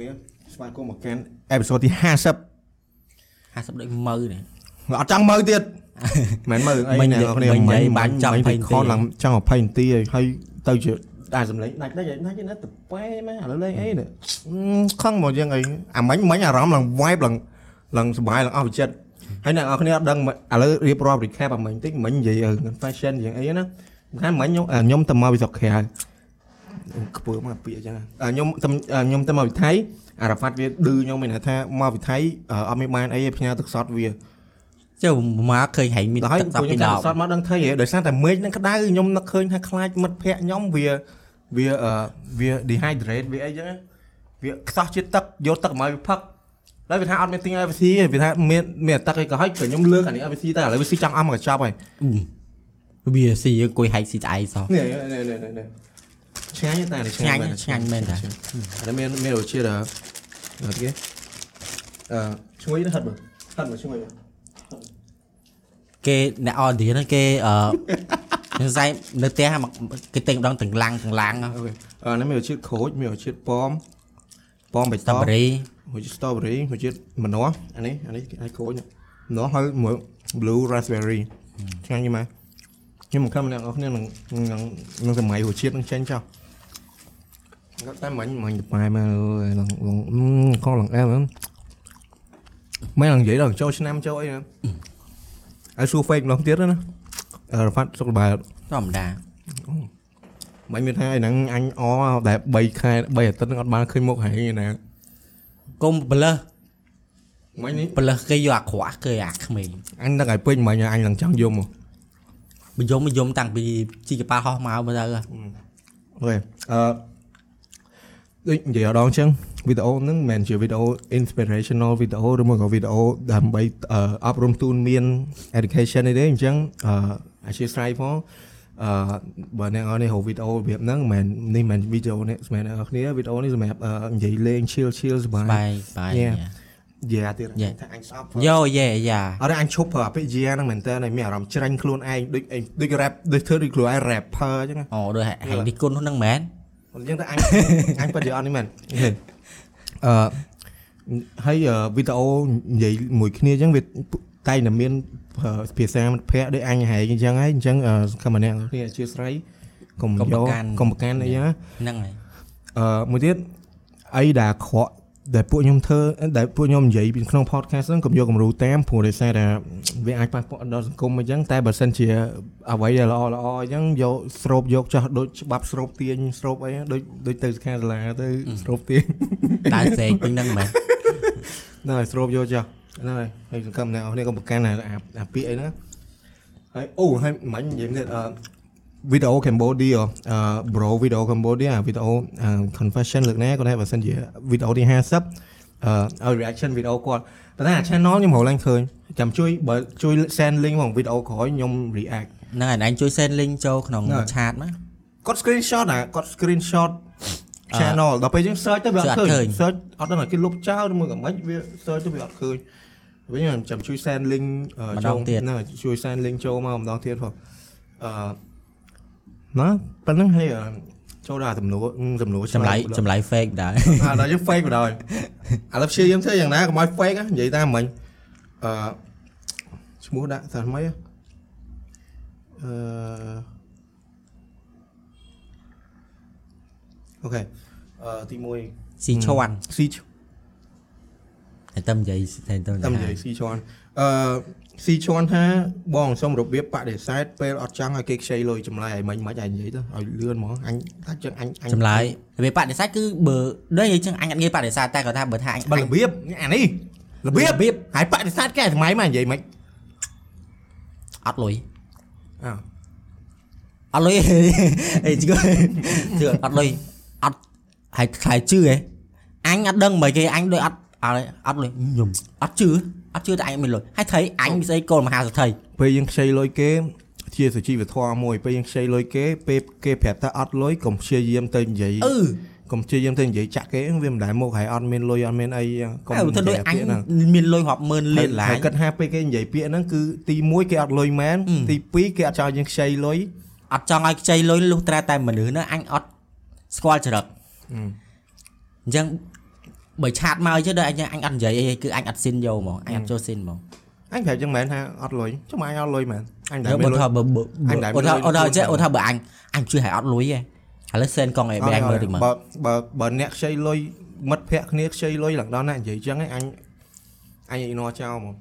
គ្នាស្វាគមន៍មកកាន់អេពីសូតទី50 50ដូចមើនេះអត់ចង់មើលទៀតមិនមើលអីមិញអ្នកនរគ្នាមិញនិយាយបានចង់មិញ20នាទីខនឡើងចង់20នាទីហើយហើយទៅជាតែសម្លេងដាច់ដាច់ដាច់ណាទៅប៉ែម៉ែឥឡូវលេងអីនេះខឹងមកយ៉ាងអីអាមិញមិញអារម្មណ៍ឡើង vibe ឡើងឡើងសុបាយឡើងអស់វិចិត្រហើយអ្នកនរគ្នាអត់ដឹងឥឡូវរៀបរាប់ recap អាមិញតិចមិញនិយាយ fashion យ៉ាងអីណាខាងមិញខ្ញុំខ្ញុំទៅមកពីស្រុកក្រៅ ខ្ពើមកពាក្យអញ្ចឹងខ្ញុំខ្ញុំទៅមកពីថៃអារ៉ាហ្វាត់វាឌឺខ្ញុំមានថាមកពីថៃអត់មានបានអីផ្ញើទឹកសតវាចុះមកឃើញហែងមានហើយទឹកសាប់ខ្ញុំពីចាំដបសតមកដឹងថៃហ៎ដោយសារតែមេឃនឹងក្តៅខ្ញុំនឹកឃើញថាខ្លាចមិត្តភ័ក្ដិខ្ញុំវាវាអឺវា dehydrate វាអីចឹងណាវាខ្សោះជាតិទឹកយកទឹកមកវាផឹកហើយវាថាអត់មានទិញ IVC ទេវាថាមានមានតែទឹកអីក៏ហើយក៏ខ្ញុំលើកអានេះ IVC តែឥឡូវវាស៊ីចង់អស់មកកញ្ចប់ហើយវាស៊ីអង្គុយហែកស៊ីស្អែកសោះនេះនេះនេះនេះ ឆ្ងាញ់តែនេះឆ្ងាញ់ឆ្ងាញ់មែនតាតែមានមានរសជាតិអឺអត់គេអឺឈ្ងុយទៅហិតមើលហិតមើលឈ្ងុយមើលគេអ្នកអឌីហ្នឹងគេអឺខ្ញុំស្អែកនៅផ្ទះមកគេទិញម្ដងទាំងឡាំងទាំងឡាំងអូខេអឺនេះមានរសជាតិក្រូចមានរសជាតិប៉មប៉មបៃស្តតងប៊េរីមួយជាតិ strawberry មួយជាតិម្នាស់អានេះអានេះគេឲ្យក្រូចម្នាស់ហើយមួយ blue raspberry ឆ្ងាញ់យីម៉ែខ្ញុំមិនខំអ្នកនរគ្នានឹងនឹងនឹងសម័យរសជាតិនឹងចេញចោលគា ត់តែមិញមិញទៅប៉ែមកអើយឡងឡងខំឡងអែមហ្នឹងមិនឡងនិយាយដល់ចូលឆ្នាំចូលអីណាឲ្យសួរ fake ម្ដងទៀតណាអឺរ៉ាត់សុខបាយធម្មតាមិនមានថាឯហ្នឹងអញអដែល3ខែ3អាទិត្យហ្នឹងអត់បានឃើញមុខហែងទេណាកុំបលើសមិននេះបលើសគេយកអាក្រក់គេអាក្មេងអញនឹកឲ្យពេញមិញអញឡើងចង់យំមកបយមបយមតាំងពីជីកប៉ាហោះមកមើលទៅអូខេអឺ ដូចនិយាយដល់អញ្ចឹងវីដេអូហ្នឹងមិនមែនជាវីដេអូ inspirational វីដេអូឬមកក៏វីដេអូដើម្បីអឺអប់រំទូនមាន education នេះទេអញ្ចឹងអឺអធិស្ឋានផងអឺបើអ្នកនរនេះហៅវីដេអូរបៀបហ្នឹងមិនមែននេះមិនមែនវីដេអូនេះសម្រាប់អ្នកនរគ្នាវីដេអូនេះសម្រាប់អឺនិយាយលេង chill chill សប្បាយបាយបាយ Yeah. yeah ទៀត Yeah. ថាអញស្អប់ yo yeah yeah អត់ទេអញឈប់ប្រើអាពាក្យ yeah ហ្នឹងមែនតើមានអារម្មណ៍ច្រាញ់ខ្លួនឯងដូចអីដូច rap ដូចធ្វើដូចខ្លួនឯង rapper អញ្ចឹងណាអូដូចហែងនេះគុណហ្នឹងមែន អញ្ចឹងតែអញអញពិតជាអត់នេះមែនអឺហើយវីដេអូនិយាយមួយគ្នាអញ្ចឹងវាតែតែមានភាសាមិត្តភ័ក្តិដូចអញហែងអញ្ចឹងហើយអញ្ចឹងសកម្មអ្នកគ្នាអធិស្ឋានកុំយកកុំប្រកាន់អីហ្នឹងហ្នឹងហើយអឺមួយទៀតអីដែលខក ដែលពួកខ្ញុំធ្វើដែលពួកខ្ញុំនិយាយពីក្នុង podcast ហ្នឹងកុំយកគំរូតាមព្រោះដោយសារតែវាអាចប៉ះពាល់ដល់សង្គមអញ្ចឹងតែបើសិនជាអ្វីដែលល្អល្អអញ្ចឹងយកស្រូបយកចោះដូចច្បាប់ស្រូបទាញស្រូបអីដូចដូចទៅសិក្ខាសាលាទៅស្រូបទាញដើរសេងពេញហ្នឹងមែនហ្នឹងហើយស្រូបយកចោះហ្នឹងហើយហើយសង្គមអ្នកនរគ្នាកុំប្រកាន់អាអាអាពាក្យអីហ្នឹងហើយអូហើយមិញនិយាយទៀតអឺ វីដេអូ Cambodia អឺ bro វីដេអូ Cambodia វីដេអូ confession លើកណាគាត់ថាបើសិនជាវីដេអូទី50អឺឲ្យ reaction វីដេអូគាត់ប៉ុន្តែអា channel ខ្ញុំរហូតឡើងឃើញចាំជួយបើជួយ send link មកវីដេអូក្រោយខ្ញុំ react ហ្នឹងហើយឯងជួយ send link ចូលក្នុងហ្នឹងហើយ chat មកគាត់ screenshot អាគាត់ screenshot channel ដល់ពេលយើង search ទៅវាអត់ឃើញ search ឃើញ search អត់ដឹងថាគេលុបចោលឬមួយក៏មិនវា search ទៅវាអត់ឃើញវិញខ្ញុំចាំជួយ send link អឺម្ដចូលងទៀតហ្នឹងហើយជួយ send link ចូលមកម្ដងទៀតផងអឺ ណាប៉ុណ្ណឹងហើយអឺចូលដល់អាសំណួរសំណួរចម្លៃចម្លៃ fake ដែរអាដល់យើង fake បណ្ដោយឥឡូវព្យាយាមធ្វើយ៉ាងណាកុំឲ្យ fake ណានិយាយតាមមិញអឺឈ្មោះដាក់ថាម៉េចអឺអូខេអឺទី1ស៊ីឈွမ်းស៊ីឈតែតែនិយាយតែតែតាមនិយាយស៊ីឈွမ်းអឺ ស៊ីឈွမ်းថាបងសុំរបៀបបដិសេធពេលអត់ចង់ឲ្យគេខ្ចីលុយចម្លើយឲ្យមិញមិនអាចនិយាយទៅឲ្យលឿនហ្មងអញថាចឹងអញអញចម្លើយវាបដិសេធគឺបើដូចនិយាយចឹងអញអត់ងាយបដិសេធតែគាត់ថាបើថាអញបើរបៀបអានេះរបៀបរបៀបហើយបដិសេធគេសម័យមកនិយាយមិនអត់លុយអើអត់លុយអេជឿជឿអត់លុយអត់ហើយខ្លាយជឿហ៎អញអត់ដឹងមិនគេអញដូចអត់អត់អត់លុយខ្ញុំអត់ជឿ អត់ជឿតែអញមានលុយហើយថៃអញមានស្អីគោលមហាសទ្ធិពេលយើងខ្ចីលុយគេជាសុជីវធម៌មួយពេលយើងខ្ចីលុយគេពេលគេប្រាប់ថាអត់លុយកុំព្យាយាមទៅនិយាយអឺកុំព្យាយាមទៅនិយាយចាក់គេវាមិនដែលមកហើយអត់មានលុយអត់មានអីកុំហើយធ្វើដូចអញពាក្យហ្នឹងមានលុយរាប់ម៉ឺនលានឡាហើនយគិតថាពេលគេនិយាយពាក្យហ្នឹងគឺទី1គេអត់លុយមែនអឺទី2គេអត់ចោលយើងខ្ចីលុយអត់ចង់ឲ្យខ្ចីលុយលុះត្រាតែមនុស្សហ្នឹងអញអត់ស្គាល់ចរិតអញ្ចឹង បើឆាតមក chứ ដល់អញអញអត់និយាយអីគឺអញអត់ស៊ីនយកហ្មងអញអត់ចូលស៊ីនហ្មងអញប្រាប់ចឹងមែនថាអត់លុយចុះមកអញអត់លុយមែនអញតែបើមានលុយថាបើបើអញដែលអូថាមានលុយអូថាខ្លួនចេះខ្លួនអូថាបើអញអញជឿឲ្យអត់លុយឯងឥឡូវសេនកង់ឲ្យបែងមើលតិចមើលបើបើបើអ្នកខ្ចីលុយមិត្តភក្តិគ្នាខ្ចីលុយឡើងដល់ណានិយាយចឹងឯងអញអញអ៊ីណោចោលហ្មង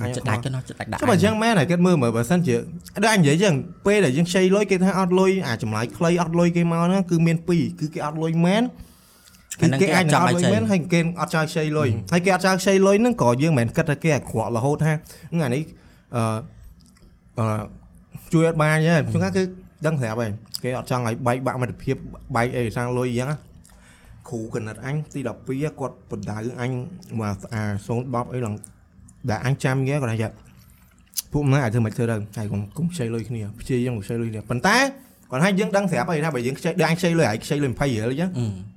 អញចិត្តដាច់ទៅណោះចិត្តដាច់ដាក់ចុះបើចឹងមែនហើយគេមើលមើលបើសិនជាដូចអញនិយាយចឹងពេលដែលយើងខ្ចីលុយគេថាអត់លុយអាចម្លើយខ្លីអត់លុយគេមកហ្នឹងគឺមានពីរគឺគេអត់លុយមែន គឺគេអាចនឹងអត់លុយមែនហើយគេអត់ចោលខ្ចីលុយហើយគេអត់ចោលខ្ចីលុយហ្នឹងក៏យើងមិនមែនគិតថាគេអាក្រក់រហូតថាហ្នឹងអានេះអឺអឺជួយអត់បានទេជួនកាលគឺដឹងស្រាប់ហើយគេអត់ចង់ឲ្យបែកបាក់មិត្តភាពបែកអីសាំងលុយអញ្ចឹងណាគ្រូកណិតអញទី12គាត់បណ្ដៅអញមកអា010អីឡើងដែលអញចាំគេគាត់ថាពួកម៉ែអាចធ្វើមិនធ្វើទៅហើយកុំកុំខ្ចីលុយគ្នាព្យាយាមកខ្ចីលុយគ្នាប៉ុន្តែគាត់ឲ្យយើងដឹងស្រាប់ហើយថាបើយើងខ្ចីដូចអញខ្ចីលុយហើយខ្ចីលុយ20រៀលអញ្ចឹងអឺ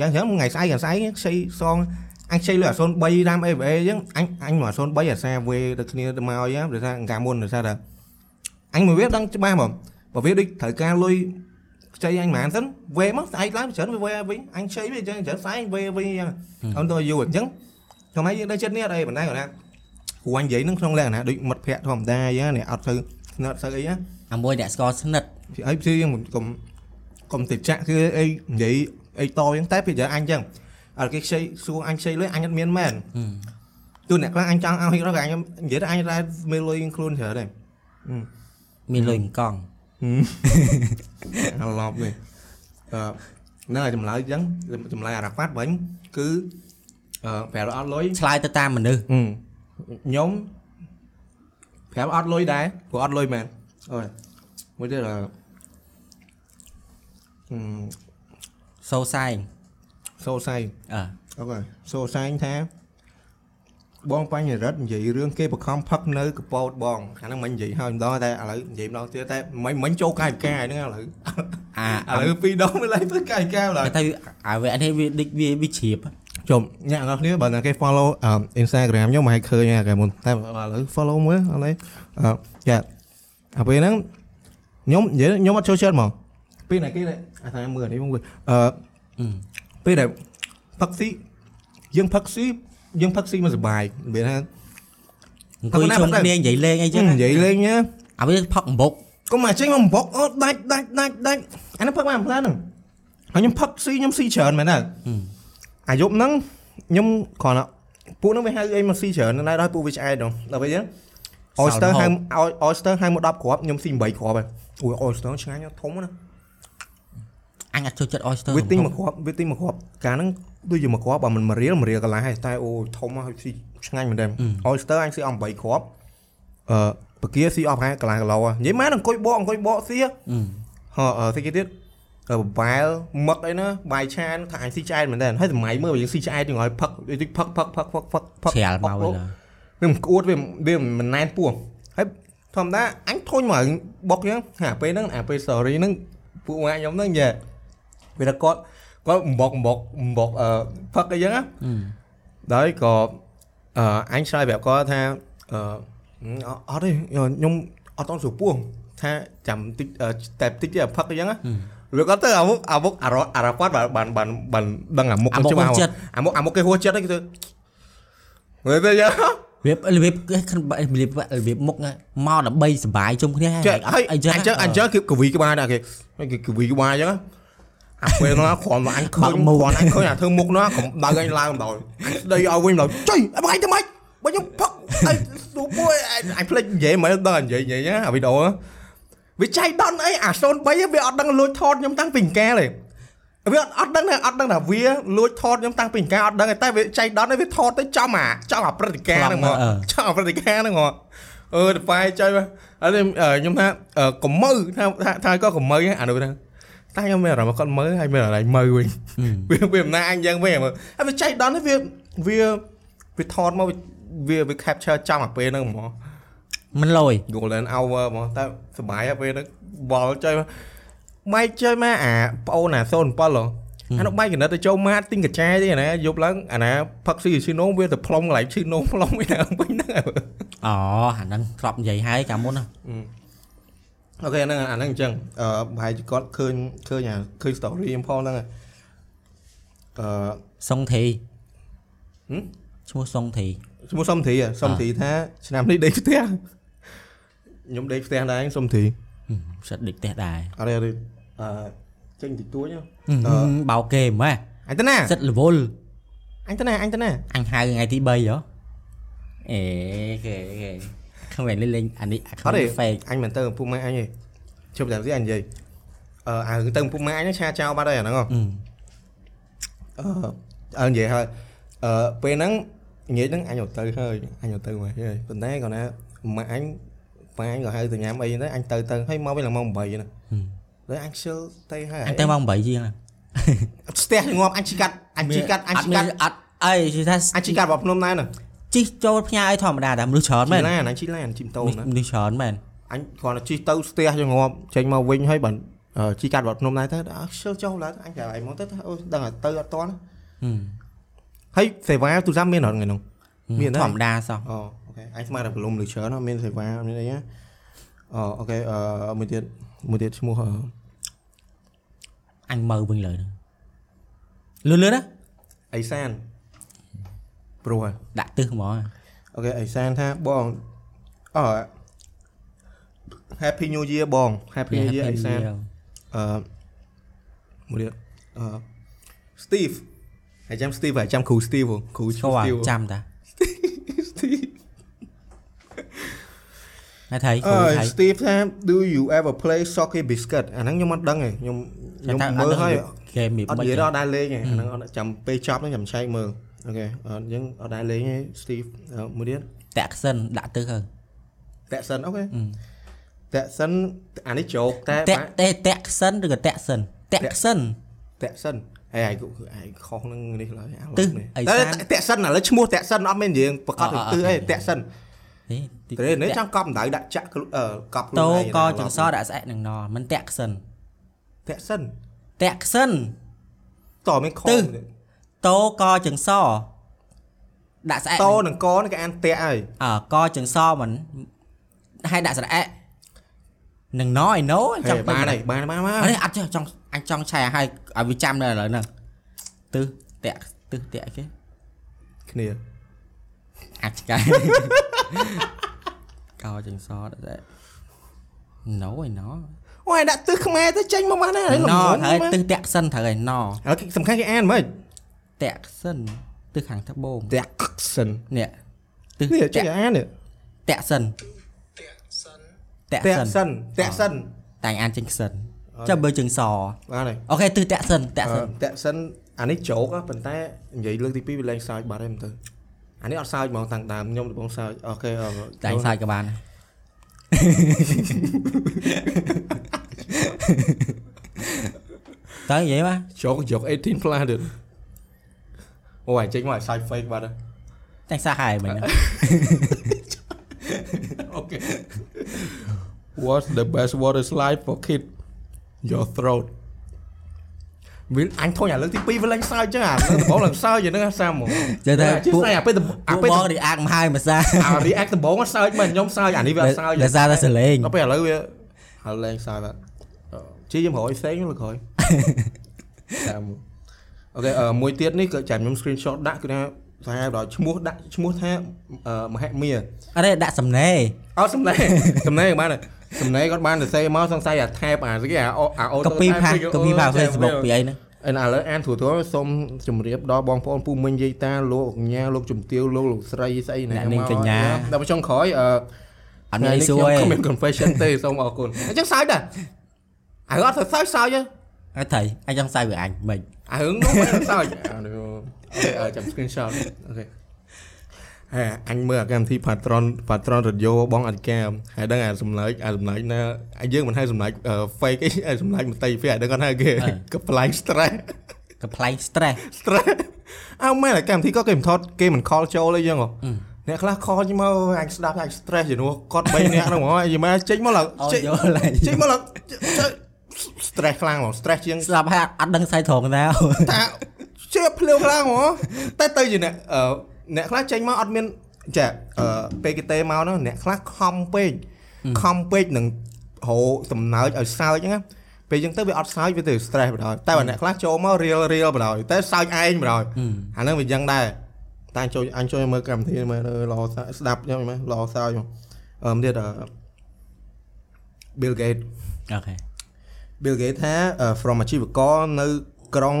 យ៉ាងចឹងថ្ងៃស្អែកថ្ងៃស្អែកខ្ចីសងអញខ្ចីលុយអា03តាម AVA អញ្ចឹងអញអញមក03អាសាវេទៅគ្នាទៅមកអញ្ចឹងព្រោះថាកាលមុនដោយសារតែអញមកវាដឹងច្បាស់ហ្មងបើវាដូចត្រូវការលុយខ្ចីអញហ្មងសិនវេមកស្អែកឡើងច្រើនវាវេវិញអញខ្ចីវាអញ្ចឹងច្រើនស្អែកវេវិញអញ្ចឹងអូនទៅយូរអញ្ចឹងថ្ងៃយើងនៅចិត្តនេះអត់អីប៉ុន្តែគាត់ថាគួរអញនិយាយនឹងក្នុងលក្ខណៈដូចមិត្តភក្តិធម្មតាអញ្ចឹងនេះអត់ទៅស្និទ្ធស្អីណាអាមួយអ្នកស្គាល់ស្និទ្ធពីអីព្យាយាមកុំកុំតិចចាក់គឺអីនិយាយ អីតអញ្ចឹងតែពីច្រើនអញអញ្ចឹងអត់គេខ្ចីសួរអញខ្ចីលុយអញអត់មានមែនអឺទូអ្នកខ្លះអញចង់ឲ្យរកអញនិយាយថាអញតែមានលុយខ្លួនច្រើនទេមានលុយកង់អាឡប់នេះអឺហ្នឹងហើយចម្លើយអញ្ចឹងចម្លើយអារ៉ាហ្វាត់វិញគឺអឺប្រាប់អត់លុយឆ្លើយទៅតាមមនុស្សខ្ញុំប្រាប់អត់លុយដែរព្រោះអត់លុយមែនអូយមួយទៀតអឺអឺ សូសែងសូសៃអឺអូខេសូសែងថាបងបញ្ញរិទ្ធនិយាយរឿងគេបខំផឹកនៅកពោតបងអាហ្នឹងមិននិយាយហើយម្ដងតែឥឡូវនិយាយម្ដងទៀតតែមិនមិនចូលកាយវិការហ្នឹងឥឡូវអាឥឡូវពីរដងវាឡើងទៅកាយវិការឡើយតែអាវានេះវាដូចវាវាជ្រាបជុំអ្នកនរគ្នាបើអ្នកគេ follow អឺ Instagram ខ្ញុំមកឲ្យឃើញហើយគេមុនតែឥឡូវ follow មើលឥឡូវអឺចាអាពេលហ្នឹងខ្ញុំនិយាយខ្ញុំអត់ចូលចិត្តហ្មងពេលណាគេ អាថាមើលនេះមកអឺអឺពេលដែលផឹកស៊ីយើងផឹកស៊ីយើងផឹកស៊ីមកសុបាយមានថាអង្គុយជុំគ្នានិយាយលេងអីចឹងនិយាយលេងណាអាវាផឹកអំបុកកុំមកចេញមកបុកអូដាច់ដាច់ដាច់ដាច់អានេះផឹកមកផ្លែហ្នឹងហើយខ្ញុំផឹកស៊ីខ្ញុំស៊ីច្រើនមែនទេអាយប់ហ្នឹងខ្ញុំគ្រាន់តែពួកហ្នឹងវាហៅអីមកស៊ីច្រើននៅដល់ពួកវាឆ្អែតដល់ដល់ពេលចឹង oyster ហៅ oyster ហៅមក10គ្រាប់ខ្ញុំស៊ី8គ្រាប់ហើយអូយ oyster ឆ្ងាញ់ណាស់ធំណាស់ អញអត់ចូលចិត្ត oyster វាទិញមួយគ្រាប់វាទិញមួយគ្រាប់កាលហ្នឹងដូចជាមួយគ្រាប់បើមិនមួយរៀលមួយរៀលកន្លះហើយតែអូយធំហើយស៊ីឆ្ងាញ់មែនទេ oyster អញស៊ីអស់8គ្រាប់អឺបកាស៊ីអស់ប្រហែលកន្លះគីឡូហ៎និយាយមែនអង្គុយបកអង្គុយបកស៊ីហ៎អឺហ៎អឺស្អីគេទៀតអឺបបែលមឹកអីណាបាយឆានថាអញស៊ីឆ្អែតមែនទេហើយសម័យមើលយើងស៊ីឆ្អែតយើងឲ្យផឹកតិចផឹកផឹកផឹកផឹកផឹកផឹកច្រាលមកវិញឡើយវាមិនក្អួតវាវាមិនណែនពោះហើយធម្មតាអញធុញមកបុកអញ្ចឹងអាពេលហ្នឹងអាពេល story ហ្នឹងពួកម៉ាក់ខ្ញុំហ្នឹងយ៉ា វាថាគាត់គាត់បំបុកបំបុកបំបុកអឺផឹកអីចឹងណាអឺដល់ក៏អឺអញឆ្លើយប្រាប់គាត់ថាអឺអត់ទេខ្ញុំអត់តន់ស្រួលពោះថាចាំតិចតែតិចទៀតផឹកអីចឹងណាវាគាត់ទៅអាមុខអាមុខអារ៉ាអារ៉ាគាត់បានបានបានដឹងអាមុខអាមុខច្បាស់ចិត្តអាមុខអាមុខគេហួសចិត្តហ្នឹងគេទៅមើលទៅចឹងវារបៀបរបៀបរបៀបមុខមកដើម្បីសុបាយជុំគ្នាចេះហើយអីចឹងអញ្ចឹងអញ្ចឹងគឺកវីក្បាលដែរគេគេកវីក្បាលអញ្ចឹង អាពេលនោះគ្រាន់តែអញឃើញគ្រាន់អញឃើញអាធ្វើមុខនោះកុំដៅអញឡើងម្ដងស្ដីឲ្យវិញម្ដងចុយអីបងឯងទៅម៉េចបើខ្ញុំផឹកអីទូពួយអញភ្លេចនិយាយមិនដឹងនិយាយនិយាយអាវីដេអូវាចៃដន្យអីអា03វាអត់ដឹងលួចថតខ្ញុំតាំងពីកាលទេវាអត់អត់ដឹងថាអត់ដឹងថាវាលួចថតខ្ញុំតាំងពីកាលអត់ដឹងទេតែវាចៃដន្យវាថតទៅចំអាចំអាព្រឹត្តិការណ៍ហ្នឹងមកចំអាព្រឹត្តិការណ៍ហ្នឹងមកអឺទៅបែចុយមកអត់ខ្ញុំថាកុំមើថាថាក៏កុំមើអានោះថា តែខ្ញុំមានអារម្មណ៍គាត់មើហើយមានអារម្មណ៍មើវិញវាវាអំណាចអញ្ចឹងវិញមើលហើយវាចៃដន្យវាវាវាថតមកវាវា capture ចំអាពេលហ្នឹងហ្មងមិនលយ golden hour ហ្មងតែសុបាយអាពេលហ្នឹងបល់ចុយមកបែកចុយមកអាប្អូនអា07ហ៎អានោះបែកកណិតទៅចូលម៉ាតទិញកាចាយទេអាណាយប់ឡើងអាណាផឹកស៊ីស៊ីណូវាទៅផ្លុំកន្លែងស៊ីណូផ្លុំវិញហ្នឹងវិញហ្នឹងអូអាហ្នឹងធ្លាប់និយាយហើយកាលមុនណា អូខេហ្នឹងអាហ្នឹងអញ្ចឹងអឺប្រហែលជាគាត់ឃើញឃើញអាឃើញ story ខ្ញុំផងហ្នឹងហើយអអឺសុងធីហឹមឈ្មោះសុងធីឈ្មោះសុំធីហ៎សុំធីថាឆ្នាំនេះដេកផ្ទះខ្ញុំដេកផ្ទះដែរសុំធីហឹមសិតដេកផ្ទះដែរអរេអឺចេញតិចតួចហ៎ហឹមបោកគេហ្មងអញទៅណាសិតរវល់អញទៅណាអញទៅណាអញហៅថ្ងៃទី3ហ៎អេគេគេ không phải lên lên anh đi អ không ត់ទេ phải fake អញមិនទៅឪពុកម៉ែអញទេជប់តែស្អីអញនិយាយអឺអារឿងទៅឪពុកម៉ែអញហ្នឹងឆាចោលបាត់ហើយអាហ្នឹងហ៎ ừ. អឺអើនិយាយហើយអឺពេលហ្នឹងនិយាយហ្នឹងអញទៅហើយអញទៅមកហើយប៉ុន្តែគាត់ណាម៉ាក់អញប៉ាអញក៏ហៅទៅញ៉ាំអីទៅអញទៅទៅហើយមកវិញឡើងម៉ោង8ហ្នឹង ừ. ហើយអញខ្ជិលទៅហើយ anh tới mong bảy gì à ស្ទះងាប់អញជីកាត់អញជីកាត់អញជីកាត់ ắt ấy thì ta អញជីកាត់របស់ភ្នំណែន chi cho nhà ấy thòm đà đã mưa chón ជី mày ឡានអញជីឡានជីម៉ូតូណា mưa chón mày អញគ្រាន់តែជីទៅស្ទះចងាប់ចេញមកវិញហើយបើជីកាត់របស់ភ្នំណែនទៅអើខ្ជិលចុះឡើងអញក្រោយមកទៅអូដឹងតែទៅអត់តន់ ừ. ហើយសេវាទូរស័ព្ទមានអត់ថ្ងៃនោះ Miền đấy. thòm đa sao អូអូខេអញស្មានតែប្រឡំលើច្រើនអត់មានសេវាអត់មានអីណាអូអូខេអឺមួយទៀតមួយទៀតឈ្មោះអឺ anh mơ bên lời lươn lươn á អេសាន ព្រោះហើយ đã tư mỏ អូខេអេសានថាបងអូ Happy New Year បង Happy New Year អេសានអឺមួយទៀតអឺ Steve ហើយចាំ Steve ហើយចាំគ្រូ Steve ហ៎គ្រូ có à Steve trăm ta Steve mày thấy អើ không thấy Steve ថា do you ever play soccer biscuit អាហ្នឹងខ្ញុំអត់ដឹងទេខ្ញុំខ្ញុំមើលហើយ game bị អត់និ mất យាយដល់អត់ដែរលេងទេអាហ្នឹងអត់ចាំពេលចប់ហ្នឹងចាំឆែកមើល អូខេអត់អញ្ចឹងអត់ដែរលេងទេ Steve អឺមួយទៀត tẹt sân đã tư hơn តាក់សិនអូខេ ừ. តាក់សិនអានេះជោគតែ tẹt tẹt tẹt sân được tẹt sân tẹt Tẹt. sân តាក់សិនហើយឯងគឺឯងខុសនឹងនេះឡើយអាទិសនេះអីតែសានតាក់សិនឥឡូវឈ្មោះតាក់សិនអត់មានយើងប្រកាសអទៅអទិសអីអតាក់សិន Thế, thì តែនេះ tẹt- ចាំកប់ដៅដាក់ចាក់ខ្លួនអឺកប់ខ្លួន tô ឯង co ណា chừng so đã sẽ đừng nò mình tẹt sân តាក់សិន tẹt sân តមានខុស ទិស tô co chừng so đã sẽ តនឹងកនេះគេអានតាក់ហើយ ờ co chừng so mình hay đã sẽ đừng nói nấu ហេ trong បានហើយបានបានបាន ở đây ăn chưa trong anh trong chè hay ở vị trăm này là nè tư tẹt tư tẹt cái គ្នា ăn cái co chừng so đã sẽ nấu rồi nó អូយដាក់ទិសខ្មែរទៅចេញមកបានហើយ no thấy tư tẹt sân thở rồi no ហើយសំខាន់គេអានមិន tẹt sân tư hàng tháp bông តាក់សិន nè tư នេះចេះ tẹt អាននេះ tẹt sân tẹt តាក់ sân សិនតាក់សិន tại ăn chừng sân cho bơi chừng sò បានហើយ ok tư tẹt sân tẹt អឺ sân តាក់សិនអានេះជោគហ៎ប៉ុន្តែនិយាយលើកទី2វាលែងសើចបាត់ហើយមើលទៅអានេះអត់សើចហ្មងតាំងដើមខ្ញុំដំបងសើចអូខេអឺ tại anh sai các bạn tới vậy mà ជោគជោគ18 plus ទៀត អូយចេញមកឲ្យសើច fake បាត់ហើយ anh sai hài mình អូខេ What's the best water slide for kid your throat វាអញធុញអាលើកទី2វាលែងសើចចឹងអាលើកដំបងឡើងសើចយ៉ាងហ្នឹងអាសាមហ្មង Chơi thế, ជិះស្អីអាពេលដំអា Bố ពេល bó đi ăn mà hai mà sao អា react ដំបងអត់សើចមែនខ្ញុំសើចអានេះវាអត់សើច để ra ta xử lý ដល់ពេលឥឡូវវាហើយលែងសើចបាត់ អឺជីខ្ញុំរយផ្សេងលើក្រោយតាមអូខេអឺមួយទៀតនេះក៏ចាំខ្ញុំ screenshot ដាក់គឺថាថាដល់ឈ្មោះដាក់ឈ្មោះថាអឺមហិមា ở đây đã sầm nê អត់សំឡេងសំឡេងបានហើយសំឡេងគាត់បានទៅសេមកសង្ស័យអាថែបអាស្គីអាអូអាអូ copy pa copy pa Facebook ពីអីហ្នឹងអិនឥឡូវអានធូរធូរសូមជម្រាបដល់បងប្អូនពូមិញយាយតាលោកកញ្ញាលោកជំទាវលោកលោកស្រីស្អីអ្នកនាងកញ្ញាដល់ចុងក្រោយអឺអត់មានអីសួរខ្ញុំទេគ្មាន confession ទេសូមអរគុណអញ្ចឹងសើចដែរអារឿងអត់ទៅសើចសើចទេ អត់ថៃអញចង់សើច với anh mình អារឿងនោះមិនសើចអានេះអូខេចាំ screenshot អូខេហេអញមើលអាកម្មវិធី Patron Patron Radio បងអធិការហើយដឹងអាសម្លេងអាសម្លេងណាអាយើងមិនហៅសម្លេង fake អីអាសម្លេងមតីពេលអាដឹងគាត់ហៅគេកំ plaign stress កំ plaign stress stress អើមែនអាកម្មវិធីក៏គេមិនថតគេមិន call ចូលអីចឹងហ៎អ្នកខ្លះ call ជិះមកអញស្ដាប់អញ stress ជំនួសគាត់3នាក់ហ្នឹងហ្មងយីមកចេញមកឡើងអូចេញយកឡើងចេញមកឡើង stress ខ្លាំងហ្មង stress ជាងស្ដាប់ហើយអត់ដឹងស្អីត្រង់ណាតាជាភ្លាវខ្លាំងហ្មងតែទៅជាអ្នកអឺអ្នកខ្លះចេញមកអត់មានចាអឺពេលគេទេមកហ្នឹងអ្នកខ្លះខំពេកខំពេកនឹងរោសំណើចឲ្យសើចហ្នឹងណាពេលអញ្ចឹងទៅវាអត់សើចវាទៅ stress បណ្ដោយតែបើអ្នកខ្លះចូលមក real real បណ្ដោយតែសើចឯងបណ្ដោយអាហ្នឹងវាអញ្ចឹងដែរតែអញចូលអញចូលមើលកម្មវិធីមើលល្អស្ដាប់ខ្ញុំមើលល្អសើចអឺទៀត Bill Gates អូខេ Bill Gates ថា from អាជីវករនៅក្រុង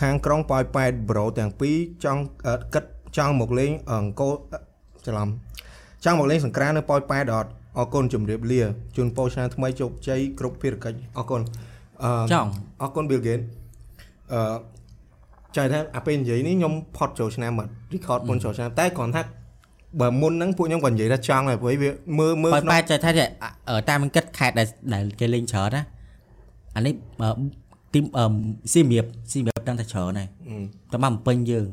ខាងក្រុងប៉ោយប៉ែតប្រូទាំងពីរចង់គិតចង់មកលេងអង្គរច្រឡំចង់មកលេងសង្គ្រាមនៅប៉ោយប៉ែតអត់អរគុណជំរាបលាជូនពរឆ្នាំថ្មីជោគជ័យគ្រប់ភារកិច្ចអរគុណអឺចង់អរគុណ Bill Gates អឺចៃថាអាពេលនិយាយនេះខ្ញុំផុតចូលឆ្នាំមក record មុនចូលឆ្នាំតែគ្រាន់ថាបើមុនហ្នឹងពួកខ្ញុំក៏និយាយថាចង់ហើយព្រោះវាមើលមើលបើបែរចេះថាចេះអឺតាមមិនគិតខេតដែលដែលគេលេងច្រើនណា អានេះអឺទីមអឺស៊ីមៀបស៊ីមៀបដឹងតែច្រើនហើយតែមកបំពេញយើង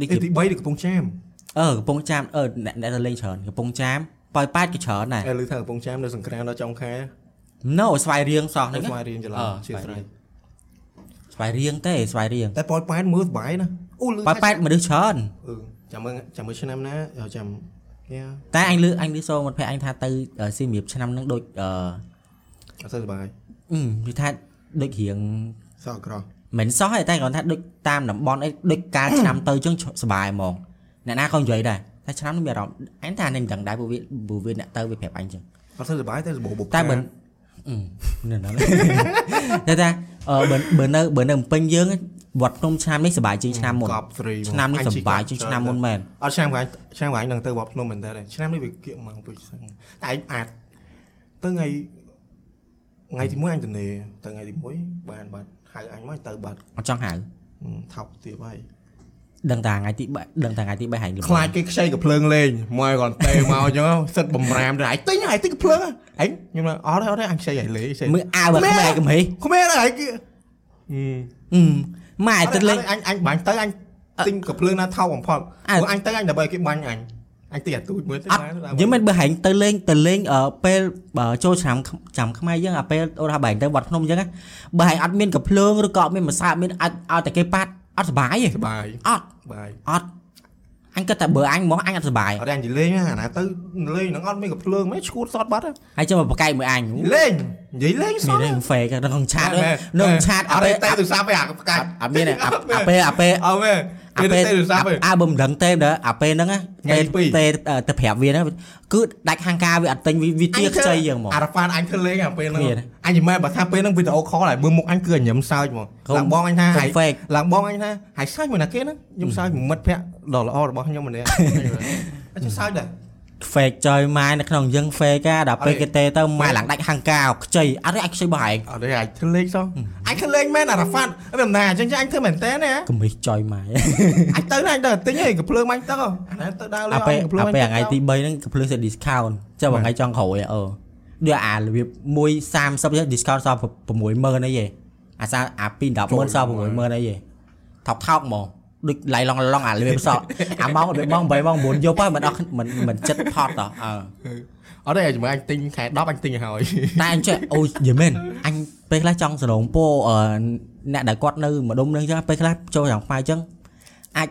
នេះអេទី3នៅកំពង់ចាមអឺកំពង់ចាមអឺអ្នកអ្នកទៅលេងច្រើនកំពង់ចាមប៉ោយប៉ែតក៏ច្រើនដែរអេឮថាកំពង់ចាមនៅសង្គ្រាមដល់ចុងខែណូស្វាយរៀងសោះហ្នឹងស្វាយរៀងច្រឡំអឺជាស្រ័យស្វាយរៀងទេស្វាយរៀងតែប៉ោយប៉ែតមើលសុបាយណាអូលឺប៉ោយប៉ែតមនុស្សច្រើនអឺចាំមើលចាំមើលឆ្នាំណាចាំយ៉ាតែអញលឺអញលឺសូមិត្តភក្តិអញថាទៅស៊ីមៀបឆ្នាំហ្នឹងដូចអឺអត់ទៅសុបាយអឺ និយាយថាដូចរៀងសោះក្រោះមិនសោះទេតែគាត់ថាដូចតាមតំបន់អីដូចកាលឆ្នាំទៅចឹងសុបាយហ្មងអ្នកណាក៏និយាយដែរតែឆ្នាំនេះមានអារម្មណ៍អញថានឹងដឹងដែរពួកវាពួកវាអ្នកទៅវាប្រាប់អញចឹងអត់ទៅសុបាយតែរបបតែមិននៅណាតែថាបើនៅបើនៅពេញយើងវត្តភ្នំឆ្នាំនេះសុបាយជាងឆ្នាំមុនឆ្នាំនេះសុបាយជាងឆ្នាំមុនមែនអត់ឆ្នាំខាងឆ្នាំខាងនឹងទៅវត្តភ្នំមែនទេឆ្នាំនេះវាគៀកមកពុជតែអាចទៅថ្ងៃ ថ្ងៃទី1អញទៅនេទៅថ្ងៃទី1បានបាត់ហៅអញមកទៅបាត់អត់ចង់ហៅថប់ទៀតហើយដឹងតាថ្ងៃទី3ដឹងតាថ្ងៃទី3ហែងខ្លាចគេខ្ចីកំភ្លើងលេងមកគាត់ទេមកអញ្ចឹងសិតបំរាមទៅឯងទិញឯងទិញកំភ្លើងឯងខ្ញុំអត់ទេអត់ទេអញខ្ចីឯងលេងខ្ចីមើលអាវខ្មែរកំហីខ្មែរឯងគេអឺម៉ែទៅលេងអញអញបាញ់ទៅអញទិញកំភ្លើងណាថោកបំផុតព្រោះអញទៅអញដើម្បីគេបាញ់អញ អញទីអាទូចមើលទៅអត់យើងមិនបើហែងទៅលេងទៅលេងអឺពេលបើចូលឆ្នាំចាំខ្មែរយើងអាពេលអូថាបែងទៅវត្តភ្នំអញ្ចឹងណាបើហែងអត់មានកំភ្លើងឬក៏អត់មានម្សៅអត់មានអាចឲ្យតែគេប៉ាត់អត់សុបាយទេសុបាយអត់បាយអត់អញគិតតែបើអញមកអញអត់សុបាយអត់អញនិយាយលេងអាណាទៅលេងនឹងអត់មានកំភ្លើងមិនឈួតសតបាត់ហើយចាំមកបកកាយមួយអញលេងនិយាយលេងសមានតនេះហ្វេកនៅក្នុងឆាតនៅក្នុងឆាតអត់ទេទូរស័ព្ទឯងអាកាច់អត់មានទេអាអាពេលអាពេលអត់មែន អាពេលពេលទូរស័ព្ទឯងអើបើមិនដឹងទេដល់អាពេលហ្នឹងណាថ្ងៃពេលទីពីរទេទៅប្រាប់វាហ្នឹងគឺដាច់ខាងការវាអត់ទិញវាវាជាខ្ចីយ៉ាងហ្មងអារ៉ាហ្វានអញធ្វើលេងអាពេលហ្នឹងមានអញមិនមែនបើថាពេលហ្នឹងវីដេអូខលហើយមើលមុខអញគឺញឹមសើចហ្មងកុំឡើងបងអញថាកុំហើយ fake ឡើងបងអញថាហើយសើចមួយណាគេហ្នឹងខ្ញុំសើចមួយមិត្តភក្តិដ៏ល្អរបស់ខ្ញុំម្នាក់អញសើចដែរ fake ចយម៉ែនៅក្នុងយើង fake កាដល់ពេលអត់ទេគេទេទៅម៉ែឡើងដាច់ខាងការខ្ចីអត់ទេអាចខ្ចីបើឯងអត់ទេអញធ្វើលេងសោះអញធ្វើលេងមែនអារ៉ាហ្វានមិនណាអញ្ចឹងអញធ្វើមែនតើណាកមិសចយម៉ែអញទៅណាអញទៅទិញឯងកំភ្លើងបាញ់ទឹកហ៎អាណាទៅដើរលេអាងពេលកំភ្លើងអាពេលថ្ងៃទី3ហ្នឹងកំភ្លើងសេ discount ចាំថ្ងៃចុងក្រោយអឺដូចអារបៀប1 30ចឹង discount សល់60000អីហ៎អាសាអា2 100,000សល់60000អីហ៎ថោកថោកហ្មង ដូចឡៃឡងឡងអារបៀបសក់អាម៉ោងរបៀបម៉ោង8ម៉ោង9យប់ហើយមិនអត់មិនមិនចិត្តផត់តអើអត់ទេជាមួយអញទិញខែ10អញទិញឲ្យហើយតែអញចេះអូយយីមែនអញពេលខ្លះចង់សរងពោអឺអ្នកដែលគាត់នៅម្ដុំនឹងចឹងពេលខ្លះចូលយ៉ាងផ្សាយចឹងអាច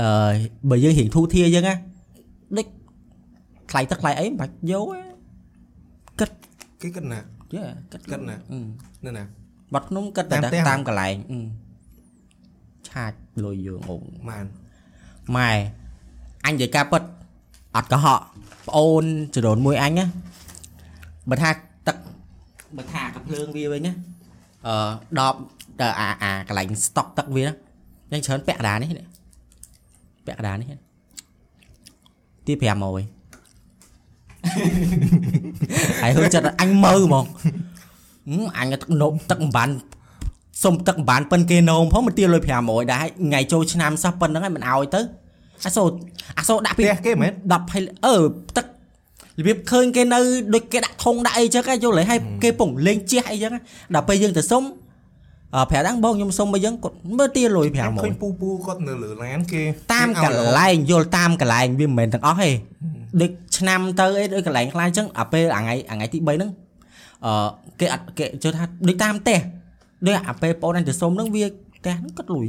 អឺបើយើងរៀងធូរធាអញ្ចឹងណាដូចថ្លៃទឹកថ្លៃអីមិនបាច់យកទេគេគិតណាយេគិតគិតណាអឺនៅណាបាត់ភ្នំគិតតែតាមផ្ទះតាមកន្លែងអឺ ឆាចលុយយើងអូម៉ានម៉ែអញនិយាយការពិតអត់កុហកប្អូនចរូនមួយអញណាបើថាទឹកបើថាកាភ្លើងវាវិញណាអឺដបទៅអាអាកន្លែងស្តុកទឹកវាណាយ៉ាងច្រើនពាក់កណ្ដាលនេះនេះពាក់កណ្ដាលនេះទី500ហើយហឺចិត្តអញមើលហ្មងហឹមអញទឹកនោមទឹកមិនបាន សុំទឹកមិនបានប៉ិនគេនោមផងមកទាលុយ500ដែរថ្ងៃចូលឆ្នាំសោះប៉ុណ្្នឹងហើយមិនអោយទៅអាសូអាសូដាក់ពីផ្ទះគេមែន10ហើយអឺទឹករបៀបឃើញគេនៅដូចគេដាក់ធុងដាក់អីចឹងយល់ហើយគេពងលេងជះអីចឹងដល់ពេលយើងទៅសុំអឺប្រាប់ដល់បងខ្ញុំសុំមកយើងគាត់មើលទាលុយឃើញ500ពូពូគាត់នៅលើឡានគេតាមកន្លែងយល់តាមកន្លែងវាមិនមែនទាំងអស់ទេដូចឆ្នាំទៅអីដូចកន្លែងខ្លះចឹងអាពេលអាថ្ងៃអាថ្ងៃទី3ហ្នឹងអឺគេអត់គេជឿថាដូចតាមផ្ទះ ដូចអាពេលបងអញទៅសុំហ្នឹងវាផ្ទះហ្នឹងគាត់លុយ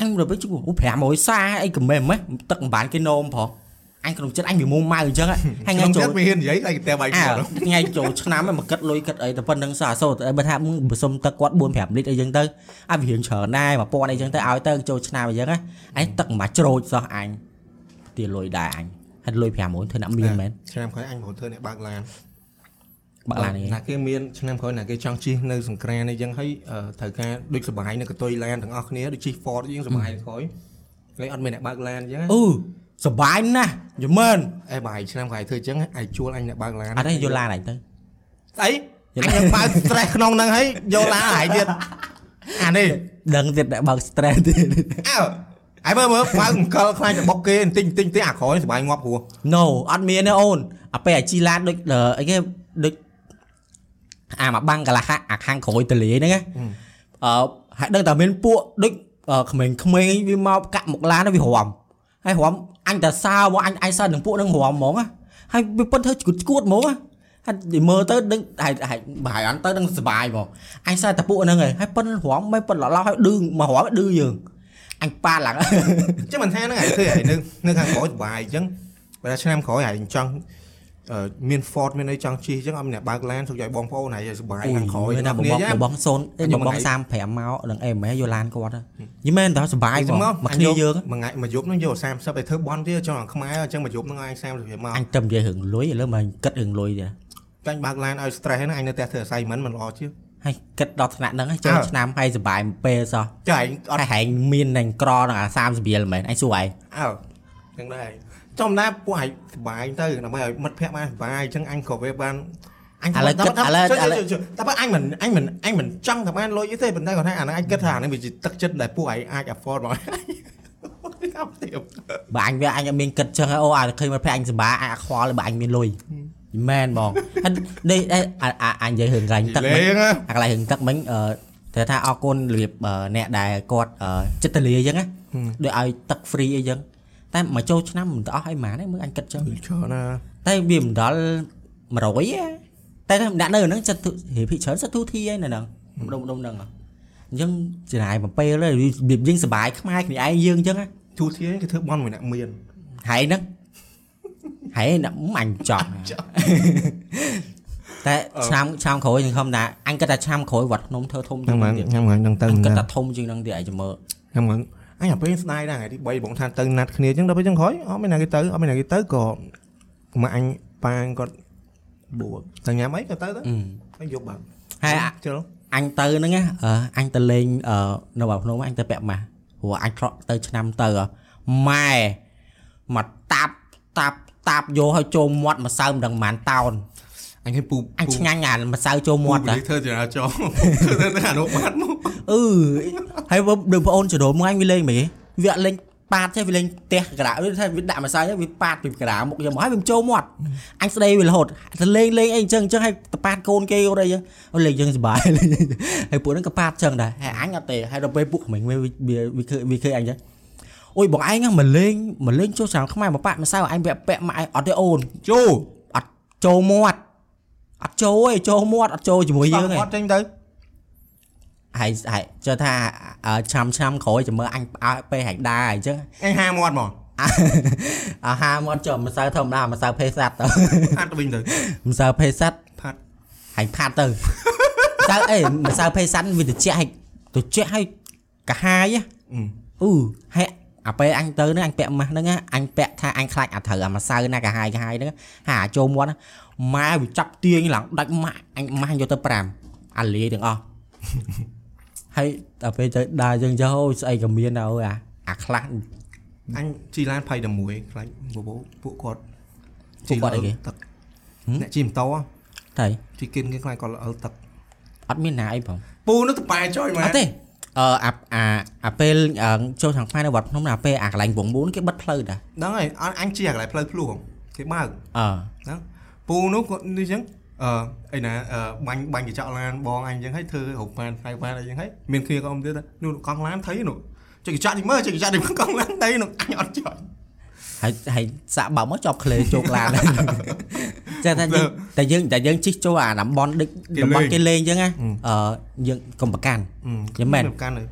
អញទៅពេលជួអូ500សាអីក៏មិនម៉េះទឹកមិនបានគេនោមផងអញក្នុងចិត្តអញវាមុំម៉ៅអញ្ចឹងហ៎ហើយថ្ងៃថ្ងៃចូលចូលមាននិយាយតែតែបាយអើគាត់ថ្ងៃចូលឆ្នាំហ្នឹងមកគិតលុយគិតអីតែប៉ុណ្្នឹងសោះអាសូរតែបើថាมึงបើសុំទឹកគាត់4 5លីត្រអីចឹងទៅអាវារៀងច្រើនដែរ1000អីចឹងទៅឲ្យទៅចូលឆ្នាំអីចឹងណាអញទឹកមិនច្រូចសោះអញទាលុយដែរអញហើយលុយ50000ធ្វើអ្នកមានមែនឆ្នាំក្រោយអញមកធ្វើអ្នកបើកឡាន បាក់ឡាននេះណាគេមានឆ្នាំក្រោយណាគេចង់ជិះនៅសង្គ្រាមនេះចឹងហើយអឺត្រូវការដូចសបាយនៅកតុយឡានទាំងអស់គ្នាដូចជិះ Ford យើងសបាយក្រោយលេអត់មានអ្នកបើកឡានចឹងអឺសបាយណាស់យមែនអេបាយឆ្នាំក្រោយធ្វើចឹងឯងជួលអញអ្នកបើកឡានអត់ទេយកឡានអញទៅស្អីអញបើក stress ក្នុងហ្នឹងហើយយកឡានហើយទៀតអានេះដឹងទៀតតែបើក stress ទៀតអើហើយមើលមើលបើកអង្កលខ្លាញ់ទៅបុកគេបន្តិចបន្តិចទេអាក្រោយសបាយងាប់ព្រោះ No អត់មានទេអូនអាពេលអាជីឡានដូចអឺអីគេដូច អាមកបាំងកន្លះអាខាងក្រោយតលាហ្នឹងណាអឺហើយដឹងតែមានពួកដូចអឺក្មេងក្មេងៗវាមកកាក់មុខឡានវារំហើយរំអញតែសើមកអញអញសើនឹងពួកហ្នឹងរំហ្មងណាហើយវាប៉ុនធ្វើឈួតឈួតហ្មងណាហើយនិយាយមើលទៅដឹងហើយហើយបើហើយអន់ទៅដឹងសុបាយហ្មងអញសើតែពួកហ្នឹងហើយហើយប៉ុនរំមិនប៉ុនឡឡោហើយឌឺមករំឌឺយើងអញប៉ាឡើងចឹងមិនថាហ្នឹងឯងធ្វើឯងនៅនៅខាងក្រោយសបាយអញ្ចឹងបើថាឆ្នាំក្រោយឯងចង់អឺ មាន Ford មានអីចង់ជិះអញ្ចឹងអត់មានអ្នកបើកឡានសុខឲ្យបងប្អូនហើយសបាយខាងក្រោយណាណាបគ្នាបងចឹងបងសូនអេខ្ញុំបងថ្ងៃ35មកនឹងអេម៉ែយកឡានគាត់យីមែនតើសុបាយហ្មងមកគ្នាយើងមួយថ្ងៃមួយយប់ហ្នឹងយក30ឲ្យធ្វើបន់ទៀតចង់ឲ្យខ្មែរអញ្ចឹងមួយយប់ហ្នឹងឲ្យ30រៀលមកអញទៅនិយាយរឿងលុយឥឡូវមកគិតរឿងលុយទៀតចាញ់បើកឡានឲ្យ stress ហ្នឹងអញនៅផ្ទះធ្វើ assignment មិនល្អជាងហើយគិតដល់ថ្នាក់ហ្នឹងហើយចូលអើឆ្នាំហើយសុបាយមួយពេលសោះចាឯងអត់ហើយហែងមាននឹងក្រនឹងអា30រៀលមែនអញសួរឯងអើចឹងដែរ ចំណាពួកឯងសបាយទៅដើម្បីឲ្យមិត្តភក្តិបានសបាយអញ្ចឹងអញក៏វាបានអញឥឡូវគិតឥឡូវឥឡូវតែបើអញមិនអញមិនអញមិនចង់តែបានលុយទេប៉ុន្តែគាត់ថាអាហ្នឹងអញគិតថាអាហ្នឹងវាជាទឹកចិត្តដែលពួកឯងអាច afford មកអត់ទេបើអញវាអញអត់មានគិតចឹងហើយអូអាឃើញមកភ័ក្រអញសុបាយអញអាខ្វល់បើអញមានលុយយីមែនបងហើយនេះអេអាអាអញនិយាយរឿងកន្លែងទឹកមិញលេងហ៎អាកន្លែងរឿងទឹកមិញអឺតែថាអរគុណរបៀបអឺអ្នកដែលគាត់អឺចិត្តទលាអញ្ចឹងណាដូចឲ្យទឹក free អីចឹង តែមកចូលឆ្នាំមិនទៅអស់អីហ្មងទេមើលអញគិតចឹងច្រើនណាតែវាមិនដល់100ទេតែថាដាក់នៅហ្នឹងចិត្តរៀបភិកច្រើនសិតទូធីឯនៅហ្នឹងដុំដុំហ្នឹងអញ្ចឹងចំណាយមួយពេលហើយរបៀបយើងសុបាយខ្មែរគ្នាឯងយើងអញ្ចឹងណាទូធាគេធ្វើបន់មួយអ្នកមានហើយហ្នឹងហើយណាអញចង់តែឆ្នាំឆ្នាំក្រោយខ្ញុំខំថាអញគិតថាឆ្នាំក្រោយវត្តភ្នំធ្វើធំជាញ៉ាំងហ្មហ្នឹងងទៀតញ៉ាំហ្មងនឹងទៅអញគិតញ៉ាថាធំជាងហ្នឹងទៀតឯងចាំមើលំហ្មង អញអាពេលស្ដាយដែរថ្ងៃទី3បងថាទៅណាត់គ្នាអញ្ចឹងដល់ពេលចឹងក្រោយអត់មានណាគេទៅអត់មានណាគេទៅក៏មកអញប៉ាងគាត់បួកតែញ៉ាំអីក៏ទៅទៅអឺហើយយកបាត់ហើយអាជិលអញទៅហ្នឹងណាអឺអញទៅលេងអឺនៅបាភ្នំអញទៅពាក់ម៉ាស់ព្រោះអញត្រកទៅឆ្នាំទៅហ៎ម៉ែមកតាប់តាប់តាប់យកឲ្យចូលមាត់ម្សៅមិនដឹងប៉ុន្មានតោនអញឃើញពូអញឆ្ងាញ់អាម្សៅចូលមាត់តែតាធ្វើចរាចរណ៍ធ្វើទៅអានោះបាត់មកអឺ ហើយបើដូចបងអូនចដូមមកអញវាលេងមិនគេវាអត់លេងប៉ាតទេវាលេងផ្ទះក្រាវាថាវាដាក់ម្សៅទៅវាប៉ាតពីក្រាមុខយកមកហើយវាចូលមាត់អញស្ដីវារហូតទៅលេងលេងអីអញ្ចឹងអញ្ចឹងហើយតប៉ាតកូនគេអត់អីចឹងអូលេងចឹងសុបាយហើយពួកហ្នឹងក៏ប៉ាតចឹងដែរហើយអញអត់ទេហើយដល់ពេលពួកក្មេងវាវាវាឃើញវាឃើញអញចឹងអូយបងឯងហ្នឹងមកលេងមកលេងចូលឆ្នាំខ្មែរមកប៉ាតម្សៅអញវាពាក់មកឯងអត់ទេអូនជូអត់ចូលមាត់អត់ចូលទេចូលមាត់អត់ចូលជាមួយយើងទេគាត់ចេញទៅ ហើយហើយចុះថាអឺឆ្នាំឆ្នាំក្រោយចាំមើលអញផ្អើលពេលហែកដែរអញ្ចឹងអញហាមាត់មកអាហារមកចុះម្សៅធម្មតាម្សៅភេស័តទៅហាត់ទៅវិញទៅម្សៅភេស័តផាត់ហើយផាត់ទៅម្សៅអេម្សៅភេស័តវាត្រជាក់ហើយត្រជាក់ហើយកាហាយហ៎អឺអឺហើយអាពេលអញទៅហ្នឹងអញពាក់ម៉ាស់ហ្នឹងណាអញពាក់ថាអញខ្លាចអាត្រូវអាម្សៅណាកាហាយកាហាយហ្នឹងហើយអាចូលមាត់ណាម៉ែវាចាប់ទាញឡើងដាច់ម៉ាក់អញម៉ាស់យកទៅ5អាលាយទាំងអស់ ហើយដល់ពេលទៅដើរយើងចុះអូយស្អីក៏មានដែរអូយអាអាខ្លះអញជីឡានភ័យតែមួយខ្លាចបបោពួកគាត់ពួកគាត់អីគេទឹកហឹមអ្នកជីម៉ូតូហ៎តែជីគិនគេខ្លាចគាត់ល្អលទឹកអត់មានណាអីផងពូនោះទៅប៉ែចុយមែនអត់ទេអឺអាអាអាពេលអឺចូលខាងខ្មែរនៅវត្តភ្នំណាពេលអាកន្លែងវង4គេបិទផ្លូវតាហ្នឹងហើយអញអញជីអាកន្លែងផ្លូវភ្លោះគេបើកអឺហ្នឹងពូនោះគាត់នេះចឹង អឺអីណាអឺបាញ់បាញ់កញ្ចក់ឡានបងអញចឹងហើយធ្វើរូបប៉ានផ្លែប៉ានអីចឹងហើយមានគ្នាក៏អមទៀតដែរនោះកង់ឡានថៃនោះចុចកញ្ចក់នេះមើលចុចកញ្ចក់នេះកង់ឡានថៃនោះអញអត់ចុចហើយហើយសាក់បើកមកជាប់ក្លេជោគឡានចឹងថាយើងតែយើងតែយើងជិះចូលអាតំបន់ដឹកគេតំបន់លេងគេលេងចឹងណាអឺអឺយើងកុំប្រកាន់យំមែនកាន់នៅ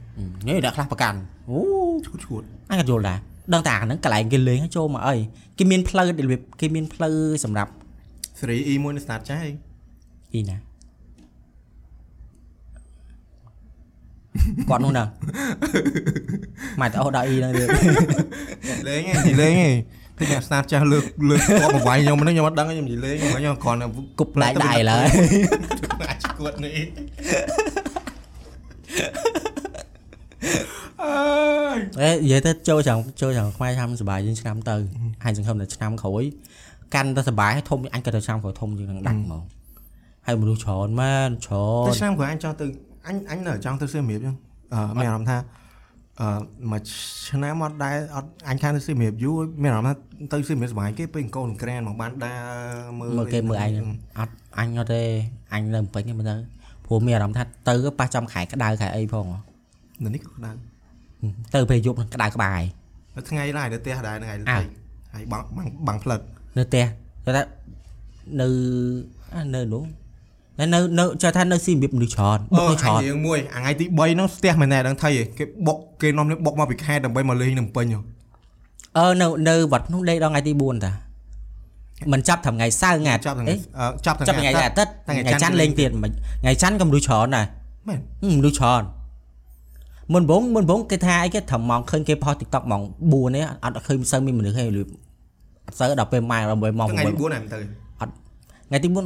នេះដាក់ខ្លះប្រកាន់អូឈួតឈួតអញក៏យល់ដែរដឹងតែអាហ្នឹងកន្លែងគេលេងឲ្យចូលមកអីគេមានផ្លូវរបៀបគេមានផ្លូវសម្រាប់ សេរី E មួយនៅ start ចាស់អីអីណាគាត់នោះណាមកតែអូដល់អ៊ីហ្នឹងទៀតលេងឯងនិយាយលេងឯងពីអ្នក start ចាស់លើកលើកគាត់មកវាយខ្ញុំហ្នឹងខ្ញុំអត់ដឹងខ្ញុំនិយាយលេងខ្ញុំគ្រាន់តែគប់ដៃដៃឡើយអាចឈួតនេះអើយអេនិយាយទៅចូលចាំចូលចាំខ្មែរឆ្នាំសប្បាយជាងឆ្នាំទៅហើយសង្ឃឹមតែឆ្នាំក្រោយ កាន់តែសប្បាយហើយធំអញក៏ទៅឆ្នាំក្រោយធំជាងនឹងដាច់ហ្មងហើយមនុស្សច្រើនមែនច្រតែនឆ្នាំក្រោយអញចង់ទៅអញអញនៅចង់ទៅសៀមរាបចឹងអឺមានអារម្មណ៍ថាអឺមួយឆ្នាំអត់ដែរអត់អញខានទៅសៀមរាបយូរមានអារម្មណ៍ថាទៅសៀមរាបសុបាយគេពេលកូនក្រានមកបានដើរមើលមើលគេមើលឯងអត់អញអត់ទេអញនៅពេញទេមើលទៅព្រោះមានអារម្មណ៍ថាទៅប៉ះចំខែក្តៅខែអីផងនៅនេះក៏ក្តៅទៅពេលយប់នឹងក្តៅក្បាយនៅថ្ងៃឡើយនៅផ្ទះដែរថ្ងៃអើថ្ងៃហើយបាំងបាំងបាំងផ្លិត នៅផ្ទះគាត់ថានៅអានៅនោះតែនៅនៅចេះថានៅស៊ីរបៀបមនុស្សច្រើនបុកនៅច្រើនរឿងមួយអាថ្ងៃទី3ហ្នឹងផ្ទះមែនតែដឹងថៃឯងគេបុកគេនាំនេះបុកមកពីខេត្តដើម្បីមកលេងនៅពេញហ៎អឺនៅនៅវត្តភ្នោះដេកដល់ថ្ងៃទី4តាមិនចាប់ត្រឹមថ្ងៃសៅរ៍ថ្ងៃចាប់ថ្ងៃអេអឺចាប់ចាប់ថ្ងៃអាទិត្យថ្ងៃថ្ងៃច័ន្ទលេងទៀតមិនថ្ងៃច័ន្ទក៏មនុស្សច្រើនដែរមែនហឹមមនុស្សច្រើនមុនបងមុនបងគេថាអីគេត្រឹមម៉ោងឃើញគេផុស TikTok ម៉ោង4នេះអត់សូវសូវមានមនុស្សទេលឺអត់ សូវដល់ពេលម៉ែដល់ម៉ោងថ្ងៃទី6 4ហ្នឹងទៅថ្ងៃទី4អឺ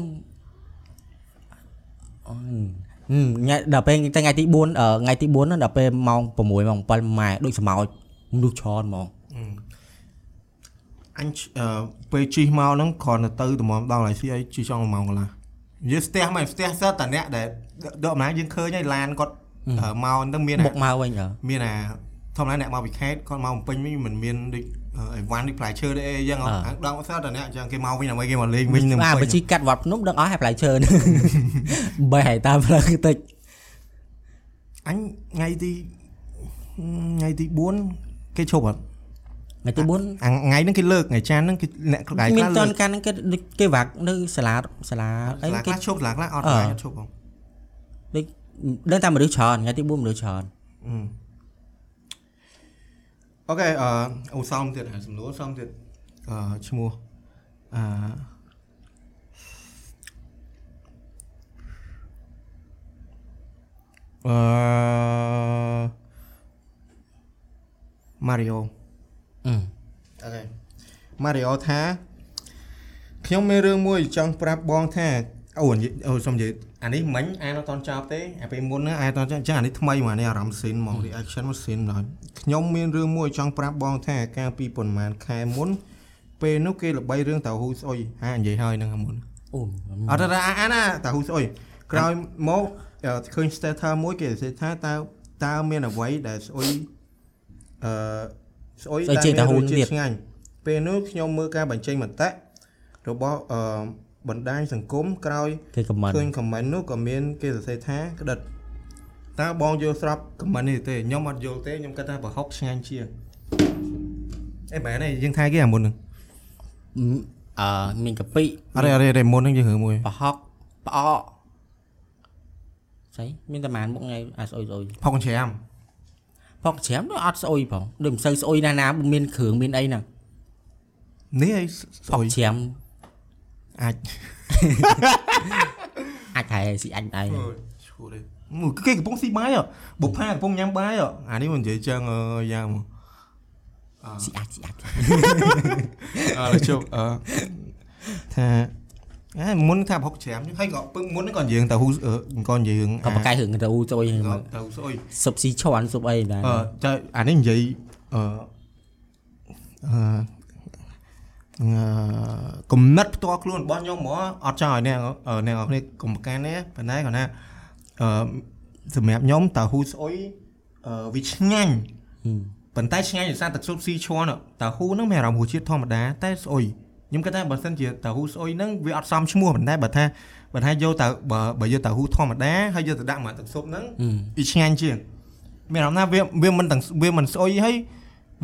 ហឹមថ្ងៃដល់ពេលតែថ្ងៃទី4អឺថ្ងៃទី4ហ្នឹងដល់ពេលម៉ោង6ម៉ោង7ម៉ែដូចស្មោចមនុស្សច្រើនហ្មងអញអឺពេលជិះមកហ្នឹងគ្រាន់តែទៅតម្រាំដល់ហើយស៊ីអីជិះចង់1ម៉ោងកន្លះនិយាយស្ទះមែនស្ទះសតតអ្នកដែលដកអំណាចយើងឃើញហើយឡានគាត់អឺមកហ្នឹងមានអាបុកមកវិញអើមានអាធម្មតាអ្នកមកពីខេត្តគាត់មកបំពេញវិញមិនមានដូច អីវ៉ាន់ដូចផ្លែឈើទេអីចឹងហ៎អាដងសតតអ្នកចឹងគេមកវិញដើម្បីគេមកលេងវិញនឹងអាពេបើញជីកាត់វត្តភ្នំដឹងអស់ហើយផ្លែឈើហ្នឹងបែរតាមផ្លូវតិចអញថ្ងៃទីថ្ងៃទី4គេឈប់អត់ថ្ងៃទី4អាថ្ងៃហ្នឹងគេលើកថ្ងៃច័ន្ទហ្នឹងគេអ្នកក្លាយមានខ្លះតលើនកកាលហ្នឹងគេដូចគេវាក់នៅសាលាសាលាអីខ្លះគេខ្លះឈប់ខ្លះខ្លះអត់អឺថ្ងៃអត់ឈប់ហ៎ដូចដឹងតែមនុស្សច្រើនថ្ងៃទី4មនុស្សច្រើនអូ ខេអឺអូសំទៀតហើយសំណួរសំទៀតអឺឈ្មោះអឺអឺ Mario អឺអូខេ Mario ថាខ្ញុំមានរឿងមួយចង់ប្រាប់បងថាអូនិយាយអូសុំនិយាយ អានេះមិញអានអត់តន់ចប់ទេអាពេលមុនហ្នឹងអានអត់តន់ចប់អញ្ចឹងអានេះថ្មីមកនេះអារម្មណ៍ស៊ីនមក reaction មកស៊ីនដល់ខ្ញុំមានរឿងមួយចង់ប្រាប់បងថាកាលពីប៉ុន្មានខែមុនពេលនោះគេល្បីរឿងតៅហ៊ូស្អុយហានិយាយហើយហ្នឹងមុនអូអត់ទេអាណាតៅហ៊ូស្អុយក្រោយមកឃើញ status មួយគេនិយាយថាតើតើមានអ្វីដែលស្អុយអឺស្អុយដែលមានរសជាតិឆ្ងាញ់ពេលនោះខ្ញុំមើលការបញ្ចេញមតិរបស់អឺ បណ្ដាញសង្គមក្រោយគេខមមិនឃើញ comment នោះក៏មានគេសរសេរថាក្តិតតើបងយល់ស្រប comment នេះទេខ្ញុំអត់យល់ទេខ្ញុំគិតថាប្រហុកឆ្ងាញ់ជាងអេមែនទេយើងថាគេអាមុនហ្នឹងអឺមានកាពិអត់ទេអត់ទេអត់ទេមុនហ្នឹងយើងរឿងមួយប្រហុកផ្អកស្អីមានតែម៉ានមុខថ្ងៃអាស្អុយស្អុយផុកច្រាមផុកច្រាមដូចអត់ស្អុយផងដូចមិនសូវស្អុយណាស់ណាបើមានគ្រឿងមានអីហ្នឹងនេះអីផុកស្អុយច្រាម អាចអាចហែស៊ីអញដែរឈួរទេមួយគេកំពុងស៊ីបាយហ៎បុកផាកំពុងញ៉ាំបាយហ៎អានេះមិននិយាយចឹងអឺយ៉ាងមកស៊ីអាចស៊ីអាចអឺជប់អឺថាអេមុនថាផុកច្រាមហើយក៏ពឹងមុនហ្នឹងក៏និយាយទៅហ៊ូក៏និយាយរឿងក៏បកកាយរឿងទៅស្អុយហ្នឹងមកទៅស្អុយស៊ុបស៊ីឈន់ស៊ុបអីដែរអឺតែអានេះនិយាយអឺអឺអឺ គំនិតផ្ទាល់ខ្លួនរបស់ខ្ញុំហ្មងអត់ចង់ឲ្យអ្នកអឺអ្នកនរគ្នាកុំប្រកាន់ទេប៉ុន្តែគាត់ថាអឺសម្រាប់ខ្ញុំតើហ៊ូស្អុយអឺវាឆ្ងាញ់ប៉ុន្តែឆ្ងាញ់ដោយសារទឹកស៊ុបស៊ីឈ័នតើហ៊ូហ្នឹងមានអារម្មណ៍រសជាតិធម្មតាតែស្អុយខ្ញុំគិតថាបើសិនជាតើហ៊ូស្អុយហ្នឹងវាអត់សមឈ្មោះប៉ុន្តែបើថាបើថាយកតើបើបើយកតើហ៊ូធម្មតាហើយយកទៅដាក់មកទឹកស៊ុបហ្នឹងវាឆ្ងាញ់ជាងមានអារម្មណ៍ថាវាវាមិនទាំងវាមិនស្អុយហើយ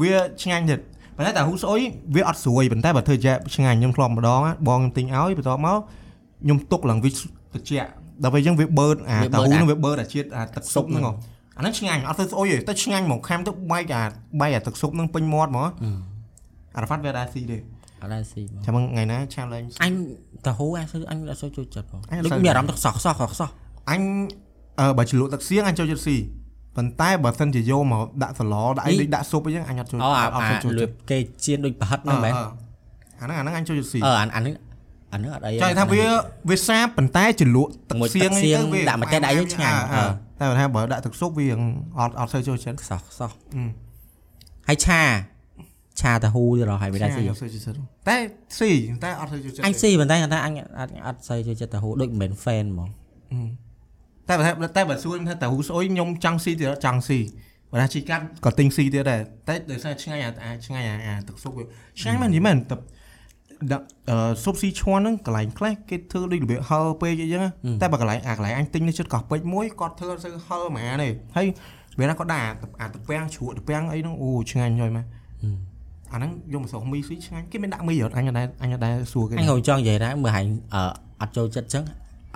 វាឆ្ងាញ់ទៀត ប៉ុន្តែតែហ៊ូស្អុយវាអត់ស្រួយប៉ុន្តែបើធ្វើជាឆ្ងាញ់ខ្ញុំធ្លាប់ម្ដងណាបងខ្ញុំទិញឲ្យបន្ទាប់មកខ្ញុំទុកឡើងវាត្រជាក់ដល់ពេលអញ្ចឹងវាបឺតអាវាបឺតតាហ៊ូអាហ្នឹងវាបឺតអាជាតិអាទឹកស៊ុបហ្នឹងហ៎អាហ្នឹងឆ្ងាញ់អត់ទៅស្អុយទេតែឆ្ងាញ់មកខាំទៅបែកអាបែកអាទឹកស៊ុបហ្នឹងពេញមាត់ហ្មងអារ៉ាហ្វាត់វាដែរស៊ីទេអត់ដែរស៊ីបងចាំថ្ងៃណា challenge អញតាហូអញសូវអញអត់សូវចូលចិត្តបងអញអត់ដូចសូវមានអារម្មណ៍ទឹកសោះខ្សោះខ្សោះអញអឺបើជ្រលក់ទឹកសៀងអញចូលចិត្តស៊ី ប៉ុន្តែបើសិនជាយកមកដាក់សឡដាក់អីដូចដាក់ស៊ុបអីចឹងអញអត់ចូលអូអាអត់អាចូលលឿចិត្តបគេជៀនដូចប្រហិតហ្នឹងមែនអឺអាហ្នឹងអាហ្នឹងអញចូលចិត្តស៊ីអឺអាអានេះអានេះអត់អីចង់ថាវាវាសាបប៉ុន្តែជ្រលក់ទឹកមួយសៀងទឹកសៀងទៅវាដាក់ម្ទេសដាក់អីឆ្ងាញ់អឺអឺតែបើថាបើដាក់ទឹកស៊ុបវាអត់អត់សូវចូលចិត្តខ្សោះខ្សោះអឺហើយឆាឆាតាហ៊ូទៅរកហើយវាដែរស៊ីអត់សូវចូលចិត្តតែស៊ីតែអត់សូវចូលចិត្តអញស៊ីប៉ុន្តែគាត់ថាអញអត់អត់សូវចូលចិត្តតាហ៊ូដូចមិនមែន fan ហ្មង តែបើថាតែបើសួរថាតើហ៊ូស្អុយខ្ញុំចង់ស៊ីទៀតអត់ចង់ស៊ីបើថាជីកាត់ក៏ទិញស៊ីទៀតដែរតែដោយសារឆ្ងាញ់អាអាឆ្ងាញ់អាអាទឹកស៊ុបវាឆ្ងាញ់មែននិយាយមែនតែដាក់អឺស៊ុបស៊ីឈ្មោះហ្នឹងកន្លែងខ្លះគេធ្វើដូចរបៀបហឹលពេកអីចឹងណាតែបើកន្លែងអាកន្លែងអញទិញនៅជិតកោះពេជ្រមួយគាត់ធ្វើអត់សូវហឹលហ្មងទេហើយវាណាគាត់ដាក់អាអាតពាំងជ្រក់តពាំងអីហ្នឹងអូឆ្ងាញ់ហើយម៉ែអាហ្នឹងយកម្សៅមីស៊ីឆ្ងាញ់គេមានដាក់មីអត់អញអត់ដែរអញអត់ដែរសួរគេអញក៏ចង់និយាយដែរមើលហែងអឺអត់ចូលចិត្តចឹង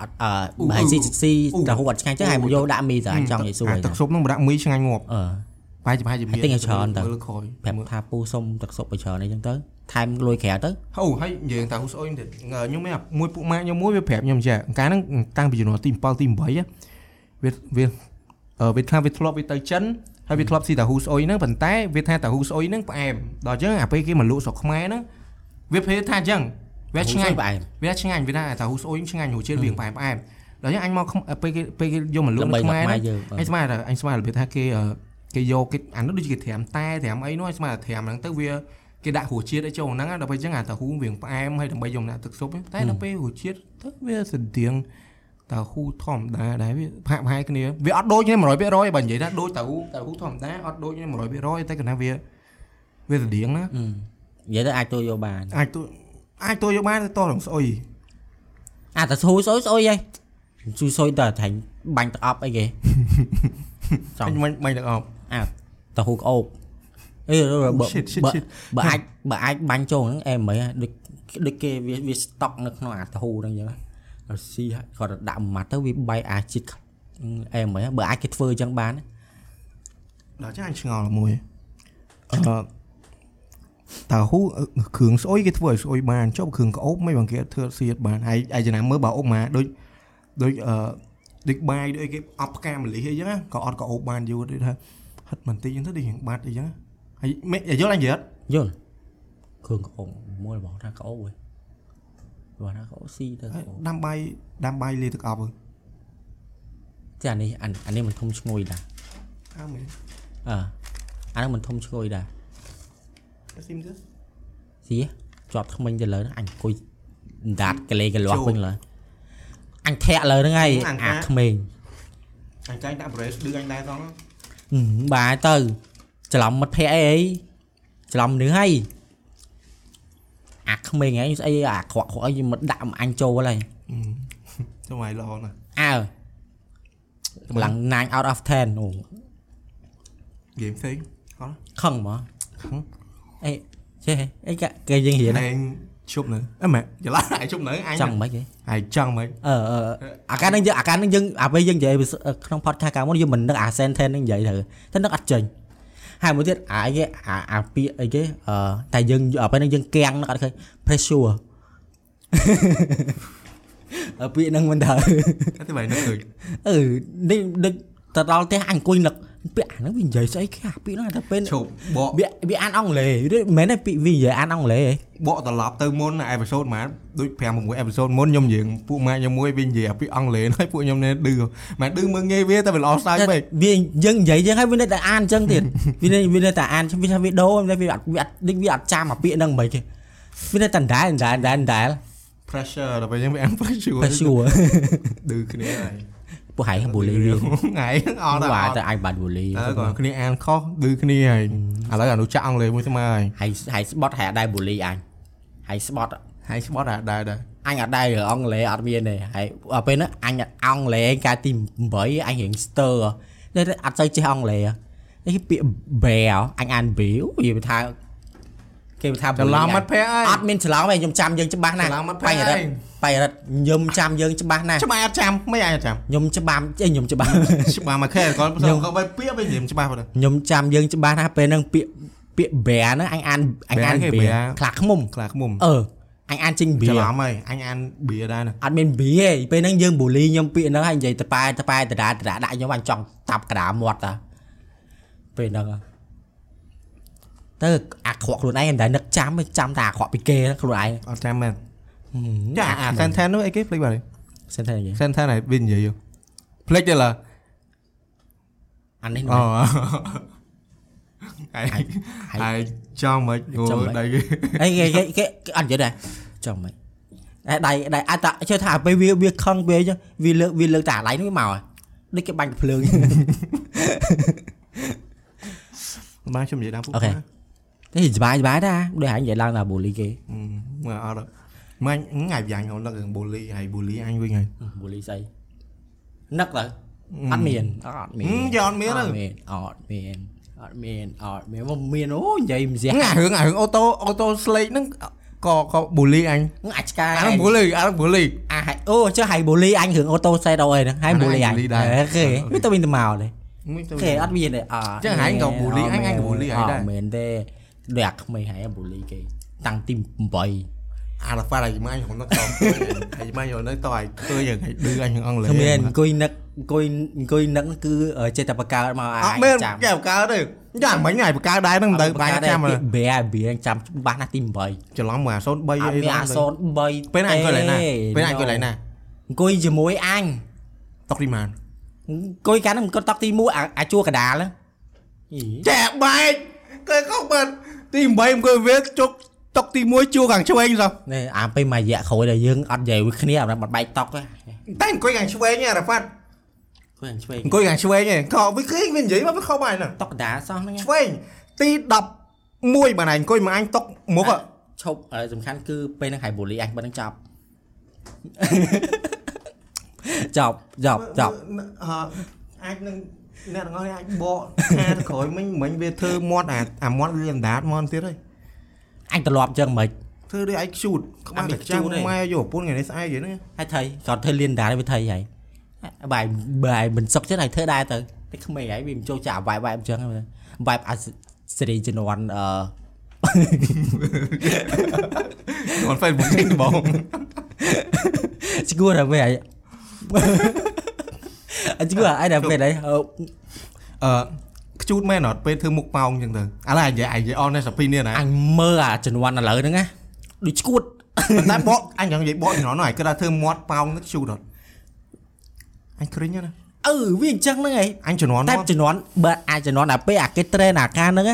អត់អឺអ៊ូបើហែងស៊ីអ៊ូស៊ីអ៊ូតាហ៊ូអត់ឆ្ងាញ់ចឹងហែងមកយកដាក់មីទៅអញចង់និយាយសួរអាហែងទឹកស៊ុបហ្នឹងមកដាក់មីឆ្ងាញ់ងាប់អឺប្រហែលជាប្រហែលជាមានទិញឲ្យច្រើនទៅមើលខយប្រាប់ថាពូសុំទឹកសុបឲ្យច្រើនអីចឹងទៅថែមលុយក្រៅទៅអូហើយនិយាយថាហ៊ូស្អុយទៀតខ្ញុំមានមួយពួកម៉ាក់ខ្ញុំមួយវាប្រាប់ខ្ញុំចេះកាលហ្នឹងតាំងពីជំនាន់ទី7ទី8វាវាអឺវាខ្លះវាធ្លាប់វាទៅចិនហើយវាធ្លាប់ស៊ីតាហ៊ូស្អុយហ្នឹងប៉ុន្តែវាថាតាហ៊ូស្អុយហ្នឹងផ្អែមដល់អញ្ចឹងអាពេលគេមកលក់ស្រុកខ្មែរហ្នឹងវាភេទថាអញ្ចឹង វាឆ្ងាញ់ផ្អែមវាឆ្ងាញ់វាថាតាហ៊ូស្អុយឆ្ងាញ់រសជាតិវាផ្អែមផ្អែមដល់អញ្ចឹងអញមកខ្មពេលគេពេលគេយកមកលក់ដើម្បីនៅខ្មែរខ្មែរហ្នឹងយើងអញស្មានថាអញស្មានរបៀបថាគេអឺគេយកគេអានោះដូចជាគេត្រាំតែត្រាំអីនោះអញស្មានថាត្រាំហ្នឹងទៅវាគេដាក់រសជាតិអីចូលហ្នឹងណាដល់ពេលអញ្ចឹងអាតាហ៊ូវាផ្អែមហើយដើម្បីយកមកដាក់ទឹកស៊ុបហ្នឹងតែដល់ពេលរសជាតិទៅវាស្តៀងតាហ៊ូធម្មតាដែរវាផាក់ផាយគ្នាវាអត់ដូចគ្នា100%បើនិយាយថាដូចតាហ៊ូតាហ៊ូធម្មតាអត់ដូចគ្នា100%តែគណៈវាវាស្តៀងណាអឺនិយាយទៅអាចទៅយកបានអាចទៅ អាចទៅយកបានទៅតោះរំស្អុយអាតែស៊ូស្អុយស្អុយហីស៊ូស្អុយតែថាញ់បាញ់ទឹកអប់អីគេចង់អញមិនមិនទាំងអស់អាតាហ៊ូក្អូបអេបើ shit, shit, បើ shit. បើអាចបើអាចបាញ់ចូលហ្នឹងអែមិនហ៎ដូចដូចគេវាវាស្តុកនៅក្នុងអាតាហ៊ូហ្នឹងអញ្ចឹងដល់ស៊ីហើយគាត់ដាក់មួយម៉ាត់ទៅវាបែកអាជាតិអែមិនហ៎បើអាចគេធ្វើអញ្ចឹងបានដល់ចឹងអញឆ្ងល់មួយអឺ តើហ៊ូគ្រឿងស្អុយគេធ្វើឲ្យស្អុយបានចុះគ្រឿងក្អូបមិនបងគេអត់ធ្វើសៀតបានហើយឯចំណាំមើលបើអុកមកដូចដូចអឺដូចបាយដូចគេអប់ផ្កាម្លិះអីចឹងណាក៏អត់ក្អូបបានយូរដូចថាហិតបន្តិចចឹងទៅដូចរៀងបាត់អីចឹងណាហើយមេយល់អញនិយាយអត់យល់គ្រឿងក្អូបមួយរបស់ថាក្អូបហ៎របស់ថាក្អូបស៊ីទៅហើយដាំបាយដាំបាយលាយទឹកអប់ហ៎តែអានេះអាអានេះមិនធំឈ្ងុយដែរអើមែនអឺអានេះមិនធំឈ្ងុយដែរ ស៊ីមទៅស៊ីជាប់ថ្មិញទៅលើហ្នឹងអញអង្គុយដាតកលេកលាស់វិញឡើយអញធាក់លើហ្នឹងហើយអាក្មេងអញចាញ់ដាក់ brace ឌឺអញដែរផងហឹមបាយទៅច្រឡំមិត្តភ័ក្ដិអីអីច្រឡំនេះហើយអាក្មេងហ្នឹងស្អីអាខ្វក់ខ្វក់អីមិនដាក់មកអញចូលហើយចាំឲ្យល្អណាស់អើកម្លាំង9 out of 10អូហ្គេមផ្សេងអត់ខឹងហ្មងខឹង អីចេះអីកាគេយើងរៀនឯងជប់នៅអីម៉ែច្រឡំឯងជប់នៅអញចង់មិនហីឯងចង់មិនអឺអឺអាការនឹងយើងអាការនឹងយើងអាពេលយើងនិយាយក្នុង podcast កាលមុនយើងមិននឹកអា sentence នឹងនិយាយទៅតែនឹកអត់ចេញហើយមួយទៀតអាអីគេអាអាពាក្យអីគេអឺតែយើងអាពេលហ្នឹងយើងគាំងនឹកអត់ឃើញ pressure អាពាក្យហ្នឹងមិនដើរតែបែរនឹកឃើញអឺនេះដូចទៅដល់ផ្ទះអញអង្គុយនឹក ពាក្យអាហ្នឹងវានិយាយស្អីគេអាពាក្យហ្នឹងតែពេលឈប់បកវាវាអានអង់គ្លេសវាមិនមែនទេពាក្យវានិយាយអានអង់គ្លេសហ៎បកត្រឡប់ទៅមុនអេពីសូតហ្មងដូច5 6អេពីសូតមុនខ្ញុំនិយាយពួកម៉ាក់ខ្ញុំមួយវិញនិយាយពីអង់គ្លេសហើយពួកខ្ញុំនេះឌឺម៉ែឌឺមើងងាយវាតែវាល្អស្ដាយពេកវាយើងនិយាយចឹងហើយវានៅតែអានចឹងទៀតវានៅវានៅតែអានវាថាវាដូរវាអត់វាអត់ដូចវាអត់ចាំអាពាក្យហ្នឹងមិនហិចទេវានៅតែដដែលដដែលដដែលដដែល pressure ដល់ពេលយើងវាអាន pressure តែសួរឌឺគ្នាហើយ ពួកហៃបូលីវាថ្ងៃអត់បាទដល់តែអាយបាត់បូលីអើគាត់គ្នាអានខុសឌឺគ្នាហើយឥឡូវអានោះចាក់អង់គ្លេសមួយស្មើហើយហៃហៃស្បត់ហៃអត់ដែរបូលីអញហៃស្បត់ហើយស្បត់អាដែរដែរអញអត់ដែររឿងអង់គ្លេសអត់មានទេហើយដល់ពេលហ្នឹងអញអង់គ្លេសកាលទី8អញរៀងស្ទើតែអត់សូវចេះអង់គ្លេសនេះពាក្យ bear អញអាន bear វាថា គេថាច្រឡំមិត្តភ័ក្តិអើយអត់មានច្រឡំទេខ្ញុំចាំយើងច្បាស់ណាស់ច្រឡំមិត្តភ័បាក្ញ់តិរិតឯងបាញ់រិតខ្ញុំចាំយើងច្បាស់ណាស់ច្បាស់អត់ចាំមិនអាចអត់ចាំខ្ញុំច្បាស់អេខ្ញុំច្បាស់ច្បាស់មកខែគាត់ខ្ញុំគាត់ទៅពាក្យវិញនិយាយច្បាស់គាត់ខ្ញុំចាំយើងច្បាស់ណាស់ពេលហ្នឹងពាក្យពាក្យ bear ហ្នឹងអញអានអញអាន bear គេ bear bear ខ្លាខ្មុំខ្លាខ្មុំអឺអញអានចេញច្រ beer ឡំហើយអញអានបៀដែរណាអត់មាន beer ទេពេលហ្នឹងយើងបូលីខ្ញុំពាក្យហ្នឹងហើយនិយាយតប៉ែតប៉ែតដាតដាដាក់ខ្ញុំអញចង់តាប់ក្តារមាត់តាពេលហ្នឹងហ៎ ទៅអាក្រក់ខ្លួនឯងមិនដែលនឹកចាំទេចាំតែអាក្រក់ពីគេខ្លួនឯងអត់ចាំមែនចាអា Senten នោះអីគេភ្លេចបាត់ហើយសិនតែនិយាយ Senten ហើយវានិយាយយកភ្លេចទេឡាអានេះអូណាហើយហើយចំមិនអូចំមិនដៃគេអីគេគេគេគេអត់និយាយដែរចាំមិនអេដៃដៃអាចតាជឿថាពេលវាវាខឹងពេលចឹងវាលើកវាលើកតែអាឡៃនេះវាមកហើយដូចគេបាញ់ភ្លើងបានខ្ញុំនិយាយដល់ពុកអូខេ ទេសុបាយសុបាយដែរដូចហែងនិយាយឡើងថាបូលីគេមកអត់មិនថ្ងៃយ៉ាញ់ហ្នឹងរឿងបូលីហើយបូលីអញវិញហើយបូលីស្អីនឹកទៅអត់មានអត់មានយកអត់មានអទេត់មានអត់មានអត់មានអត់មានមកមានអូនិយាយមិនស្ទះអារឿងអារឿងអូតូអូតូស្លេកហ្នឹងក៏ក៏បូលីអញអាចឆ្កាអាហ្នឹងបូលីអាហ្នឹងបូលីអាហែអូចុះហៃបូលីអញរឿងអូតូសេតអូអីហ្នឹងហៃបូលីអញបូលីដែរអូខេវាទៅវិញទៅមកទេមិនទៅគេអត់មានទេអត់ចឹងហែងក៏បូលីអញអញក៏បូលីហែងដែរអត់មែនទេ ដូចអាក្មេងហែងបូលីគេតាំងទី8អារ៉ាហ្វាត់ហើយម៉ាញ់ខ្ញុំនឹកតហើយម៉ាញ់ខ្ញុំនឹកតឲ្យឃើញយ៉ាងហិឌឺអញអង់គ្លេសគ្មានអង្គុយនឹកអង្គុយអង្គុយនឹកគឺចេះតែបកើតមកអាអត់មានចាំគេបកើទេយ៉ាងមិញហើយបកើដែរហ្នឹងមិនទៅបាញ់ចាំបៀបៀចាំច្បាស់ណាស់ទី8ច្រឡំមកអា03អត់អីមានអាសូន3ពេលអញអង្គុយឡើយណាពេលអញអង្គុយឡើយណាអង្គុយជាមួយអញតុកទីម៉ានអង្គុយកាលហ្នឹងអង្គុយតុកទី1អាអាជួរកដាលហ្នឹងអីចាក់បែកគេខុសបាត់ ទី8អង្គុយវាជុកតុកទី1ជួខាងឆ្វេងសោះនេះអាពេលមួយរយៈក្រោយដែលយើងអត់និយាយមួយគ្នាអត់បាត់បែកតុកទេតែអង្គុយខាងឆ្វេងអារ៉ាហ្វាត់អង្គុយអញឆ្វេងអង្គុយខាងឆ្វេងឯងក៏វាឃើញវានិយាយមកវាខុសបាយហ្នឹងតុកកដាលសោះហ្នឹងឆ្វេងទី11បាទឯងអង្គុយមកអញតុកមុខឈប់ហើយសំខាន់គឺពេលហ្នឹងហៃបូលីអញបើហ្នឹងចប់ចប់ចប់ចប់អាចនឹង អ្នកទាំងអស់នេះអាចបកថាទៅក្រោយមិញមិញវាធ្វើមាត់អាអាមាត់វាអណ្ដាតមកទៀតហើយអញត្រឡប់ចឹងមិនធ្វើដូចឯងខ្ជូតក្បាលអត់មានតែចាំខ្ជូតទេម៉ែយកប្រពន្ធថ្ងៃនេះស្អែកហ្នឹងហើយថៃគាត់ធ្វើលៀនដែរវាថៃហើយបាយបាយមិនសុកចិត្តហើយធ្វើដែរទៅតែក្មេងហើយវាមិនចូលចាវាយវាយអញ្ចឹងវាយអាសេរីជំនាន់អឺគាត់ Facebook នេះបងស្គាល់តែវាហើយ អញ្ចឹងអាយដល់ពេលហើយអឺខ្ជូតមែនអត់ពេលធ្វើមុខប៉ោងអញ្ចឹងទៅឥឡូវអាយអាយ honest opinion ណាអញមើលអាជំនាន់ឥឡូវហ្នឹងណាដូចឈួតប៉ុន្តែបកអញចង់និយាយបកជំនាន់នោះអាយគាត់ថាធ្វើមាត់ប៉ោងទៅខ្ជូតអត់អញគ្រិញណាអឺវាអញ្ចឹងហ្នឹងឯងអញជំនាន់តែនោះជំនាន់បើអាចជំនាន់ដល់ពេលអាគេ train អាការហ្នឹង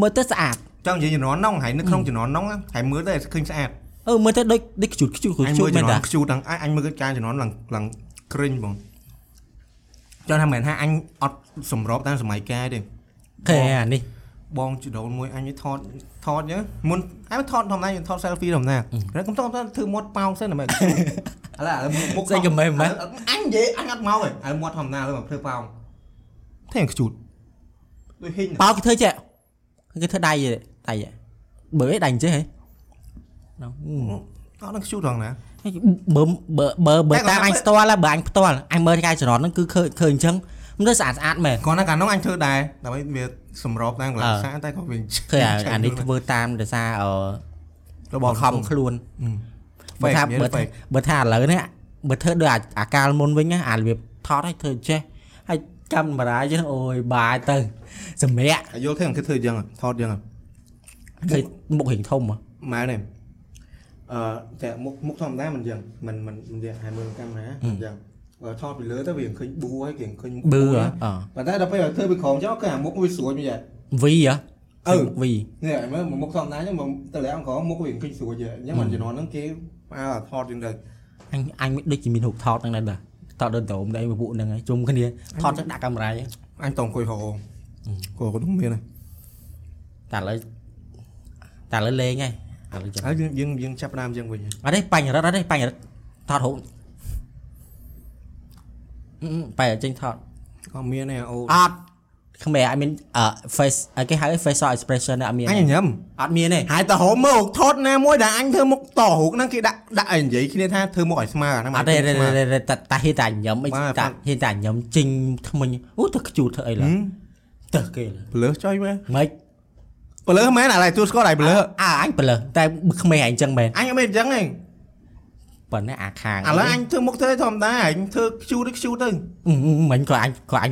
មើលទៅស្អាតចង់និយាយជំនាន់នោះហើយនៅក្នុងជំនាន់នោះហើយមើលទៅឃើញស្អាតអឺមើលទៅដូចដូចខ្ជូតខ្ជូតអញខ្ជូមើតលមែជំននាតាន់ខ្ជូតហ្នឹងអញមើលការជំនាន់ឡើងឡើងគ្រិញបង ចង់ថាមិនថាអញអត់សម្របតាមសម័យកាលទេខេអានេះបងជីដូនមួយអញថតថតអញ្ចឹងមុនអញថតធម្មតាយើងថត selfie ធម្មតាតែខ្ញុំថតធ្វើមាត់ប៉ោងសិនតែមិនឥឡូវមុខស្អីក៏មិនមែនអញនិយាយអញអត់មកទេហើយមាត់ធម្មតាលើមកធ្វើប៉ោងតែខ្ជូតដូចហ៊ីងប៉ោគេធ្វើចេះគេធ្វើដៃទេដៃទេបើឯងដៃអញ្ចេះហ៎អត់នឹងខ្ជូតហ្មងណា បើបើបើបើតែគាត់តាមអញថាផ្ទាល់ហើយបើអញផ្ទាល់អញមើលកាយចរន្តហ្នឹងគឺឃើញឃើញអញ្ចឹងមិនទៅស្អាតស្អាតមែនគាត់ណាកាលនោះអញធ្វើដែរដើម្បីវាសម្របតាមកន្លែងសាតែក៏វាឃើញអាអានេះធ្វើតាមដោយសារអឺរបស់ខំខ្លួនបើបើថាថាបើថាបើថាឥឡូវនេះបើធ្វើដូចអាអាកាលមុនវិញណាអារបៀបថតឲ្យធ្វើចេះហើយកាមេរ៉ាចឹងអូយបាយទៅសម្រាប់យល់ទេគេធ្វើអញ្ចឹងថតអញ្ចឹងឃើញមុខរៀងធំហ៎ម៉ែនេះអឺតែមុខមុខធម្មតាមិនអញ្ចឹងមិនមិនមិនយ៉ាងហើយមើលកាមេរ៉ាអញ្ចឹងបើថតពីលើទៅវាឃើញប៊ូហើយគេឃើញបឺហ៎អប៉ុន្តែដល់ពេលធ្វើពីក្រោមចុះគឺអាមុខវាស្រួចវិញហ៎វីហ៎អឺវីនេះឲ្យមើលមុខធម្ម តាអញ្ចឹងមកទៅឡើងក្រោមមុខវាឃើញស្រួចហ៎អញ្ចឹងមិនជំនាន់ហ្នឹងគេផ្អើថតអញ្ចឹងទៅអញអញដូចជាមានរូបថតហ្នឹងដែរបាទថតដូចដុំដែរពួកហ្នឹងហើយជុំគ្នាថតចឹងដាក់កាមេរ៉ាចឹងអញតអង្គុយហោក៏គាត់មានហើយតែឥឡូវតែឥឡូវលេង ហើយឥឡូវចឹងហើយយើងយើងយើងចាប់ដើមអញ្ចឹងវិញអត់ទេបញ្ញរិទ្ធអត់ទេបញ្ញរិទ្ធថតរូបអឺបែរចេញថតក៏មានដែរអូអត់ខ្មែរអត់មានអឺ face អីគេហៅ facial expression អត់មានអញញញឹមអត់មានទេហើយតើហូមមើលថតណាមួយដែលអញធ្វើមុខតរូបហ្នឹងគេដាក់ដាក់ឲ្យនិយាយគ្នាថាធ្វើមុខឲ្យស្មើអាហ្នឹងអត់ទេទេទេតែតែហ៊ានតែញឹមអីបាទតែហ៊ានតែញឹមជីងថ្មិញអូទៅខ្ជូតធ្វើអីឡើយទៅគេប្លើសចុយមើលមិន ប្លើសមែនអាឡៃទួស្គាល់ឲ្យប្លើសអើអញប្លើសតែខ្មែរអញចឹងមែនអញអត់មានអញ្ចឹងទេប៉ុន្តែអាខាងឥឡូវអញធ្វើមុខធ្វើធម្មតាអញធ្វើខ្ជូតទៅខ្ជូតទៅមិញក៏អញក៏អញ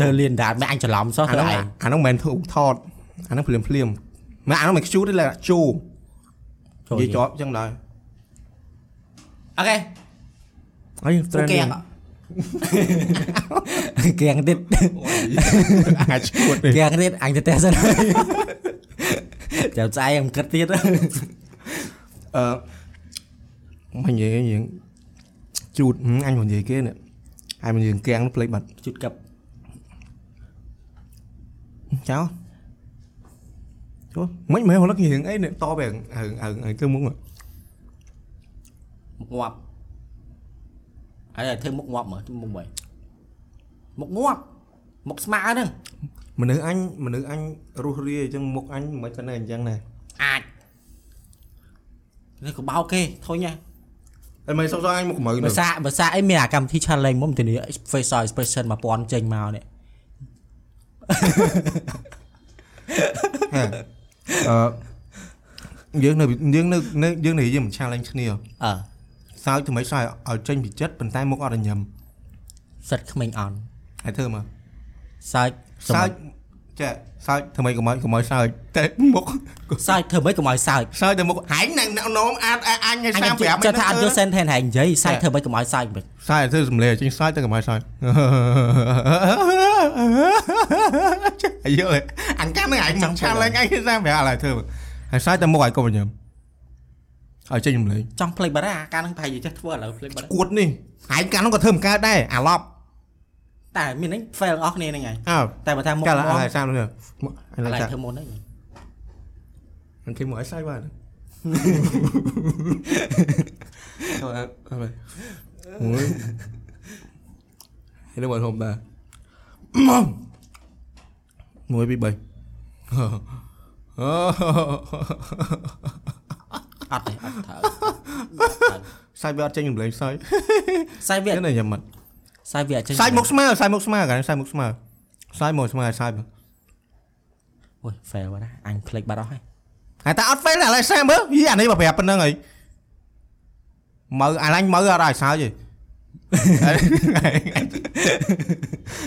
ទៅលៀនដាតមិនអញច្រឡំសោះអាទៅហ្នឹងឯងអាហ្នឹងមិនមែនធ្វើថតអាហ្នឹងភ្លាមភ្លាមមិនអាហ្នឹងមិនខ្ជូតទេឡើយជូនិយាយជាប់អញ្ចឹងដែរអូខេអីអូខេគៀងទៀតអាចឈួតទេគៀងទៀតអញទៅតែសិនចាំស្អែកមិនគិតទៀតអឺមិននិយាយ យើងជូតហឹមអញមិននិយាយគេនេះហើយមិនយើងកៀងភ្លេចបាត់ជុតកັບចោលចូលមិនមែនរលឹកយើងអីនេះតបែងអើអើអើធ្វើមុខ មុខងាប់ ហើយធ្វើមុខងាប់មើលមុខវិញមុខងាប់មុខស្មាហ្នឹងមនុស្សអញមនុស្សអញរស់រាយអញ្ចឹងមុខអញមិនក៏នៅអញ្ចឹងដែរអាចនេះក៏បោកគេធុញហ៎តែមិនសុខសុខអញមុខមើលភាសាភាសាអីមានអាកម្មវិធី challenge មកធានា facial expression 1000ចេញមកនេះអឺយើងនៅយើងនៅនៅយើងនៅយើងមិន challenge គ្នាអើ សើចធ្វើម៉េចសើចឲ្យចេញពីចិត្តប៉ុន្តែមុខអត់ញញឹមសិតក្មេងអន់ហើយធ្វើមកសើចសើចចាសើចធ្វើម៉េចកុំឲ្យកុំឲ្យសើចតែមុខសើចធ្វើម៉េចកុំឲ្យសើចសើចតែមុខហែងនឹងនោមអាចអញឲ្យអញ35ចាំថាអត់យល់ send ថែនហែងនិយាយសើចធ្វើម៉េចកុំឲ្យសើចមិនសើចធ្វើសំលេងចេញសើចតែកុំឲ្យសើចអាយល់អញកាន់នឹងអញចង់ challenge អញ35ឥឡូវធ្វើហើយសើចតែមុខឲ្យកុំញញឹម ឲ្យចេញសំលេងចង់ភ្លេចបាត់ហើយអាការនឹងប្រហែលជាចេះធ្វើឥឡូវភ្លេចបាត់ហើយគួតនេះហែងកាន់នោះក៏ធ្វើមិនកើតដែរអាឡប់តែមានហ្នឹង fail អស់គ្នាហ្នឹងហើយអើតែបើថាមុខកាលមកឲ្យសាមនេះអញឥឡើងឡូវចាធ្វើមុនហ្នឹងអញគេមកឲ្យសាយបានអើអើមួយហើយនឹងមកធំដែរមួយពីរបីអូ អត់ទេអត់ធ្វើសាយវាអត់ចេញកម្លេងសាយសាយវានេះយ៉ាងម៉េចសាយវាចេញសាយមុខស្មើសាយមុខស្មើកាសាយមុខស្មើសាយមកស្មើសាយអូយ fail បាត់ហើយអញភ្លេចបាត់អស់ហើយហើយតែអត់ fail ឥឡូវសាមើលយីអានេះមកប្រាប់ប៉ុណ្្នឹងហើយមើលអាឡាញ់មើលអត់ឲ្យសើចទេ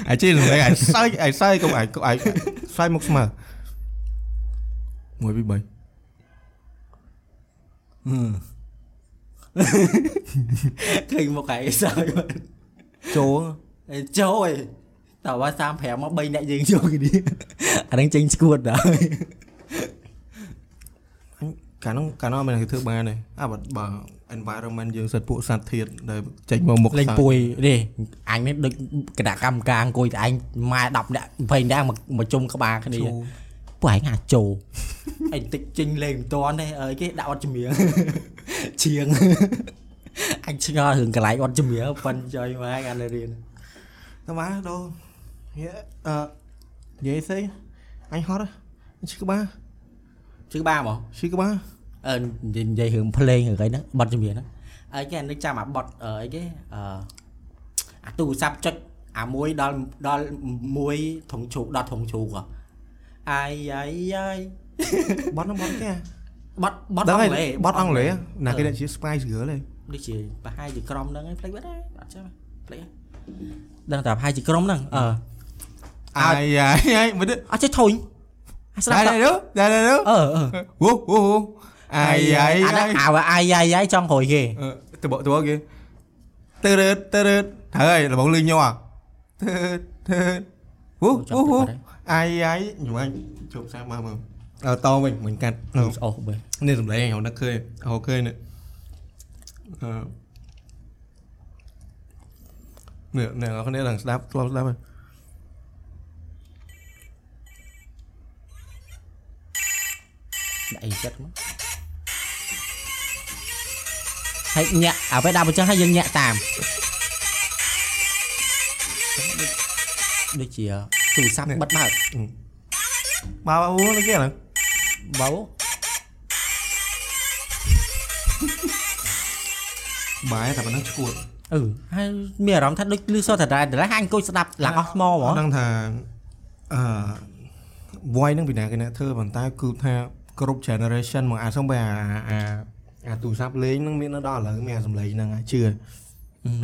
អាជីសម្លេងអាសើចអាសើចកុំអាអាសើចមុខស្មើមួយពីរបី ឃើញមុខឯងសើចបាត់ចូលអេចូលឯងតើว่า35មក3អ្នកយើងចូលគ្នាអាហ្នឹងចេញស្គួតដែរកាលនោះកាលនោះមិនធ្វើបានទេអើបើបើ environment យើងសិតពួកសត្វធាតដែលចេញមកមុខលេងសើចពួយនេះអញនេះដូចគណៈកម្មការអង្គុយតែឯងម៉ែ10នាក់20នាក់មកមកជុំក្បាលគ្នាចូល ពួកឯងអាចចូលឯងតិចចេញលេងមិនតាន់ទេអើយគេដាក់អត់ជំនៀងជាងអញឆ្ងល់រឿងកន្លែងអត់ជំនៀងប៉ិនចុយមកឯងអានរៀនតែមកដល់យេអឺនិយាយស្អីអញហត់ឈឺក្បាលជឿបាហ្មងឈឺក្បាលអឺនិយាយរឿងភ្លេងរឿងអីហ្នឹងបတ်ជំនៀងហ្នឹងអីគេនឹកចាំអាបတ်អីគេអឺអាទូរស័ព្ទចុចអាមួយដល់ដល់មួយធុងជ្រូកដល់ធុងជ្រូកហ៎ អាយអាយអាយបត់ហ្នឹងបត់គេបတ်បတ်ដឹងអហើយង់គ្លេសបត់អង់គ្លេសណាគេដាក់ជា Spice Girl ទេដូចជាប្រហែលជាក្រុមហ្នឹងឯងភ្លេចបាត់ហើយអត់ចាំភ្លេចហើយដឹងតែប្រហែលជាក្រុមហ្នឹងអឺអាយអាយអាយមើលទៅអត់ចេះធុញអាស្ដាដែរប់ដែរទៅដែរដែរទៅអឺអឺវូវូអាយអាយអាអាហ្នឹងយអាវអាយអាយអាយចង់ក្រោយគេទៅបកទៅបកគេទៅរឺទៅរឺហើយលបងលឺញ័រទៅទៅវូវូ អាយអាយញ៉ាំជប់សាមកមើលអើតវិញមិនកាត់អូបើនេះសំឡេងខ្ញុំនឹកឃើញអូឃើញនេះអឺនេះនេះអរគ្នាឡើងស្ដាប់ធ្លាប់ស្ដាប់ហើយដាក់អីចិត្តមកហើយញាក់អ្វីដាក់បញ្ចឹងហើយយើងញាក់តាមដូចជា ទូរស័ព្ទបិទបើកបើអូនេះគេហ្នឹងបោបាយតែប៉ុណ្ណឹងឈួតអឺហើយមានអារម្មណ៍ថាដូចលឺសតតែតែអញអង្គុយស្ដាប់ឡើងអស់ថ្មហ្មងដឹងថាអឺ voice ហ្នឹងពីណាគេអ្នកធ្វើប៉ុន្តែគឺថាគ្រប់ generation មកអាចសំបីអាអាអាទូរស័ព្ទលេងហ្នឹងមាននៅដល់ឥឡូវមានអាសំឡេងហ្នឹងអាចជឿ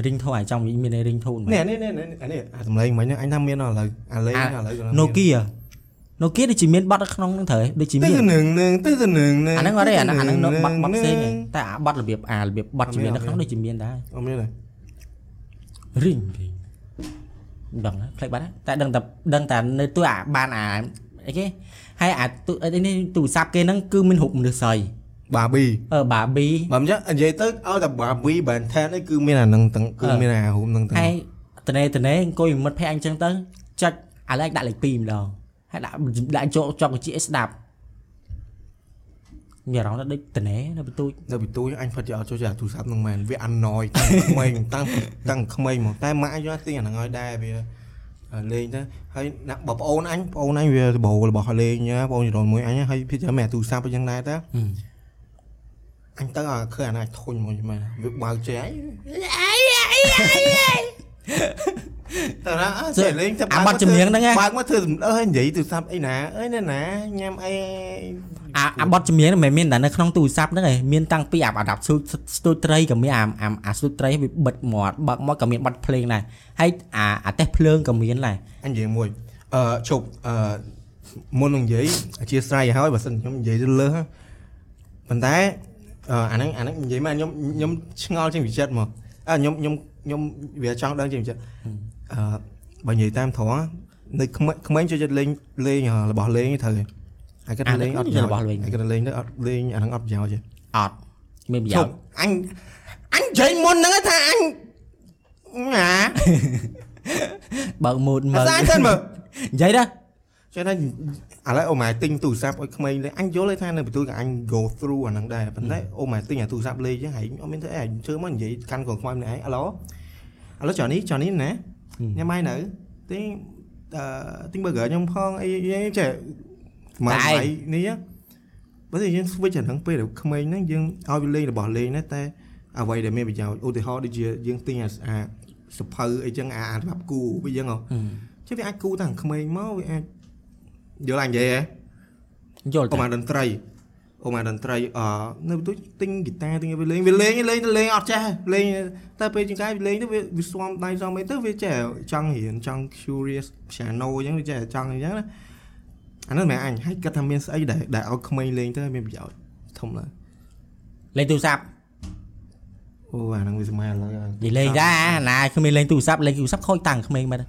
រីងធូអាចំវិញមានរីងធូនេះនេះនេះអានេះអាសម្លេងមិញអញថាមានឥឡូវអាលេងឥឡូវ Nokia Nokia ដូចជាមានបាត់នៅក្នុងហ្នឹងត្រូវដូចជាមានទៅនឹងនឹងទៅទៅនឹងអាហ្នឹងអត់ទេអាហ្នឹងនៅបាត់បាត់ផ្សេងតែអាបាត់របៀបអារបៀបបាត់ជាមាននៅក្នុងដូចជាមានដែរអត់មានទេរីងរីងដឹងផ្លេចបាត់តែដឹងតែដឹងតែនៅទូអាបានអាអីគេហើយអាទូនេះទូរស័ព្ទគេហ្នឹងគឺមានរូបមនុស្សស្រី បាប៊ីអឺបាប៊ីបើមិនចឹងនិយាយទៅឲ្យតែបាប៊ីបានថែនអីគឺមានអាហ្នឹងទាំងគឺមានអារូបហ្នឹងទាំងហើយតនេតនេអង្គុយមិត្តភ័ក្ដិអញ្ចឹងទៅចុចឥឡូវដាក់លេខ2ម្ដងហើយដាក់ដាក់ចូលចុកជាស្ដាប់មានអារម្មណ៍ថាដូចតនេនៅបន្ទូចនៅពីទូចអញផិតយកចូលជាទូរស័ព្ទហ្នឹងមែនវាអាណយតាំងក្មេងតាំងតាំងក្មេងមកតែម៉ាក់យកទិញអាហ្នឹងឲ្យដែរវាលេងទៅហើយអ្នកបងប្អូនអញបងប្អូនអញវាដបោរបស់លេងណាបងប្អូនចរមួយអញហើយភាគច្រើនមានទូរស័ព្ទអញ្ចឹងដែរតើ អញទៅឲ្យឃើញអាណាធុញមួយមែនវាបើកចេះតើណាអើចេះលេងតែបាត់ចម្រៀងហ្នឹងបើកមកធ្វើអើយនិយាយទូរស័ព្ទអីណាអើយណែណាញ៉ាំអីអាអាបត់ចម្រៀងមិនមែនតែនៅក្នុងទូរស័ព្ទហ្នឹងឯងមានតាំងពីអាអាដាប់ស្ទូត្រីក៏មានអាអាស្ទូត្រីវាបិទមាត់បើកមកក៏មានបတ်ភ្លេងដែរហើយអាអាទេសភ្លើងក៏មានដែរអញនិយាយមួយអឺជប់អឺមុននឹងនិយាយអធិស្ឋានឲ្យហើយបើសិនខ្ញុំនិយាយទៅលើហ្នឹងប៉ុន្តែ អឺអាហ្នឹងអាហ្នឹងនិយាយមកខ្ញុំខ្ញុំឆ្ងល់ជាងវិចិត្រមកអើខ្ញុំខ្ញុំខ្ញុំវាចង់ដឹងជាងវិចិត្រអឺបើនិយាយតាមត្រង់នៅក្មេងក្មេងចូលចិត្តលេងលេងរបស់លេងត្រូវហើយគាត់លេងអត់របស់លេងហើយគាត់លេងទៅអត់លេងអាហ្នឹងអត់ប្រយោជន៍ទេអត់មានប្រជយោជប់ន៍អញអញនិយាយមុនហ្នឹងថាអញណាបើកម៉ូតមើអាលសាទៅមើលនិយាយដែរចឹងតែ ឥឡូវអូម៉ែទិញទូរស័ព្ទឲ្យក្មេងលេងអញយល់ទេថានៅបន្ទូលក៏អញ go through អាហ្នឹងដែរប៉ុន្តែអូម៉ែទិញអាទូរស័ព្ទលេងចឹងហែងអត់មានធ្វើអីអញជឿមកនិយាយកាន់កងខ្មៅម្នាក់ឯងអឡូឥឡូវចនេះចនេះណាញ៉ាំបាយនៅទិញអឺទិញ burger ខ្ញុំផងអីអីចេះមកបាយនេះបើតែយើង switch អាហ្នឹងពេលដែលក្មេងហ្នឹងយើងឲ្យវាលេងរបស់លេងណាតែអ្វីដែលមានប្រយោជន៍ឧទាហរណ៍ដូចជាយើងទិញអាអាសភៅអីចឹងអាសម្រាប់គូវាចឹងហ៎ chứ vì anh cu thằng khmer máu vì anh giờ làm vậy hả យល់ ô តែ mà đần tray ô mà đần tray ờ nơi tôi tinh guitar tinh về lên về lên lên lên ọt cha lên ta về những cái lên nó về về swam tay xong mấy tức về trẻ trong hiện trong curious piano giống như trẻ trong như đó anh nói mẹ anh hay cái thằng miên ấy để để ở khmer lên tới miên bây giờ thông là លេងទូរស័ព្ទ ô à năng vì mà là និយាយលេងដែរណាគ្មានលេងទូរស័ព្ទលេងទូរស័ព្ទខូចតាំងក្មេងមែន ờ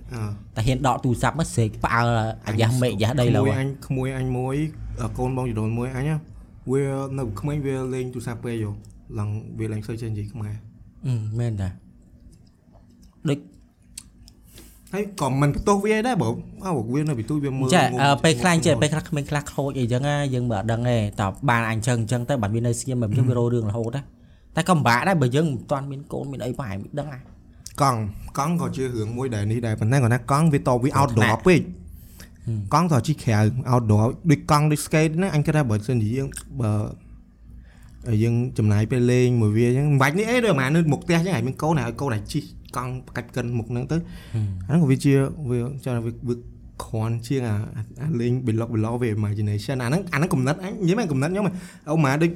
តែហ៊ានដកទូរស័ព្ទមកស្រេកផ្អើលអាយ៉ាស់មេយ៉ាស់ដីលើក្មួយអញក្មួយអញមួយអកូនបងចដូនមួយអញណាវានៅក្មេងវាលេងទូរស័ព្ទពេកយោឡើងវាលេងសូវចេះនិយាយខ្មែរអឺមែនតាដូចហើយក៏មិនបន្ទោសវាដែរបងអើវានៅពីទូវាមើលចាងងអឺពេលខ្លះចេះពេលខ្លះក្មេងខ្លះខូចអីចឹងណាយើងមិនអត់ដឹងទេតើបានអញចឹងចឹងទៅបាត់វានៅស្ងៀមមិនចឹងវារោរឿងរហូតណា តែក៏ពិបាកដែរបើយើងមិនតាន់មានកូនមានអីប្រហែលមិនដឹងណាកង់កង់ក៏ជារឿងមួយដែលនេះដែរប៉ុន្តែគាត់ថាកង់វាតវា outdoor ថ្នាក់ពេកហឹមកង់ក៏ជីក្រៅ outdoor ដូចកង់ដូច skate ណាអញគិតថាបើសិនជាយើងបើយើងចំណាយពេលលេងមួយវាអញ្ចឹងមិនបាច់នេះអីដូចអានៅមុខផ្ទះអញ្ចឹងឲ្យមានកូនឲ្យកូនឲ្យជីកង់កាច់កិនមុខហ្នឹងទៅអាហ្នឹងក៏វាជាវាចាំវាវាគ្រាន់ជាងអាអាលេង block block វា imagination អាហ្នឹងអាហ្នឹងកំណត់អញនិយាយមែនកំណត់ខ្ញុំអូម៉ាដូច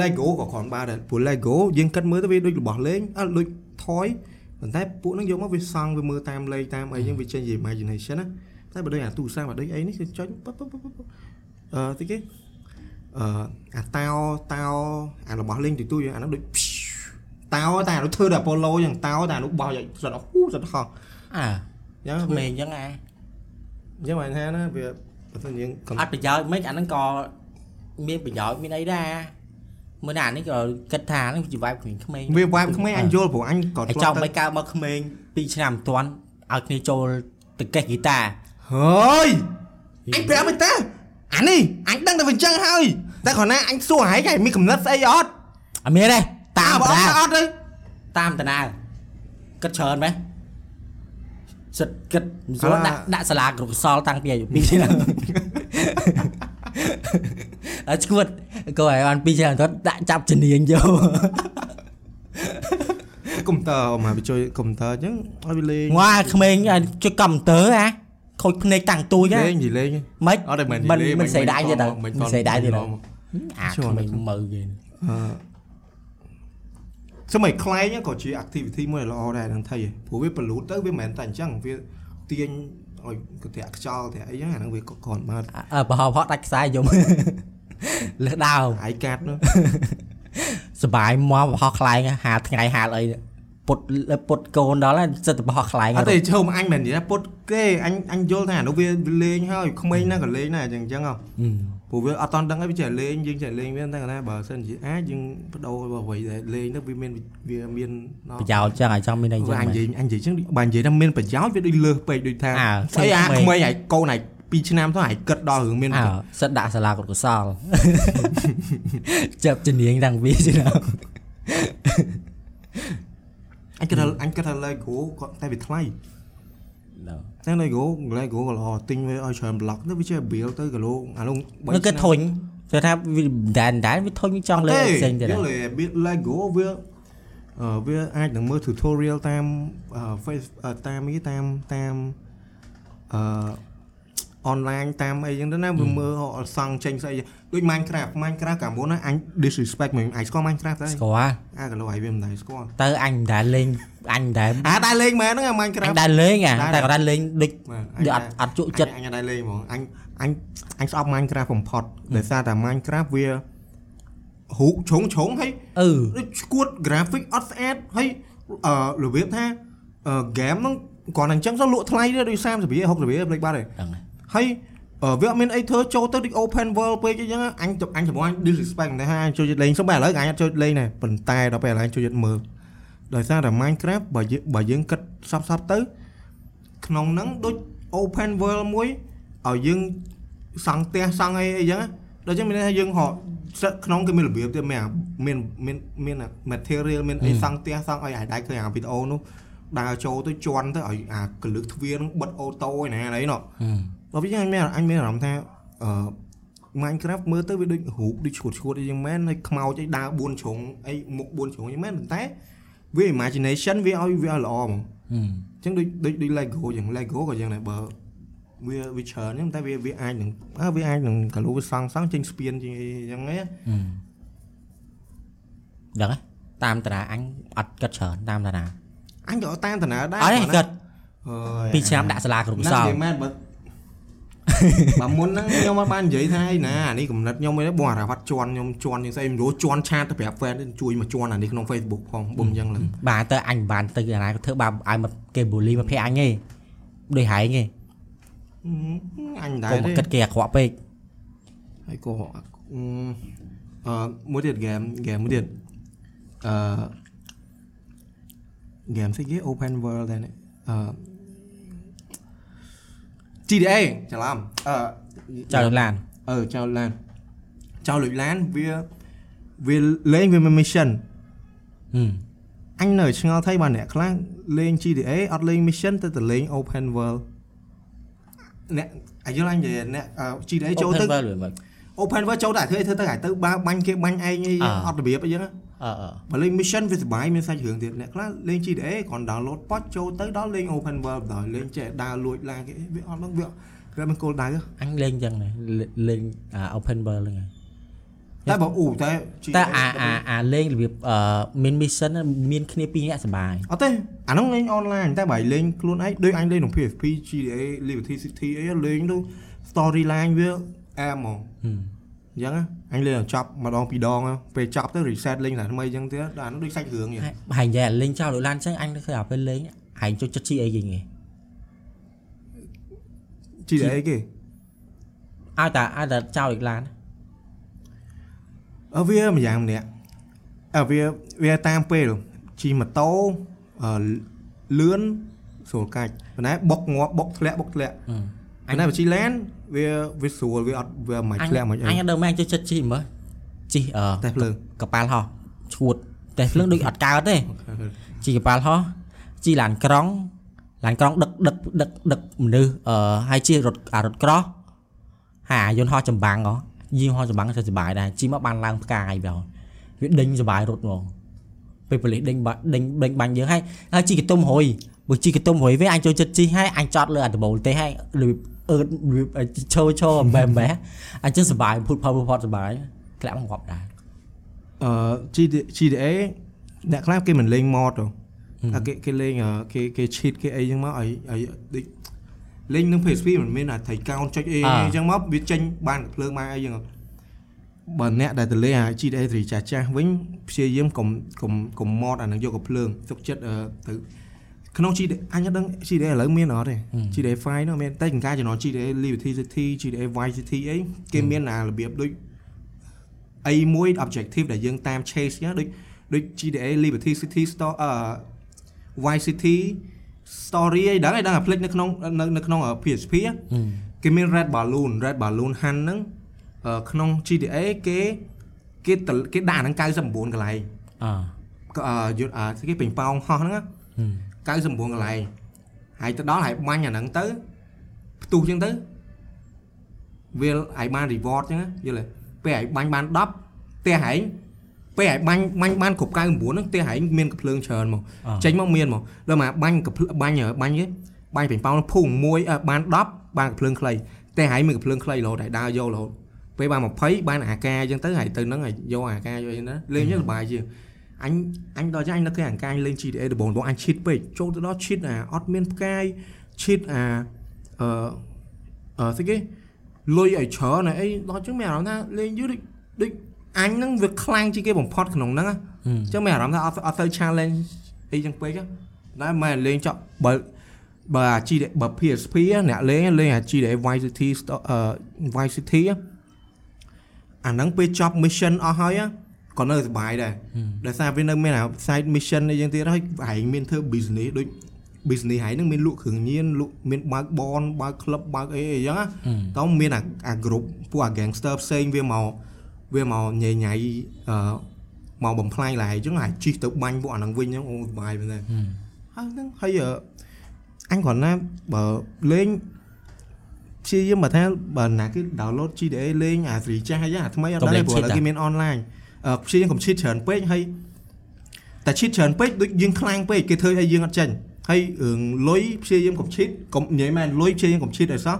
Lego ក៏គ្រាន់បានដែរព្រោះ Lego យើងគិតមើលទៅវាដូចរបស់លេងអត់ដូច toy ប៉ុន្តែពួកហ្នឹងយកមកវាសង់វាមើលតាមលេខតាមអីហ្នឹងវាចេញជា imagination ណាតែបើដូចអាទូរស័ព្ទបើដូចអីនេះគឺចុចពុបពុបពុបពុបអឺទីគេអឺអាតោតោអារបស់លេងទូទូយើងអាហ្នឹងដូចតោតែអានោះធ្វើដល់ Apollo ចឹងតោតែអានោះបោះយ៉ាងសត្វអហ៊ូសត្វហោះអើចឹងក្មេងចឹងអាអញ្ចឹងបានថាណាវាបើសិនយើងកំអត់ប្រយោជន៍មិនអាហ្នឹងក៏មានប្រយោជន៍មានអីដែរ មើលណាអានេះក៏គិតថាហ្នឹងជាវាយក្មេងក្មេងវា vibe ក្មេងអញយល់ព្រោះអញក៏ហើយចង់មិនកើមកក្មេង2ឆ្នាំមិនទាន់ឲ្យគ្នាចូលទៅកេះហ្គីតាហើយអញប្រាប់មិនតាអានេះអញដឹងតែវាអញ្ចឹងហើយតែគ្រាន់ណាអញសួរហែងហែងមានកំណត់ស្អីអត់អត់មានទេតាមបើតាអត់អត់ទេតាមតាណាគិតច្រើនម៉េះសិតគិតមិនស្រួលអាដាក់ដាក់សាលាគ្រប់សល់តាំងពីអាយុ2ឆ្នាំ អត់ឈួតក៏ឲ្យបាន2ឆ្នាំទៅដាក់ចាប់ជំនាញយកកុំព្យូទ័រមកវាជួយកុំព្យូទ័រអញ្ចឹងឲ្យវាលេងងွာក្មេងឲ្យជួយកំព្យូទ័រអាខូចភ្នែកតាំងទូចហ៎លេងនិយាយលេងមិនអត់តែមិនមិននិយាយមិនស្រីដៃទៀតទៅមិនមិនស្រីដៃទៀតទៅមកអាជួនក្មេងមើលគេអឺសម័យខ្លែងហ្នឹងក៏ជា activity មួយដែលល្អដែរនឹងថៃឯងព្រោះវាបលូតទៅវាមិនមែនតែអញ្ចឹងវាទាញឲ្យកន្ត្រាក់ខ្យល់តែអីហ្នឹងអាហ្នឹងវាក៏គ្រាន់មកអើប្រហោផកដាច់ខ្សែយំ លើសដើមអាយកាត់នោះសបាយមកប្រហោខ្លែងហាលថ្ងៃហាលអីពុតពុតកូនដល់ហើយសិតតែប្រហោខ្លែងអត់ទេជើមអញមិននិយាយពុតទេអញអញយល់ថាអានោះវាវាលេងហើយក្មេងណាស់ក៏លេងដែរអញ្ចឹងអញ្ចឹងហ៎អឺព្រោះវាអត់តន់ដឹងអីវាចេះលេងយើងចេះលេងវាតែគាត់ថាបើសិនជាអាចយើងបដូរអ្វីដែលលេងទៅវាមានវាមានប្រយោជន៍ចឹងឲ្យចង់មានអីចឹងអញនិយាយអញនិយាយចឹងបើនិយាយថាមានប្រយោជន៍វាដូចលើសពេកដូចថាអើស្អីអាក្មេងក្មេងហើយកូនឯង 2ឆ្នាំទៅឯងគិតដល់រឿងមានអើសិតដាក់សាលាគាត់កុសលចាប់ជំនាញតាំងពីឆ្នាំអញគិតថាអញគិតថា Lego គាត់តែវាថ្លៃតែ Lego Lego ក៏ល្អទិញវាឲ្យច្រើន block ទៅវាចេះ build ទៅគីឡូអានោះ nó cái thùng cho ថាវាដែនដែនវាធុញចង់លើផ្សេងទៀតយល់ទេ build Lego វាអឺវាអាចនឹងមើល tutorial តាមអឺ Face អឺតាមអីតាមតាមអឺ online តាមអីចឹងទៅណាវាមើលអត់សង់ចេញស្អីដូច Minecraft Minecraft កាលមុនណាអញ disrespect មិនអញស្គាល់ Minecraft ដែរស្គាល់អាកន្លោឯងវាមិនដែរស្គាល់ទៅអញមិនដែលលេងអញមិនដែលអាដែរលេងមែនហ្នឹងអាអញ Minecraft ដែលលេងអាដែរតែគាត់ដែលលេងដូចបាទដូចអត់អត់ជក់ចិត្តអញអញដែរលេងហ្មងអញអញអញស្អប់ Minecraft បំផុតដោយសារតែ Minecraft វារូបជ្រុងជ្រុងហើយអឺដូចស្គួត graphic អត់ស្អាតហើយអឺរបៀបថាអឺ game ហ្នឹងគ្រាន់តែអញ្ចឹងទៅលក់ថ្លៃទេដូច30រៀល60រៀលភ្លេចបាត់ហើយដឹង ហើយហើយអឺវាអត់មានអីធ្វើចូលទៅដូច open world ពេកអញ្ចឹងអញអញចំអញ disrespect តែថាអញចូលចិត្តលេងសុំបែរឥឡូវអញអត់ចូលចិត្តលេងដែរប៉ុន្តែដល់ពេលឥឡូវអញចូលចិត្តមើលដោយសារតែ Minecraft បើយើងបើយើងគិតសពសពទៅ ក្នុងហ្នឹងដូច open world មួយឲ្យយើងសង់ផ្ទះសង់អីអីចឹងណាដូចចឹងមានន័យថាយើងហកសិតក្នុងគេមានរបៀបទៀតមានអាមានមានមានអា material មានអីសង់ផ្ទះសង់អីឲ្យដែរឃើញអាវីដេអូនោះដើរចូលទៅជន់ទៅឲ្យអាកលឹកទ្វារហ្នឹងបិទអូតូឯណាអីណោះ ដល់វិញអញមានអញមានអារម្មណ៍ថាអឺ Minecraft មើលទៅវាដូចរូបដូចឈួតឈួតអីយ៉ាងមែនហើយខ្មោចអីដើរ4ជ្រុងអីមុខ4ជ្រុងយ៉ាងមែនប៉ុន្តែវា imagination វាឲ្យវាឲ្យល្អហ្មងអញ្ចឹងដូចដូចដូច Lego យ៉ាង Lego ក៏យ៉ាងដែរបើវាវាច្រើនអញ្ចឹងតែវាវាអាចនឹងអើវាអាចនឹងកាលូវាសង់សង់ចេញស្ពានចេញអីយ៉ាងហ្នឹងដឹងហើយតាមតារាអញអត់គិតច្រើនតាមតារាអញក៏តាមតាណាដែរអត់ទេគិតអើយពីរឆ្នាំដាក់សាលាគ្រប់ណាសស់ល់និយាយមែនបើ បើមុនហ្នឹងខ្ញុំអត់បាននិយាយថាឯណាអានេះកំណត់ខ្ញុំឯងបងអារ៉ាវ៉ាត់ជន់ខ្ញុំជន់យ៉ាងស្អីមិនรู้ជន់ឆាតទៅប្រាប់ fan ទៅជួយមកជន់អានេះក្នុង Facebook ផងបុំអញ្ចឹងឡើយបាទទៅអញមិនបានទៅអាណាក៏ធ្វើបាបឲ្យមកគេបូលីមកភ័យអញទេដូចហែងទេអញដែរកុំទេគិតគេអាក្រក់ពេកហើយក៏អឺអឺមួយទៀត game game មួយទៀតអឺ game ស្អីគេ open world ដែរនេះអឺ GTA ច្រឡំអឺចៅឡានអឺចៅឡានចៅលុយឡានវាវាលេងវាមាន mission ហឹមអញនៅឆ្ងល់ថៃបាទអ្នកខ្លះលេង GTA អត់លេង mission ទៅតែលេង open world អ្នកអាយល់អញនិយាយអ្នកអឺ GTA ចូលទៅ Open world មើល open world ចូលតែធ្វើធ្វើទៅហើយទៅបាបាញ់គេបាញ់ឯងអីអ่าអត់របៀបអីចឹងណា អឺអឺបើលេង mission វាសុបាយមានសាច់រឿងទៀតអ្នកខ្លះលេង GTA គ្រាន់ download ប៉ុចចូលទៅដល់លេង open world ដល់លេងចេះដើរលួចឡានគេវាអត់ហ្នឹងវាវាមិនគោលដៅទេអញលេងចឹងដែរលេងអា open world ហ្នឹងហើយតែបើអ៊ូតែ GTA តែអាអាអាលេងរបៀបអឺមាន mission មានគ្នាពីរនាក់សប្បាយអត់ទេអាហ្នឹងលេង online តែបើលេងខ្លួនឯងដូចអញលេងក្នុង PSP GTA Liberty City អីលេងទៅ storyline វាអែមហ្មងហឹម អញ្ចឹងណាអញលេងឲ្យចប់ម្ដងពីរដងពេលចប់ទៅ reset លេងតែថ្មីអញ្ចឹងទៀតដល់អានោះដូចសាច់រឿងអញ្ចឹងហើយនិយាយអាលេងចោលដូចឡានចឹងអញឃើញអាពេលលេងហែងចូលចិត្តជីអីគេង GTA គេឲ្យតែឲ្យតែចោលដូចឡានអឺវាម្យ៉ាងម្នាក់អើវាវាតាមពេលជិះម៉ូតូអឺលឿនស្រួលកាច់ប៉ុន្តែបុកងាប់បុកធ្លាក់បុកធ្លាក់ ហឹមប៉ុន្តែបើជិះឡានវាវាស្រួលវាអត់វាមិនអញធ្លាក់មិនអអីញអត់ដឹងមែនចូលចិត្តជីមើលជីអឺតែភ្លើងកប៉ាល់ហោះឈួតតែភ្លើងដូចអត់កើតទេជីកប៉ាល់ហោះជីឡានក្រុងឡានក្រុងដឹកដឹកដឹកដឹកមនុស្សអឺហើយជិះរថអារថក្រោះហើយអាយន្តហោះចម្បាំងហ៎យីហោះចម្បាំងទៅសុបាយដែរជិះមកបានឡើងផ្កាយវាវាដេញសុបាយរត់ហ្មងពេលប៉ូលីសដេញបាដេញដេញបាញ់យើងហើយហើយជីកតុំរួយបើជីកតុំរួយវាអញចូលចិត្តជីហើយអញចអត់លើអាដបូលទេហើយរបៀប អឺតរបៀបឈោឈោអំបែអំបែអញ្ចឹងសុបាយភូតផុតផុតសុបាយធ្លាក់មកងាប់ដែរអឺ GTA GTA អ្នកខ្លះគេមិនលេង mod ទេអាគេគេលេងអឺគេគេ cheat គេអីចឹងមកឲ្យឲ្យដូចលេងនឹង PSP មិនមែនអាថៃកោនចុចអីអញ្ចឹងមកវាចេញបានភ្លើងមកអីចឹងបើអ្នកដែលទៅលេងអា GTA 3ចាស់ចាស់វិញព្យាយាមកុំកុំកុំ mod អានឹងយកកំភ្លើងទុកចិត្តអឺទៅ ក្នុង GTA អញអត់ដឹង GTA ឥឡូវមានអត់ទេ GTA 5នោះមានតែកង្ការចំណង GTA Liberty City GTA Vice City អីគេមានអារបៀបដូចអីមួយ objective ដែលយើងតាម chase ចឹងដូចដូច GTA Liberty City Store អឺ Vice City Story អីដឹងអីដឹងអាផ្លេចនៅក្នុងនៅនៅក្នុង PSP á គេមាន Red Balloon Red Balloon Hunt ហ្នឹងអឺក្នុង GTA គេគេតគេដាក់ហ្នឹង99កន្លែងអឺក៏អឺយន្តអឺគេពេញប៉ោងហោះហ្នឹងណា 99កន្លែងហើយទៅដល់ហើយបាញ់អាហ្នឹងទៅផ្ទុះចឹងទៅវាឲ្យបាន reward ចឹងណាយល់ទេពេលឲ្យបាញ់បាន10ផ្ទះហែងពេលឲ្យបាញ់បាញ់បានគ្រប់99ហ្នឹងផ្ទះហែងមានកំភ្លើងច្រើនមកចេញមកមានមកដល់មកបាញ់កំភ្លើងបាញ់បាញ់គេបាញ់ពេញប៉ោងភុងមួយអឺបាន10បានកំភ្លើងខ្លីផ្ទះហែងមានកំភ្លើងខ្លីរហូតហើយដើរយករហូតពេលបាន20បានអាការចឹងទៅហើយទៅហ្នឹងហើយយកអាការយកអីណាលេងចឹងសុបាយជាង អញអញដល់ចឹងអញនឹកឃើញអង្កាយលេង GTA ដំបងដំបងអញឈិតពេកចូលទៅដល់ឈិតអាអត់មានផ្កាយឈិតអាអឺអឺស្អីគេលុយឲ្យច្រើនហើយអីដល់ចឹងមានអារម្មណ៍ថាលេងយូរដូចដូចអញហ្នឹងវាខ្លាំងជាងគេបំផុតក្នុងហ្នឹងណាអញ្ចឹងមានអារម្មណ៍ថាអត់អត់ទៅ challenge អីចឹងពេកណាតែមិនលេងចប់បើបើអា GTA បើ PSP ណាអ្នកលេងលេងអា GTA Vice City Sto- អឺ Vice City á អាហ្នឹងពេលចប់ mission អស់ហើយណា ក៏នៅសុបាយដែរដោយសារវានៅមានអា side mission អីយ៉ាងទៀតហើយឯងមានធ្វើ business ដូច business ហើយនឹងមានលក់គ្រឿងញៀនលក់មានបើកបនបើក club បើកអីអីចឹងណាតោះមានអាអា group ពួកអា gangster ផ្សេងវាមកវាមកញ៉ៃញ៉ៃអឺមកបំផ្លាញឡើយអញ្ចឹងហើយជីកទៅបាញ់ពួកអាហ្នឹងវិញអញ្ចឹងអូសុបាយមែនទេហើយហ្នឹងហើយអឺអញគ្រាន់ណាបើលេងព្យាយាមបើថាបើណាគេ download GTA លេងអា3ចាស់អីចឹងអាថ្មីអត់ដឹងទេព្រោះឥឡូវគេមាន online អឺ ព្យាយាមកុំឈិតច្រើនពេកហើយតែឈិតច្រើនពេកដូចយើងខ្លាំងពេកគេធ្វើឲ្យយើងអត់ចាញ់ហើយរឿងលុយព្យាយាមកុំឈិតកុំនិយាយមែនលុយព្យាយាមកុំឈិតឲ្យសោះ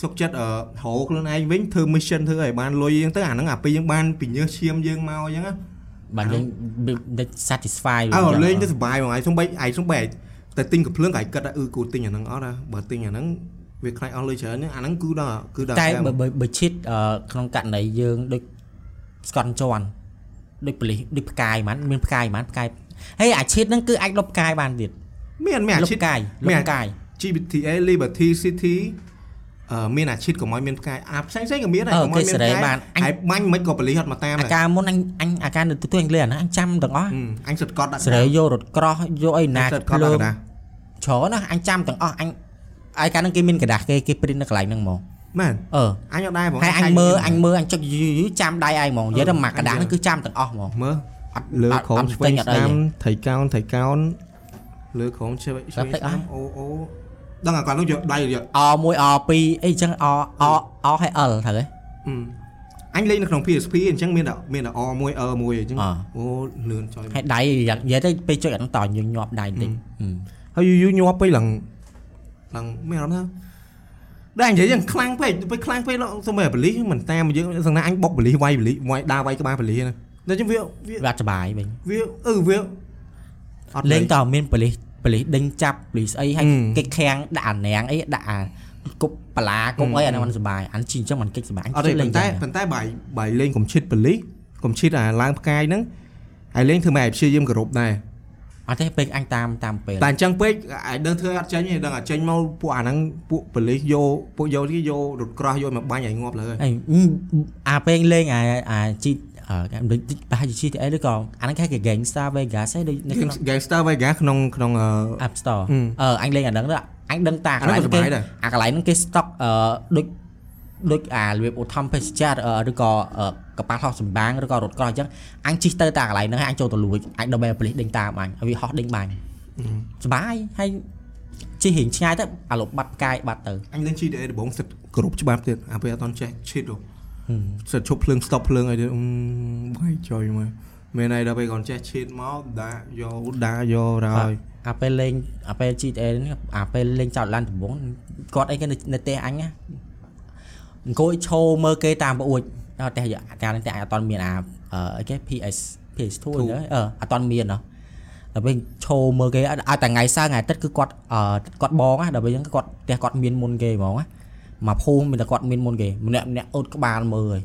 សុកចិត្តអឺរកខ្លួនឯងវិញធ្វើ mission ធ្វើឲ្យបានលុយយើងទៅអាហ្នឹងអាពេលយើងបានពីញើសឈាមយើងមកអញ្ចឹងណាបាទយើងដូច satisfy អើលេងទៅសុបាយហ្មងឯងសំបីឯងសំបីតែទិញកំភ្លើងក៏ឯងគិតថាអឺគូទិញអាហ្នឹងអត់ណាបើទិញអាហ្នឹងវាខ្លាចអស់លុយច្រើនអាហ្នឹងគឺដល់គឺដល់តែបើបើបើឈិតអឺក្នុងករណីយើងដូចស្កត់ជន់ ដូចប៉លីសដូចផ្កាយហ្មងមានផ្កាយហ្មងផ្កាយហើយអាឈិតហ្នឹងគឺអាចលុបផ្កាយបានទៀតមានមានអាឈិតលុបផ្កាយលុបផ្កាយ GBTA Liberty City អឺមានអាឈិតក៏មិនមានផ្កាយអាផ្សេងផ្សេងក៏មានដែរក៏មិនមានផ្កាយបានហើយបាញ់មិនក៏ប៉លីសអត់មកតាមអាការមុនអញអញអាការនៅទូអង់គ្លេសអាហ្នឹងអញចាំទាំងអស់អញសិតកត់ដាក់ស្រីយករត់ក្រោះយកអីណាសិតកត់ដាក់ណាច្រើនណាស់អញចាំទាំងអស់អញអាយការហ្នឹងគេមានកដាស់គេគេព្រីននៅកន្លែងហ្នឹងហ្មង មែនអឺអញអត់ដែរហ្មងហើយអញមើលអញមើលអញចុចចាំដៃឯងហ្មងនិយាយទៅមកកដាស់នេះគឺចាំទាំងអស់ហ្មងមើលអត់លើក្រុមឆ្វេងស្ដាំថៃកោនថៃកោនលើក្រុមឆ្វេងស្ដាំអូអូដឹងអាគាត់នោះយកដៃយក R1 R2 អីចឹង R R R ហើយ L ត្រូវទេអញលេងនៅក្នុង PSP អញ្ចឹងមានតែមានតែ R1 L1 អញ្ចឹងអូលឿនចុយហើយដៃនិយាយទៅពេលចុចអានោះតញញាប់ដៃបន្តិចហើយយូរញាប់ពេកឡើងឡើងមានអារម្មណ៍ថា ដែរនិយាយយ៉ាងខ្លាំងពេកពេលខ្លាំងពេកសុំឲ្យបលិសមិនតាមយើងសង្ណាអញបុកបលិសវាយបលិសវាយដើរវាយក្បាលបលិសណាតែចឹងវាវាវាអត់សុបាយវិញវាអឺវាអត់លេងតើមានប៉លីសប៉លីសដេញចាប់ប៉លីសអីហើយហឹមគេខាំងដាក់អាណាងអីដាក់អាគប់បលាគប់អីអាហ្នឹងមិនសុបាយអានជីអញ្ចឹងមិនកិច្ចសុបាយអញអត់ទេជិះលេប៉ុងន្តែចឹងប៉ុន្តែបាយបាយលេងកុំឈិតបលិសកុំឈិតអាឡើងផ្កាយហ្នឹងហើយលេងធ្វើម៉េចឲ្យព្យាយាមគោរពដែរ អត់ទេពេកអញតាមតាមពេលតែអញ្ចឹងពេកអាចដឹងធ្វើអត់ចេញទេដឹងអាចេញមកពួកអាហ្នឹងពួកបលិសយកពួកយកទីយករថក្រោះយកមកបាញ់ឲ្យងាប់លើហើយអីអាពេលលេងអាអាជីអឺដូចប្រហែលជា GTA ឬក៏អាហ្នឹងគេគេ Gangster Vegas ឯងដូចនៅក្នុង Gangster Vegas ក្នុងក្នុងអឺ App Store ហឹមអឺអញលេងអាហ្នឹងទៅអញដឹងតាអាហ្នឹងក៏សុបាយដែរអាកន្លែងហ្នឹងគេ stock អឺដូចដូចអារបៀបឧទ្ធម្ភេសជ្ជៈឬក៏អឺ កប៉ាល់ហោះសម្បាងឬក៏រថក្រោះអញ្ចឹងអញជិះទៅតាកន្លែងហ្នឹងហើយអញចូលទៅលួចអញដល់បែបប៉លីសដេញតាមអញហើយវាហោះដេញបាញ់សុបាយហើយជិះរៀងឆ្ងាយទៅអាលុបបាត់កាយបាត់ទៅអញលេង GTA ដំបងសិតគ្រប់ច្បាប់ទៀតអាពេលអត់តន់ចេះឈិតហ៎សិតឈប់ភ្លើង stop ភ្លើងអីទៀតអឺបាយចុយមកមានអីដល់ពេលគាត់ចេះឈិតមកដាក់យកដាក់យកដល់ហើយអាពេលលេងអាពេល GTA នេះអាពេលលេងចោតឡានដំបងគាត់អីគេនៅនៅផ្ទះអញណាអង្គុយឈោមើលគេតាមប្អួច ដល់ផ្ទះកាលនេះផ្ទះអញអត់តមានអាអឺអីគេ PS PS2 ហ្នឹងអឺអត់តមានហ៎ដល់ពេលឈោមើលគេឲ្យតែថ្ងៃសៅរ៍ថ្ងៃអាទិត្យគឺគាត់អឺគាត់បងណាដល់ពេលអញ្ចឹងគាត់ផ្ទះគាត់មានមុនគេហ្មងណាមកភូមិមានតែគាត់មានមុនគេម្នាក់ម្នាក់អ៊ុតក្បាលមើលហើយ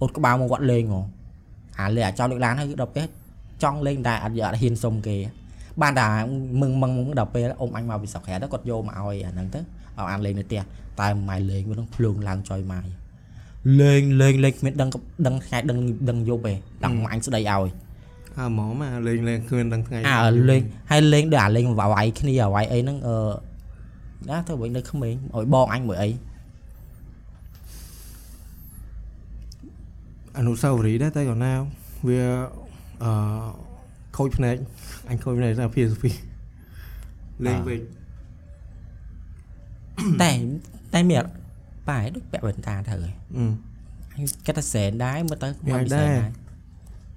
អ៊ុតក្បាលមកគាត់លេងហ្មងអាលេងអាចោលលើកឡានហើយគឺដល់ពេលចង់លេងតែអត់យកអត់ហ៊ានសុំគេបានតែមឹងមឹងដល់ពេលអ៊ំអញមកពីស្រុកក្រៅទៅគាត់យកមកឲ្យអាហ្នឹងទៅឲ្យអានលេងនៅផ្ទះតែម៉ែលេងវានឹងភ្លើងឡើងចុយម៉ាយ លេងលេងលេងគ្មានដឹងដឹងថ្ងៃដឹងដឹងយប់ទេដល់អញស្ដីឲ្យអើហ្មងមកលេងលេងគ្មានដឹងថ្ងៃអាលេងហើយលេងដូចអាលេងវាយគ្នាវាយអីហ្នឹងអឺណាទៅវិញនៅក្មេងឲ្យបងអញមួយអីអនុស្សាវរីយ៍ដែរតែក៏ណាវាអឺខូចភ្នែកអញខូចភ្នែកតែ PSP លេងវិញតែតែមាន ប៉ែដូចពាក់វិនតាទៅហើយអឺអញគិតថាសែនដែរមើលទៅវាមិនដែរសែនដែរ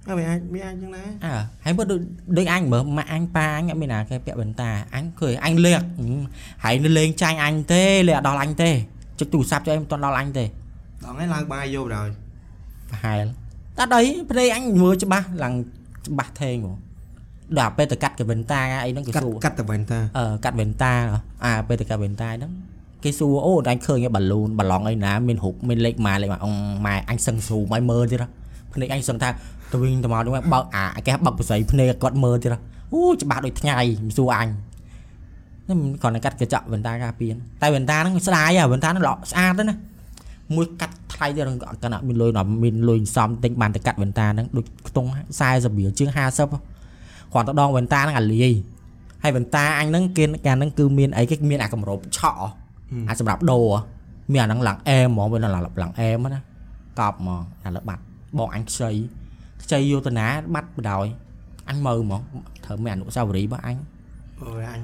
អើវាអាចវាអាចចឹងណាអើហើយមើលដូចដូចអញមើលម៉ាក់អញប៉ាអញអត់មានណាគេពាក់វិនតាអញឃើញអញលេងហើយនៅលេងចាញ់អញទេលេងអត់ដល់អញទេចុចទូរស័ព្ទចុចអីមិនទាន់ដល់អញទេដល់ថ្ងៃឡើងបាយយកបណ្ដោយប្រហែលតែដល់អីភ្នែកអញមើលច្បាស់ឡើងច្បាស់ថេងហ្មងដល់ពេលទៅកាត់កវិនតាអីហ្នឹងគេកាត់សួរកាត់តែវិញតាអឺកាត់វិនតាអាពេលទៅកាត់វិនតាហ្នឹង គេសួរអូអញឃើញបាឡូនបាឡុងអីណាមានរូបមានលេខម៉ាលេខម៉ាអងម៉ែអញសឹងស្រូមឲ្យមើលទៀតហ៎ភ្នែកអញសឹងថាទៅវិញទៅមកហ្នឹងបើកអាគេហៅបើកបស័យភ្នែកគាត់មើលទៀតហ៎អូច្បាស់ដូចថ្ងៃមិនសួរអញនេះគ្រាន់តែកាត់កញ្ចក់វិនតាការពារតែវិនតាហ្នឹងស្ដាយហ៎វិនតាហ្នឹងល្អស្អាតទៅណាមួយកាត់ថ្លៃទៀតហ្នឹងអត់កណ្ដាមានលុយដល់មានលុយសំទិញបានតែកាត់វិនតាហ្នឹងដូចខ្ទង់40រៀលជាង50គ្រាន់តែដងវិនតាហ្នឹងអាលាយហើយវិនតាអញហ្នឹងគេកាលហ្នឹងគឺមានអីគេមានអាកម្របឆក់ ហ៎អាសម្រាប់ដូរហ៎មានអាហ្នឹងឡើងអែមហ្មងវាឡើងឡើងអែមណាកប់ហ្មងតែលើបាត់បងអញខ្ចីខ្ចីយោតនាបាត់បដ ாய் អញមើលហ្មងត្រូវមានអនុស្សាវរីយ៍របស់អញអូយអញ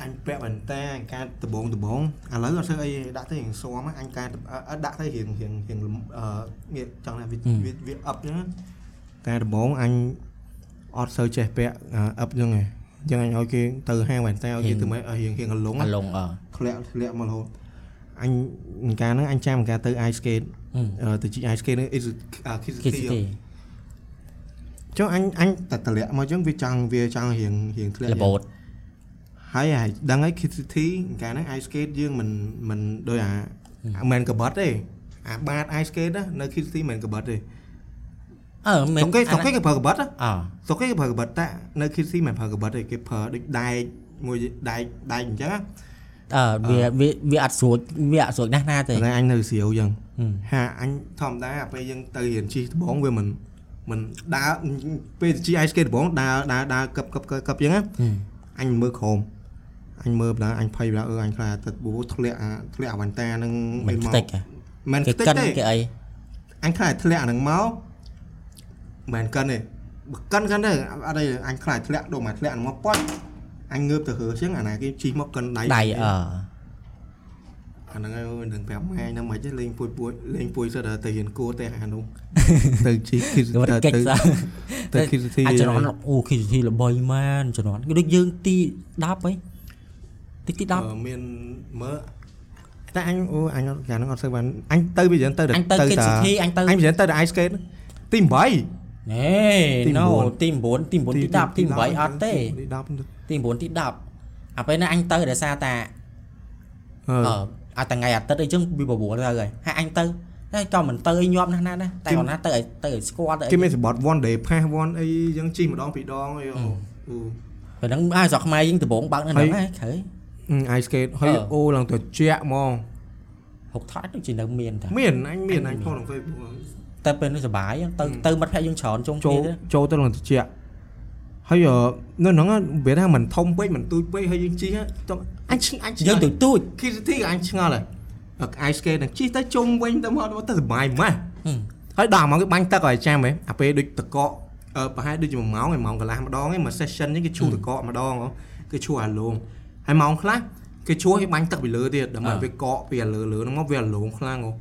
អញពាក់បន្តាអញកាតដបងដបងឥឡូវអត់ធ្វើអីដាក់ទៅរៀងស៊ាំអញកាតអត់ដាក់ទៅរៀងរៀងរៀងអឺងារចង់ថាវាវាវាអឹបចឹងតែដបងអញអត់សូវចេះពាក់អឹបចឹងឯង ចឹងអញឲ្យគេទៅហាងបន្តាឲ្យគេទៅមករៀងរៀងកលងអាឡុងអឺធ្លាក់ធ្លាក់មករហូតអញកាលហ្នឹងអញចាំកាលទៅ ice skate ទៅជី ice skate ហ្នឹង is គេ kids ទេចុះអញអញតែតម្លាក់មកចឹងវាចង់វាចង់រៀងរៀងធ្លាក់របូតហើយហើយដឹងហើយ Kid City កាលហ្នឹង ice skate យើងមិនមិនដូចអាមិនមែនកបិតទេអាបាត ice skate ណានៅ Kid City មិនមែនកបិតទេ អឺមែស្រុកគេស្រុកគេអគេប្រើកបិតណាអស្រុកគេគេប្រើកបិតតែនៅ Kid City មិនប្រើកបិតទេគេប្រើដូចដែកមួយដែកដែកអញ្ចឹងណាអឺវាវាវាអត់ស្រួចវាអត់ស្រួចណាស់ណាទេតែអញនៅស្រាវអញ្ចឹងហឹមហាអញធម្មតាពេលយើងទៅរៀនជិះដបងវាមិនមិនដើរពេលជិះ ice skate ដបងដើរដើរដើរកឹបកឹបកឹបកឹបអញ្ចឹងណាហឹមអញមើលក្រោមអញមើលបណ្ដាអញភ័យបណ្ដាអឺអញខ្លាចទឹកបូធ្លាក់អាធ្លាក់អាវ៉ាន់តានឹងមិនខ្ទេចហ៎មិនគេខ្ទេចកិនទេគេអីអញខ្លាចធ្លាក់អានឹងមក មិនកិនទេបើកិនកិនទេអត់ទេអញខ្លាចធ្លាក់ដូចមកធ្លាក់អានឹងមកប៉ត់អញងើបទៅរើជាងអាណាគេជីមកកិនដៃដៃអឺអាហ្នឹងហើយនឹងប្រាប់ម៉ែហ្នឹងមិនទេលេងពួយពួយលេងពួយសិតតែទៅរៀនគួរទេអានោះទៅជីគិតគាត់ទៅកិច្ចសោះទៅគិតទីអាចជំនាន់អូគីទីល្បីមែនជំនាន់គឺដូចយើងទី10ហីទីទី10អឺមានមើលតែអញអូអញកាលហ្នឹងអត់សូវបានអញទៅវាច្រើនទៅអញទៅគេស៊ីធីអញទៅអញច្រើនទៅតែ ice skate ទី8 ណែទីណូ9ទី9ទី9ទី10ទី8អត់ទេទី10ទី9ទី10អាពេលហ្នឹងអញទៅដោយសារតាអឺអឺអាថ្ងៃអាទិត្យអីចឹងវាបបួលទៅហើយហើយអញទៅតែក៏មិនទៅអីញាប់ណាស់ណាណាតែគាត់ណាទៅឲ្យទៅឲ្យស្គាល់ទៅអីគេមានសបត់ one day pass one អីយ៉ាងជិះម្ដងពីរដងអីអូពេលហ្នឹងអាស្រុកខ្មែរយើងដំបងបើកនៅហ្នឹងហើយក្រោយ ice skate ហើយអឺអូឡើងទៅជាក់ហ្មងហុកថតដូចជានៅមានតាមានអញមានអញផុសក្នុង Facebook តែពេលនេះសុបាយទៅទៅមិត្តភក្តិយើងច្រើនជុំចូលគ្នាទេចូលទៅឡើងទៅជាក់ហើយអឺនៅហ្នឹងវាថាមិនធំពេកមិនទូចពេកហើយយើងជិះទៅអញឆ្ងអញឆ្ងយើងទៅទូចគីទីក៏អញឆ្ងល់ដែរអា ice skate ហ្នឹងជិះទៅជុំវិញទៅមកទៅសុបាយម៉េះហឹមហើយដល់ហ្មងគេបាញ់ទឹកឲ្យចាំហ៎អាពេលដូចតកកអឺប្រហែលដូចជា1ម៉ោងឯម៉ោងកន្លះម្ដងឯមួយ session ហ្នឹងគេឈូតកកម្ដងហ៎គេឈូអាលងហើយម៉ោងខ្លះគេជួយឲ្យបាញ់ទឹកពីលើទៀតដើម្បីអ่าវាកកពីលើលើហ្នឹងមកវាលងខ្លាំងហ៎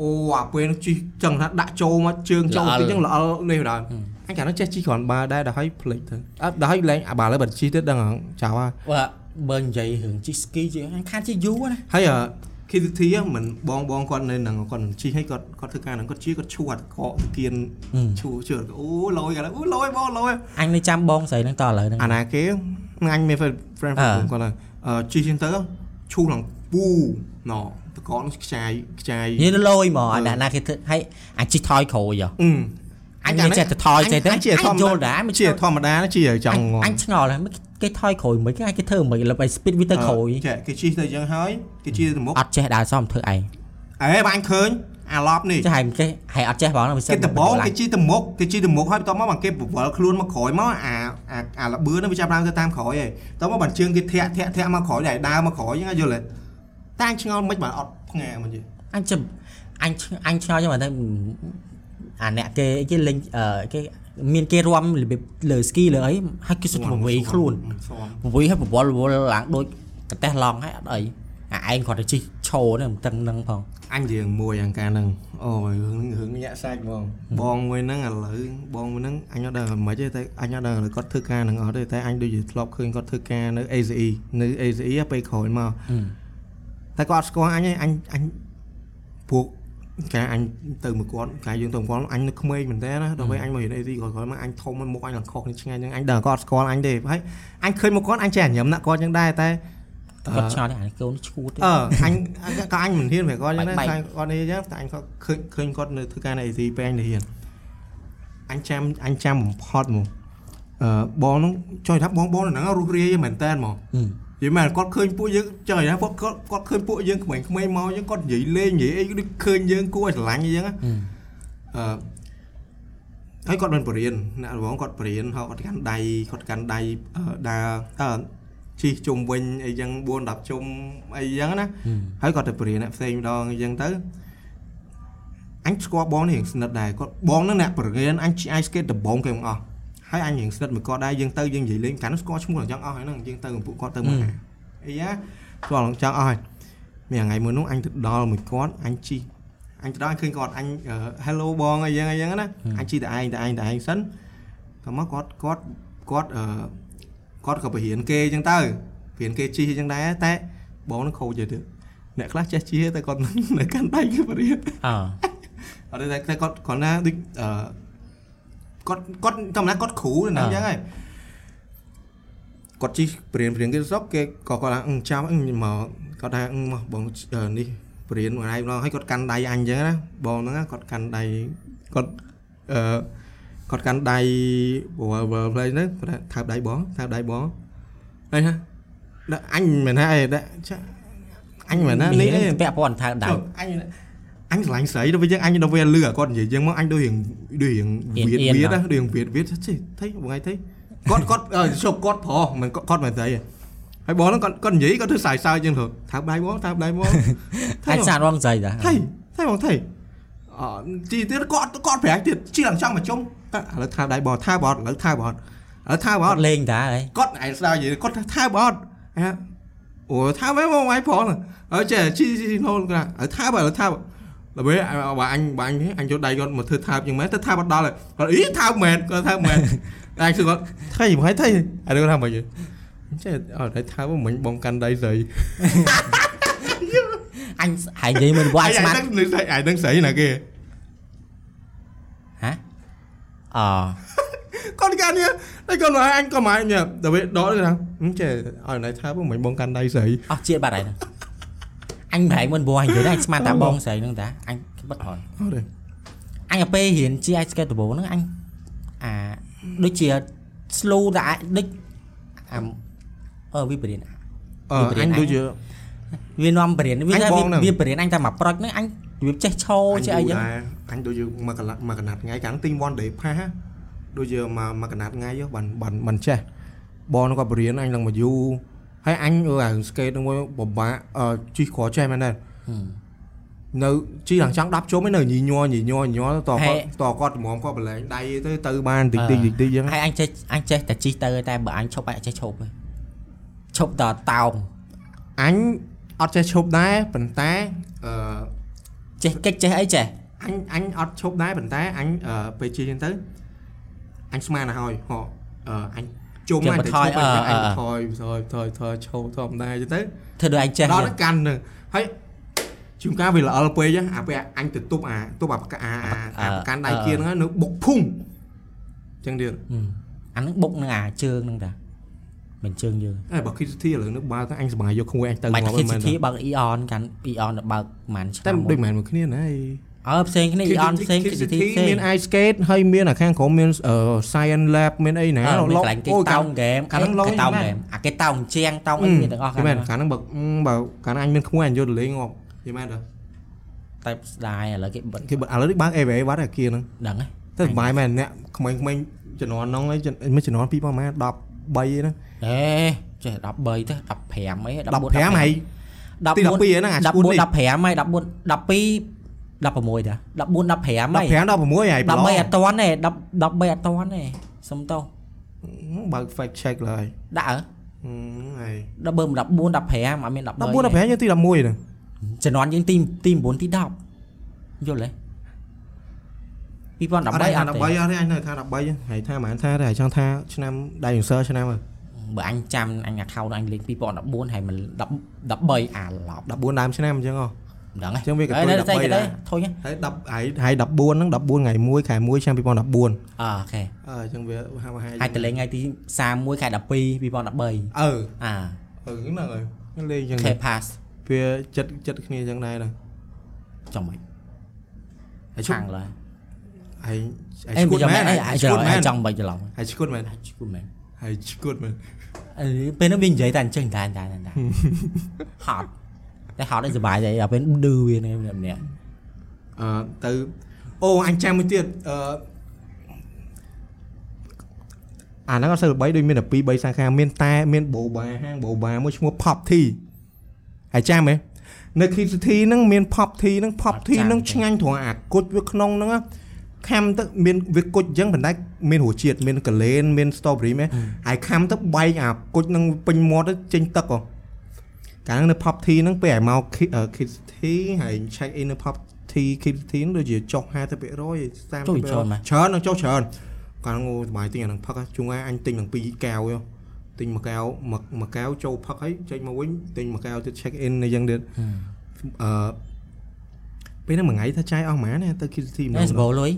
អូអាពេលហ្នឹងជីចឹងថាដាក់ចូលមកជើងចូលល្អលតិចចឹងល្អលនេះដល់អញកាលនោះចេះជីគ្រាន់បាដែរដល់ឲ្យភ្លេចទៅអត់ដល់ឲ្យលេងអាបាល់ហើយបាត់ជីទៅដឹងហ៎ចៅហើយបើបើនិយាយរឿងជីស្គីជាអញខាតជាយូរណាហើយអ KTT មិនបងបងគាត់នៅហ្នឹងគាត់មិនជីឲ្យគាត់គាត់ធ្វើការហ្នឹងគាត់ជីគាត់ឈួតកកទៅគៀនឈួជឿអូលយកាលអូលយបងលយអញនៅចាំបងស្រីហ្នឹងតឥឡូវហ្នឹងអាណាគេអញមាន friend អ่าគាត់ហ្នឹងអឺជីទៅឈូឡើងពូណត កកនឹងខ្ចាយខ្ចាយនិយាយលយហ្មងអាអ្នកណាគេធ្វើឲ្យអញជីថយក្រួយហ៎អឺអញមានចេះតែថយចេះទៅអញជាធម្មយតាល់ដែរមិនជាធម្មតាជាចង់ងងអញឆ្ងល់ហើយមិនគេថយក្រួយមិនគេឲ្យគេធ្វើមិនលើឲ្យ speed វាទៅក្រួយចេះគេជីទៅយ៉ាងហើយគេជីទៅមុខអត់ចេះដើរសមធ្វើឯងអេបាញ់ឃើញអាឡប់នេះចេះហើយគេហើយអត់ចេះបងវាសិគេដបងគេជីទៅមុខគេជីទៅមុខហើយបន្ទាប់មកបានគេបវល់ខ្លួនមកក្រោយមកអាអាអាលបឿនហ្នឹងវាចាប់ដើមទៅតាមក្រោយហើយបន្ទាប់មកបានជើងគេធាក់ធាក់ធាក់មកក្រោយដែរដើរមកក្រោយហ្នឹងយល់ទេ តែអញឆ្ងល់មិនបានអត់ផ្ងាមិនយីអញចាំអញឆ្អញឆ្ងល់ចឹងមកទៅអាអ្នកគេគេលេងអឺគេមានគេរួមរបៀបលើ ski លើអីហើយគេសុទ្ធវៃខ្លួនស្មវៃហើយបវល់វល់ឡើងដូចកតេះឡង់ហើយអត់អីអាឯងគាត់ទៅជីឈោហ្នឹងមិនតឹងហ្នឹងផងអញរឿងមួយយ៉ាងការហ្នឹងអូយរឿងរឿងញាក់សាច់បងបងមួយហ្នឹងឥឡូវបងមួយហ្នឹងអញអត់ដឹងមិនទេតែអញអត់ដឹងឥឡូវគាត់ធ្វើការហ្នឹងអត់ទេតែអញដូចជាធ្លាប់ឃើញគាត់ធ្វើការនៅ ACE នៅ ACE ពេលក្រោយមក តែគាត់អត់ស្គាល់អញទេអញអញពួកការអញទៅមួយគាត់ការយើងទៅមួយគាត់អញនៅក្មេងមែនតើណាដល់ពេលអញមករៀន ACE គាត់ក្រោយមកអញធំមុខអញឡើងខុសគ្នាឆ្ងាយហ្នឹងអញដឹងគាត់អត់ស្គាល់អញទេហើយអញឃើញមកគាត់អញចេះញញឹមណាស់គាត់ចឹងដែរតែគាត់ឆ្ងល់អាកូនឈួតទេអឺអញក៏អញមិនហ៊ានប្រាប់គាត់ចឹងណាបែកៗខ្លាចគាត់នេះចឹងតែអញគាត់ឃើញឃើញគាត់នៅធ្វើការនៅ AC ពេលអញទៅហ៊ានអញចាំអញចាំបំផុតមកអឺបងនោះចុយថាបងបងហ្នឹងរុះរាយមែនតើហ្មង និយាយមែនគាត់ឃើញពួកយើងចុយថាគាត់គាត់គាត់ឃើញពួកយើងក្មេងក្មេងៗមកចឹងគាត់និយាយលេងនិយាយអីដូចឃើញយើងគួរឲ្យស្រឡាញ់អីចឹងណាអឺហើយគាត់មិនបរៀនអ្នករងគាត់បរៀនហើយគាត់កាន់ដៃគាត់កាន់ដៃអឺដើរអឺជីជុំវិញអីចឹង4 10ជុំអីចឹងណាហើយគាត់ទៅបរៀនអ្នកផ្សេងម្ដងអញ្ចឹងទៅអញស្គាល់បងនេះរៀងស្និទ្ធដែរគាត់បងហ្នឹងអ្នកបរៀនអញអាយស្កេតដំបងគេទាំងអស់ ហើយអញរៀងស្និទ្ធមួយគាត់ដែរយើងទៅយើងនិយាយលេងកាលនោះស្គាល់ឈ្មោះអញ្ចឹងអស់ហើយហ្នឹងយើងទៅពួកគាត់ទៅមកអាអីយ៉ាស្គាល់អញ្ចឹងអស់ហើយមានថ្ងៃមួយនោះអញទៅដល់មួយគាត់អញជីអញទៅដល់អញឃើញគាត់អញ hello បងអីយ៉ាងអីយ៉ាងណាអញជីតែឯងតែឯងតែឯងសិនក៏មកគាត់គាត់គាត់អឺគាត់ក៏បរៀនគេអញ្ចឹងទៅបរៀនគេជីអញ្ចឹងដែរតែបងនឹងខូចទៅអ្នកខ្លះចេះជាតែគាត់នៅកាន់ដៃគេបរិយាអើអត់ទេតែគាត់គាត់ណាដូចអឺ គាត់គាត់ធម្មតាគាត់គ្រូនៅហ្នឹងអញ្ចឹងហើយគាត់ជីបរៀនបរៀនគេស្រុកគេក៏គាត់ថាអឺចាំអឺមកគាត់ថាអឺមកបងអឺនេះបរៀនមួយថ្ងៃម្ដងហើយគាត់កាន់ដៃអញអញ្ចឹងណាបងហ្នឹងណាគាត់កាន់ដៃគាត់អឺគាត់កាន់ដៃ Power Play ហ្នឹងគាត់ថាថើបដៃបងថើបដៃបងហើយណាដាក់អញមិនថាអីដាក់ចាអញមិនណានេះអីពាក់ព័ន្ធថើដៅចុះអញអញឆ្លាញ់ស្រីដល់ពេលយើងអញ ដល់ពេលលឺអាគាត់និយាយយើងមកអញដូចរៀងដូចរៀងអៀនវៀតអៀនវៀតហ៎ណាដូចរៀងវៀតវៀតទេថៃបងឯងថៃគាត់គាត់អឺជប់គាត់ប្រុសមិនគាត់គាត់មិនស្រីទេហើយបងហ្នឹងគាត់គាត់និយាយគាត់ធ្វើសើចសើចជាងទៅថាបដៃបងថាបដៃបងអាចសានរងស្រីតាថៃថៃបងថៃអជី ទៀតគាត់គាត់ប្រាក់ទៀតជីឡើងចង់មកជុំតែឥឡូវថាបដៃបងថាបត់ឥឡូវថាបត់ឥឡូវថាបអត់ត់លេងតាហើយគាត់ឯងស្ដាយនិយាយគាត់ថាថាបត់ហ៎អូថាមែនបងឯងផងអើចេះជីជីណូនគាត់អើថាបើថាដល់ពេលបើ អញបើអញអញយកដៃគាត់មកធ្វើថាបយ៉ាងម៉េចទៅថាបត់ដល់ហើយគាត់អីថាមែនគាត់ថាមែនតែអញគឺគាត់ថៃមិនថៃអត់ថាមិនចេះអត់តែថាមិនបងកាន់ដៃស្រីអញហើយនិយាយមិនវាយស្មាត់នឹងនឹងស្រីឯនឹងស្រីណាគេហ៎អគាត់កាន់នេះតែគាត់មកអញក៏មកអញដល់ពេលដកគាត់ថាចេះអត់តែថាមិនបងកាន់ដៃស្រីអស់ជាតិបាត់ហើយអញប្រហែលមិនវាយនិយាយដែរអញស្មានតាបងស្រីហ្នឹងតាអញបិទហនអត់ទេអញទៅពេលរៀនជា ice skate ដំបូងហ្នឹងអញអាដូចជា slow តែអាចដូចអាអឺវាបរៀនអឺអញដូចជាវានាំបរៀនវាអញថាបងហ្នឹងវាបរៀនអញតែមកប្រុចហ្នឹងអញវាចេះឈោចេះអីចឹងអញដូចយើងមកកន្លះមកកណាត់ថ្ងៃកាលទី1 day pass ដូចយើងមកមកកណាត់ថ្ងៃបានបានបានចេះបងគាត់បរៀនអញឡើងមកយូរ ហើយអញអឺអា skate ហ្នឹងមួយបបាក់អឺជីក្រចេះមែនទេនៅជីឡើងចង់10ជុំឯនៅញីញ័រញីញ័រញីញ័រតគាត់តគាត់ត្មងគាត់បលែងដៃទៅទៅបានតិចតិចតិចតិចចឹងហើយអញចេះអញចេះតែជីទៅតែបើអញឈប់អញចេះឈប់ទេឈឈប់តតោងអញអត់ចេះឈប់ដែរប៉ុន្តែអឺចេះកិច្ចចេះអីចេះអញអញអត់ឈប់ដែរប៉ុន្តែអញអឺពេលជិះចឹងទៅអញស្មានទៅហើយហោអឺអញ ជុំអញទៅឈប់អញអញថយថយថយថយឈប់ធម្មតាចឹងទៅធ្វើដូចអញចេះដល់ទៅកាន់នឹងហើយជួនកាលវាល្អពេកចឹងអាពេលអញទៅទប់អាទប់អាប្រកាអាអាអាប្រកាន់ដៃគៀនហ្នឹងនៅបុកភុងចឹងទៀតហឹមអាហ្នឹងបុកនឹងអាជើងហ្នឹងតាមិនជើងយើងអេបើគិតទីឥឡូវនេះបើទៅអញសប្បាយយកក្មួយអញទៅបាច់មកគិតមែសិនទ្ធាបើកអ៊ីអនកាន់អ៊ីអនទៅបើកប្រហែលឆ្នាំតែមុដូចនមិនមែនមួយគ្នាណា អើផ្សេងគ្នាអ៊ីអនផ្សេងគិតសិទ្ធាផ្សេងមាន ice skate ហើយមានអាខាងក្រោមមាន science lab មានអីណាអើមានកន្លែងគេតោងហ្គេមកាលហ្នឹងឡងគេតោងមែនហ្គេមអាគេតោងជាងតោងអីមានទាំងអស់មែខានងកាលហ្នឹងបើបើកាលហ្នឹងអញមានក្មួយអញយកទៅលេងងាប់យីមែនទេតែស្ដាយឥឡូវគេបិទគេបើឥឡូវនេះបើក AVA បាត់អាគៀហ្នឹងដឹងហ៎តែសុបាយមែនអ្នកក្មេងៗជំនាន់ហ្នឹងឯងមិនជំនាន់ពីប្រហែល13ហ្នឹងអេចេះ13ទៅ15អី15ហើយទី12ហ្នឹងអាឈួតនេះ14 15ហើយ14 12 16តា14 15ហើយ15 16ហើយ13អត់តាន់ទេ10 13អត់តាន់ទេសុំតោះបើក fact check ឡើយដាក់ហ៎ហើយដល់បើ14 15អត់មាន13 14 15យើងទី11ហ្នឹងជំនាន់យើងទីទី9ទី10យល់ទេ2013អត់អត់ទេទេអា13អត់ទេអញនៅថា13ហើយថាមិនថាទេហើយចង់ថាឆ្នាំដៃ user ឆ្នាំហ្នឹងបើអញចាំអញ account អញលេខ2014ហើយមិន10 13អាឡប់14ដើមឆ្នាំអញ្ចឹងហ៎ មិនដឹងទេចឹងវាក៏ហើយទុយនៅស្អី13គេដែទៅរធុញហ៎ហើយ10ហើយហើយ14ហ្នឹង14ថ្ងៃ1ខែ1ឆ្នាំ2014អអូខេអឺអញ្ចឹងវាហាក់ហាក់ហើយទៅលេងថ្ងៃទី31ខែ12 2013អឺអាអឺហ្នឹងហើយលេងអញ្ចឹង K pass វាចិត្តចិត្តគ្នាអញ្ចឹងដែរហ្នឹងចំមិនហើយឈប់ខាងឡើយហើយហើយអេឈួមិនតចំមែមិននអីហើយអាចឈួតមែនចង់បាច់ច្រឡំហើយឈួតមែនឈួតមែនហើយឈួតមែនអឺពេលនោះវានិយាយតែអញ្ចឹងតែតែតែហត់ តែហត់ឲ្យសុបាយតែដល់ពេលឌឺវានេះម្នាក់អឺទៅអូអញចាំមួយទៀតអឺអាហ្នឹងអត់សូវល្បីដូចមានតែ2 3សាខាមានតែមានបូបាហាងបូបាមួយឈ្មោះ Pop Tea ហើយចាំហ៎នៅ Kid City ហ្នឹងមាន Pop Tea ហ្នឹង Pop Tea ហ្នឹងឆ្ងាញ់ត្រង់អាគុជវាក្នុងហ្នឹងណាខាំទៅមានវាគុជអញ្ចឹងប៉ុន្តែមានរសជាតិមានកលែនមាន strawberry មែនហើយខាំទៅបែកអាគុជហ្នឹងពេញមាត់ទៅចេញទឹកហ៎ កាលហ្នឹងនៅ Pop Tea ហ្នឹងពេលឲ្យមក Kid- អឺ Kid City ហើយ check in នៅ Pop Tea Kid City ហ្នឹងដូចជាចុះ50% 30%ជួយច្រើនមកច្រើននឹងចុះច្រើនកាលហ្នឹងអូសុបាយទិញអាហ្នឹងផឹកហ៎ជួងឯងអញទិញទាំងពីរកែវយោទិញមួយកែវមួយកមួយកែវចូលផឹកហើយចេញមកវិញទិញមួយកែវទៀត check in អីចឹងទៀតអឺពេលហ្នឹងមួយថ្ងៃថាចាយអស់ប៉ុន្មានទេទៅ Kid City ម្ដអេងសបោលុយ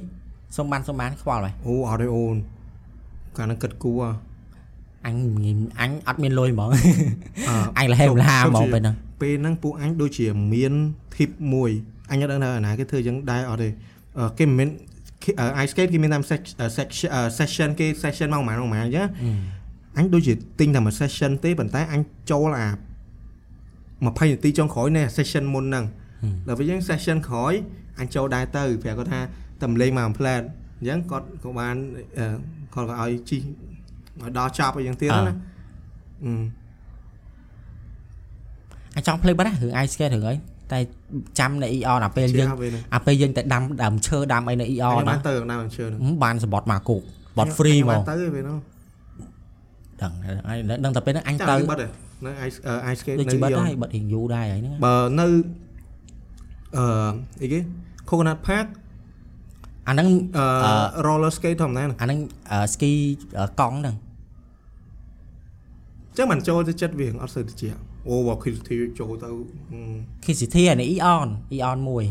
សុំបានសុំបានខ្វល់ហើយអូអត់ទេអូនកាលហ្នឹងគិតគូហ៎ អញងីមអញអត់មានលុយហ្មងអឺអញលះហេមលហាហ្មងពេលហ្នឹងពេលហ្នឹងពួកអញដូចជាមាន tip មួយអញអត់ដឹងថាអាណាគេធ្វើអញ្ចឹងដែរអត់ទេអឺគេមិនមែន ice skate គេមានតាម sec- អឺ section អឺ session គេ session មកប្រហែលប្រហែលអញ្ចឹងអញដូចជាទិញតែមួយ session ទេប៉ុន្តែអញចូលអា20នាទីចុងក្រោយនៃ session មុនហ្នឹងដល់ពេលអញ្ចឹង session ក្រោយអញចូលដែរទៅប្រាប់គាត់ថាតែម្លេងមក plan អញ្ចឹងគាត់ក៏បានអឺគាត់ក៏ឲ្យជី ឲ្យដល់ចប់អីចឹងទៀតណាអឺអញចង់ភ្លេចបាត់ហ្នឹងរឿង ice skate រឿងអីតែចាំនៅ ER អាពេលយើងជាពេលហ្នឹងអាពេលយើងទៅដាំដើមឈើដាំអីនៅ ER អញបាណានទៅណាមជឿហ្នឹងហឹមបានសបត់មកគោកបត់ free ហ្មបាងនទៅឯពេលហ្នឹងដឹងអញដឹងតែពេលហ្នឹងអញចាំទៅបិទឯនៅ ice អឺ ice skate ដូចនៅជាបិទ Eon ហើយបិទរៀងយូរដែរហើយហ្នឹងបើនៅអឺអីគេ Coconut Park អាហ្នឹងអឺ roller skate ធម្មតាហ្នឹងអាហ្នឹងស្គីកង់ហ្នឹង ចឹងមិនចូលទៅចិត្តវាអត់សូវតិចអូបើ creativity ចូលទៅហឹម Kid City អានេះ Eon Eon មួយ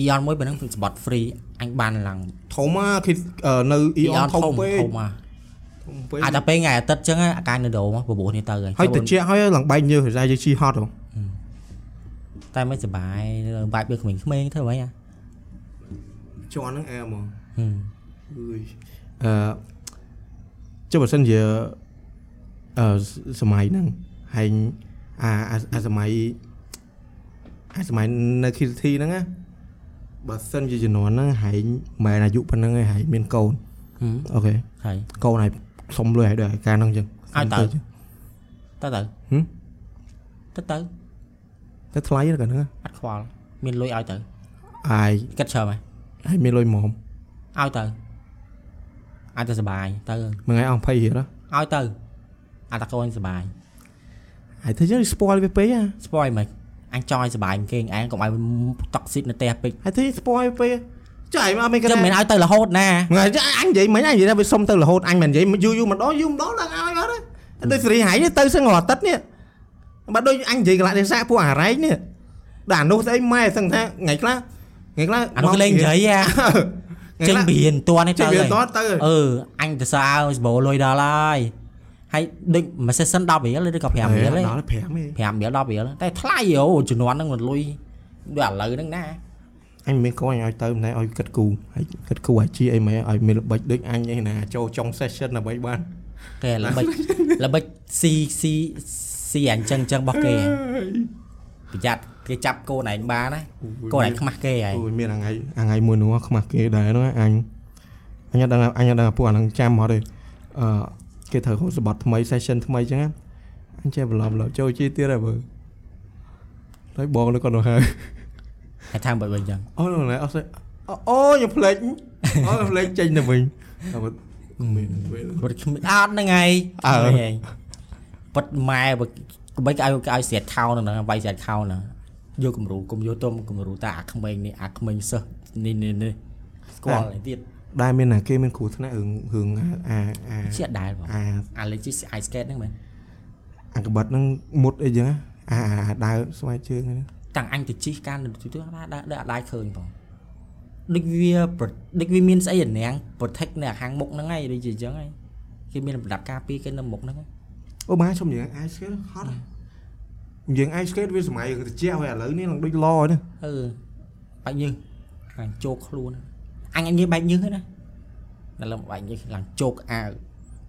Eon មួយបើហ្នឹងសបត់ free អញបានឡើងធំមកគេអឺនៅ Eon ធំពេកធំមកធំពេកអាចតែពេលថ្ងៃអាទិត្យចឹងអាកាយនៅដូមកបបួសនេះទៅហើយហើយតិចហើយឡើងបែកញើសរ៉ាយើងជីហត់ហ៎តែមិនសុបាយបាច់វាក្មេងៗធ្វើហ្មងអាជាន់ហ្នឹងអែហ្មងហឹមអើយអឺចុះបើសិនជាអឺ សម័យហ្នឹងហើយអាអាអាសម័យអាសម័យនៅ Kitty ហ្នឹងណាបើសិនជាជំនាន់ហ្នឹងហើយមិនមែនអាយុប៉ុណ្្នឹងឯងហើយមានកូនហឹមអូខេហើយកូនហើយសុំលុយឲ្យដល់ការហ្នឹងអញ្ចឹងឲ្យទៅសុំទៅទៅហឹមទៅទៅទៅថ្លៃហ្នឹងហ្នឹងអត់ខ្វល់មានលុយឲ្យទៅអាយគិតច្រើនហើយហើយមានលុយហ្មងឲ្យទៅឲ្យទៅសុបាយទៅមួយថ្ងៃអស់20រៀលហ៎ឲ្យទៅ អាចតែកូនសុបាយហើយធ្វើចឹង spoil វាពេកហ៎ស្ពយមិនអញចង់ឲ្យសុបាយគេងឯងកុំឲ្យតុកស៊ីតនៅផ្ទះពេកហើយធ្វើ spoil វាពេកចាយមកអត់មានចាំមិនឲ្យទៅរហូតណាថ្ងៃចាអញនិយាយមិញអញនិយាយថាវាសុំទៅរហូតអញមិននិយាយយូរយូរម្ដងយូរម្ដងដល់ឲ្យគាត់ដូចសេរីហៃនេះទៅសឹងរាល់អាទិត្យនេះបើដូចអញនិយាយកន្លះទេសៈពួកអារ៉ែកនេះដល់អានោះស្អីម៉ែសឹងថាថ្ងៃខ្លះថ្ងៃខ្លះអានោះគេលេងនិយាយហ่ะចេញបៀនតួនេះចេទៅញវាហើយតទៅអឺអញទៅសើសបោលុយដល់ហើយ ហើយដូចមួយ session 10រៀលឬក៏5រៀលទេដល់5ទេ5រៀល10រៀលតែថ្លៃអូជំនាន់ហ្នឹងមិនលុយដូចឥឡូវហ្នឹងណាអញមិនមានកូនអញឲ្យទៅមិនឲ្យគិតគូហើយគិតគូអាជីអីមែនឲ្យមានល្បិចដូចអញឯណាចូលចុង session ដើម្បីបានគេល្បិចល្បិចស៊ីស៊ីស៊ីអញ្ចឹងអញ្ចឹងរបស់គេប្រយ័ត្នគេចាប់កូនឯងបានណាកូនឯងខ្មាស់គេហើយអូយមានថ្ងៃថ្ងៃមួយនោះខ្មាស់គេដែរហ្នឹងអញអញអត់ដឹងអញអត់ដឹងពួកអាហ្នឹងចាំមកទេអឺ គេត្រូវហូតសបត់ថ្មី session ថ្មីអញ្ចឹងអញចេះបន្លំឡចូលជីទៀតហើយបើហើយបងនៅគាត់នោះហើយហើយថាបើវិញអញ្ចឹងអូនោះណែអត់ស្អីអូអូខ្ញុំភ្លេចអូខ្ញុំភ្លេចចេញទៅវិញតែបើមានពេលគាត់គ្មានអត់ហ្នឹងហើយអើហ្នឹងហើយប៉ិតម៉ែបើបីគេឲ្យគេឲ្យស្រាតខោហ្នឹងវាយស្រាតខោហ្នឹងយកគំរូគុំយកទុំគំរូតាអាក្មេងនេះអាក្មេងសិស្សនេះនេះនេះស្គាល់ហើយទៀត ដែរមានណាគេមានគ្រូថ្នាក់រឿងរឿងអាអាជាដែរបងអាអាលេជីអាយស្កេតហ្នឹងមែនអាកបិតហ្នឹងមុតអីចឹងអាអាដើរស្វែងជើងហ្នឹងតាំងអញទៅជីកការនៅទូទៅដើរដើរដើរអត់ដាច់ឃើញបងដូចវាប្រដូចវាមានស្អីអាណាំង protect នៅខាងមុខហ្នឹងហើយដូចជាអញ្ចឹងហើយគេមានប្រដាប់ការពារគេនៅមុខហ្នឹងហើយអូម៉ាខ្ញុំនិយាយ ice skate ហត់និយាយ ice skate វាសម័យរឿងត្រជាក់ហើយឥឡូវនេះនឹងដូចឡនេះអឺបាច់ញើសឡើងជោកខ្លួន អញអញនិយាយបែកញើសហ្នឹងណាដល់ឡើងបែកញើសឡើងជោកអាវ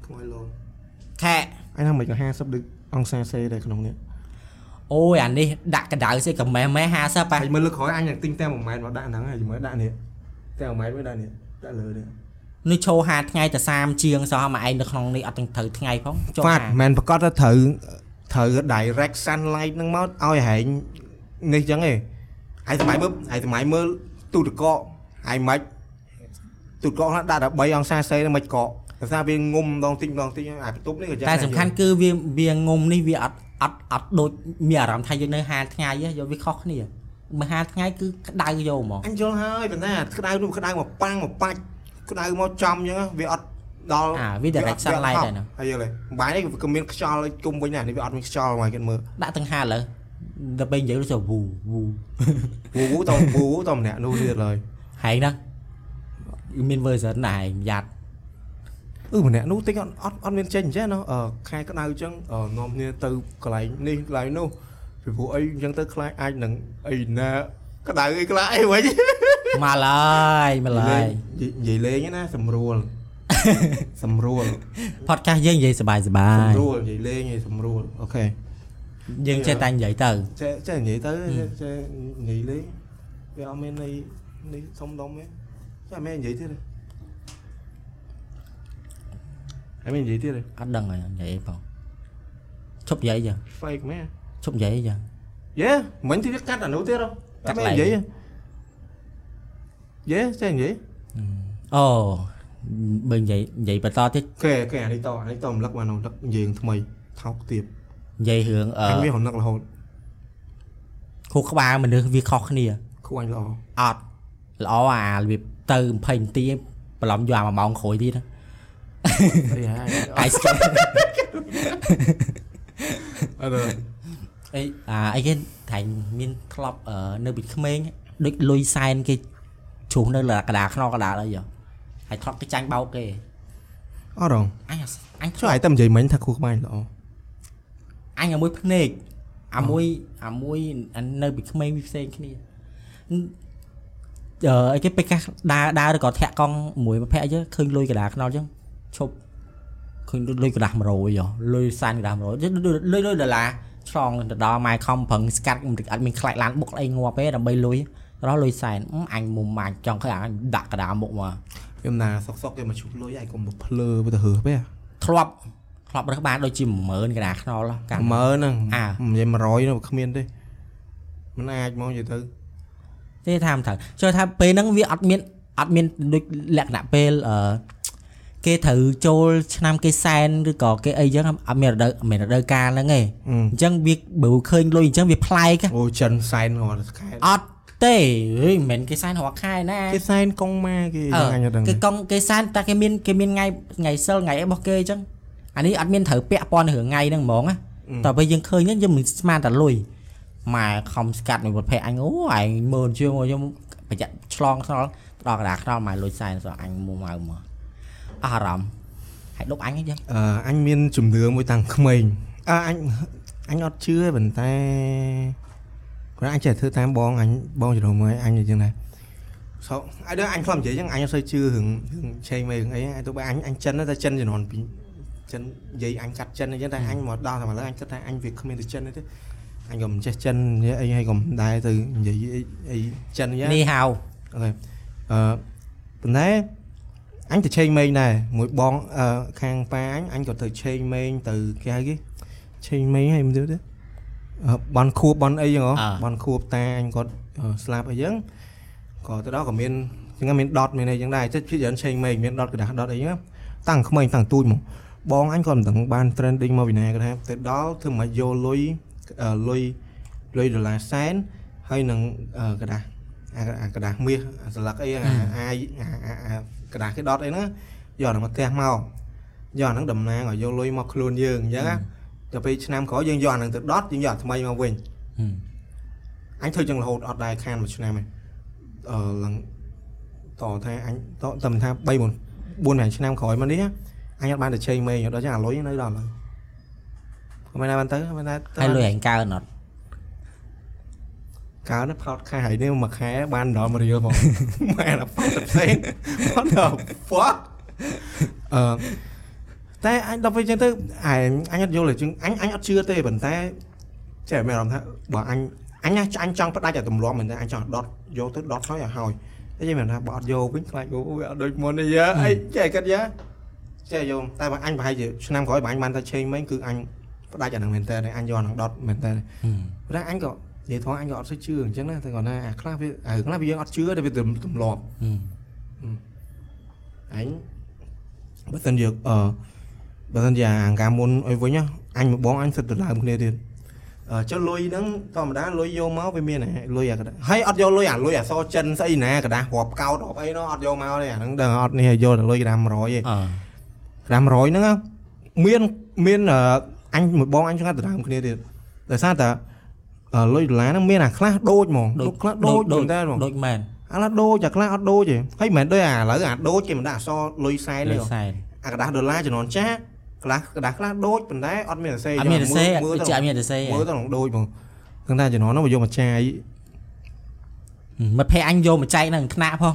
ខ្មោចឡខែអញថាមិនក៏50ដូចអង្សាសេដែរក្នុងនេះអូយអានេះដាក់កដៅស្អីក៏ម៉ែម៉ែ50ប៉ះហើយមើលលើក្រោយអញនឹងទិញតែ1ម៉ែត្រមកដាក់ហ្នឹងហើយជាមួយដាក់នេះតែ1ម៉ែត្រមួយដាក់នេះដាក់លើនេះនេះឈោហាថ្ងៃតែ30ជាងសោះមកឯងនៅក្នុងនេះអត់ទាំងត្រូវថ្ងៃផងចូលហ្វាត់ហាមិនប្រកាសថាត្រូវត្រូវ direct sunlight ហ្នឹងមកឲ្យហែងនេះចឹងឯងហើយសម័យមើលហើយសម័យមើលទូទឹកកកហើយមិន ទូទឹកកកហ្នឹងដាក់តែ3អង្សាសេហ្នឹងមិនកកតែថាវាងុំម្ដងតិចម្ដងតិចអាបន្ទប់នេះក៏យ៉ាងតែដែរសំខាន់គឺវាវាងុំនេះវាអត់អត់អត់ដូចមានអារម្មណ៍ថាយើងនៅហាលថ្ងៃហ៎យកវាខុសគ្នាមកហាលថ្ងៃគឺក្តៅយកហ្មងអញយល់ហើយប៉ុន្តែអាក្តៅនោះក្តៅមកប៉ាំងមកបាច់ក្តៅមកចំអញ្ចឹងវាអត់ដល់អាវា direct sunlight ដែរណាហើយយល់ទេបាយនេះក៏មានខ្យល់គុំវិញដែរនេះវាអត់មានខ្យល់មកគេមើលដាក់ទាំងហាលលើដល់ពេលនិយាយទៅវូវូវូវូតវូវូតម្នាក់នោះទៀតឡើយហែងហ្នឹង មាន version ដែរយ៉ាត់ អឺម្នាក់នោះតិចអត់អត់អត់មានចេញអញ្ចឹងណាអឺខែក្តៅអញ្ចឹងអឺនាំគ្នាទៅកន្លែងនេះកន្លែងនោះពីព្រោះអីអញ្ចឹងទៅខ្លាចអាចនឹងអីណាក្តៅអីខ្លាចអីវិញ មកឡើយមកឡើយ និយាយលេងណាសម្រួលសម្រួល podcast យើងនិយាយសบายសบาย សម្រួលនិយាយលេងឯងសម្រួលអូខេ យើងចេះតែនិយាយទៅ ចេះចេះនិយាយទៅចេះនិយាយលេងវាអត់មានន័យនេះសុំដុំទេ ចេះអត់មាននិយាយទៀតទេអត់មាននិយាយទៀតទេអត់ដឹងហើយនិយាយអីបងឈប់និយាយចឹង fake មែនឈប់និយាយចឹងយេមិញទីវាកាត់អានោះទៀតហ៎កាត់អត់មានឡើងនិយាយទេយេចេះនិយាយអូបើនិយាយនិយាយបន្តទៀតគេគេអានេះតអានេះតរំលឹកបានរំលឹកយើងថ្មីថោកទៀតនិយាយរឿងអឺអញវារំលឹករហូតខួរក្បាលមនុស្សវាខុសគ្នាគួរអញល្អអត់ល្អអារបៀប ទៅ20នាទីបន្លំយកអា1ម៉ោងក្រោយទៀតណាអីហើយកាយស្គាល់អត់ទេអីអាអីគេតែមានក្លប់អឺនៅពីក្មេងដូចលុយសែនគេជ្រុះនៅលើកដាខ្នងកដាអីហ៎ហើយធ្លាប់គេចាញ់បោកគេអត់ហងអញអញចុះឲ្យតែនិយាយមិញថាគូក្បាញ់ល្អអញអាមួយភ្នែកអាមួយអាមួយអានៅពីក្មេងវាផ្សេងគ្នា អឺអីគេពេលកាសដើរដើរឬក៏ធាក់កង់មួយមួយភ័ក្រអីចឹងឃើញលុយកដាខ្នល់ចឹងឈប់ឃើញលុយកដា100ហ៎លុយសានកដា100លុយលុយដុល្លារឆ្លងទៅដល់ម៉ែខំប្រឹងស្កាត់មិនអត់មានខ្លាចឡានបុកអីងាប់ទេដើម្បីលុយរស់លុយសែនអឺអញមុំអញចង់ឃើញអញដាក់កដាមុខមកខ្ញុំណាសុកសុកគេមកឈប់លុយឯងកុំទៅភ្លើទៅទៅរើសពេះធ្លាប់ធ្លាប់រើសបានដូចជា10000កដាខ្នល់កាលមើលហ្នឹងអានិយាយ100នោះគ្មានទេមិនអាចមកនិយាយទៅ ទេថាមិនត្រូវចូលថាពេលហ្នឹងវាអត់មានអត់មានដូចលក្ខណៈពេលអឺគេត្រូវចូលឆ្នាំគេសែនឬក៏គេអីចឹងអត់មានរដូវអត់មានរដូវកាលហ្នឹងទេអញ្ចឹងវាបើឃើញលុយអញ្ចឹងវាប្លែកអូចិនសែនរាល់ខែអត់ទេហេមិនមែនគេសែនរាល់ខែណាគេសែនកងម៉ាគេអឺអញអត់ដឹងគេកង់គេសែនតែគេមានគេមានថ្ងៃថ្ងៃសិលថ្ងៃអីរបស់គេអញ្ចឹងអានេះអត់មានត្រូវពាក់ព័ន្ធនឹងរឿងថ្ងៃហ្នឹងហ្មងណាតើពេលយើងឃើញហ្នឹងយើងមិនស្មានតែលុយ ម៉ែខំស្កាត់មួយប្រភេទអញអូឯងមើលជាងខ្ញុំប្រយ័ត្នឆ្លងខ្នល់ដល់កណ្ដាលខ្នល់ម៉ែលុយសែនសោះអញមកមកមកអស់អារម្មណ៍ហើយដប់អញអីចឹងអឺអញមានជំនឿមួយតាំងក្មេងអើអញអញអត់ជឿទេប៉ុន្តែគាត់អញចេះធ្វើតាមបងអញបងជំនុំមកអញអញ្ចឹងដែរសោអីដល់អញខ្លំនិយាយអញ្ចឹងអញអត់សូវជឿរឿងរឿងឆេងមេរឿងអីទៅបើអញអញចិនតែចិនជំនាន់ពីចិននិយាយអញកាត់ចិនអញ្ចឹងតែអញមកដល់តែមកលើអញគិតថាអញវាគ្មានទៅចិនទេ អញក៏មិនចេះចិនអីហើយក៏មិនដែរទៅនិយាយអីអីចិនអញ្ចឹង នេះហៅ អូខេអឺប៉ុន្តែអញទៅឆេងមេងដែរមួយបងអឺខាងប៉ាអញអញក៏ទៅឆេងមេងទៅគេហៅគេឆេងមេងហើយមិនទៅទេអឺបនខួបបនអីចឹងហ៎បនខួបតាអញគាត់អឺស្លាប់អីចឹងក៏ទៅដល់ក៏មានចឹងមានដតមានអីចឹងដែរចិត្តភាគច្រើនឆេងមេងមានដតกระดาษដតអីចឹងតាំងក្មេងតាំងទូចមកបងអញក៏មិនដឹងបាន trending មកពីណាគាត់ថាទៅដល់ធ្វើមកយកលុយអឺ លុយលុយដុល្លារសែនហើយនឹងអឺกระดาษ អាអាกระดาษមាសអាស្លឹកអីអាអាអាអាអាกระดาษគេដុតអីហ្នឹងយកហ្នឹងមកផ្ទះមកយកហ្នឹងតំណាងឲ្យយកលុយមកខ្លួនយើងអញ្ចឹងណាដល់ពេលឆ្នាំក្រោយយើងយកអាហ្នឹងទៅដុតយើងយកអាថ្មីមកវិញអញធ្វើចឹងរហូតអត់ដែរខានមួយឆ្នាំឯងអឺឡើងតថាអញតតែមិនថា3 4 4ឆ្នាំក្រោយមកនេះអញអត់បានទៅឆេងមេងដល់ចឹងអាលុយនៅដល់ហើយក៏ មិនដែរបានទៅមិនដែរហើយលុយឯងកើនអត់កើណាផោតខែហើយនេះមួយខែបានដល់មួយរៀលផងម៉ែណាផោតផ្សេង What the fuck អឺតែអញដល់ពេលចឹងទៅអញអញអត់យល់ទេចឹងអញអញអត់ជឿទេប៉ុន្តែចេះមានអារម្មណ៍ថាបើអញអញណាអញចង់ផ្ដាច់តែទម្លាប់មែនទេអញចង់ដុតយកទៅដុតហើយឲ្យហើយតែចេះមានថាបើអត់យកវិញខ្លាចអូវាអត់ដូចមុនទេយ៉ាអីចេះគិតយ៉ាចេះយកតែបើអញប្រហែលជាឆ្នាំក្រោយបើអញបានតែឆេងមិញគឺអញ ផ្ដាច់អាហ្នឹងមែនតើអញយកអាហ្នឹងដុតមែនតើប៉ុន្តែអញក៏និយាយថងអញក៏អត់សូវជឿអញ្ចឹងដែរតែគាត់ថាអាខ្លះវាអារឿងខ្លះវាយើងអត់ជឿតែវាទម្ទម្លាប់អញបើសិនជាអឺបើសិនជាអាការមុនអីវិញណាអញមកបងអញសិតទៅដើមគ្នាទៀតអឺចុះលុយហ្នឹងធម្មតាលុយយកមកវាមានអាលុយអាកដាហើយអត់យកលុយអាលុយអសចិនស្អីណាកដារាប់កោតរាប់អីនោះអត់យកមកទេអាហ្នឹងដឹងអត់នេះយកតែលុយកដា100ទេអឺ500ហ្នឹងណាមានមាន អឺអញមួយបងអញឆ្ងាត់ដណ្ដើមគ្នាទៀតដោយសារតែអឺលុយដុល្លារហ្នឹងមានអាខ្លះដូចហ្មងដូចខ្លះដូចមែនតើហ្មង ដូចមែន អាខ្លះដូចអាខ្លះអត់ដូចទេហើយមិនមែនដូចអាឥឡូវអាដូចគេមិនដាក់អក្សរលុយសែន លុ ទេ យសែន អាกระดาษដុល្លារចំនួនចាស់ខ្លះกระดาษខ្លះដូចប៉ុន្តែអត់មានសរសេរ អត់មានសេ មើល វាជាអត់មានសេ មើលទៅនឹងដូចហ្មងគឺថាចំនួននោះមកយកមកចាយ មិត្តភ័ក្ដិអញយកមកចែកនៅក្នុងថ្នាក់ផង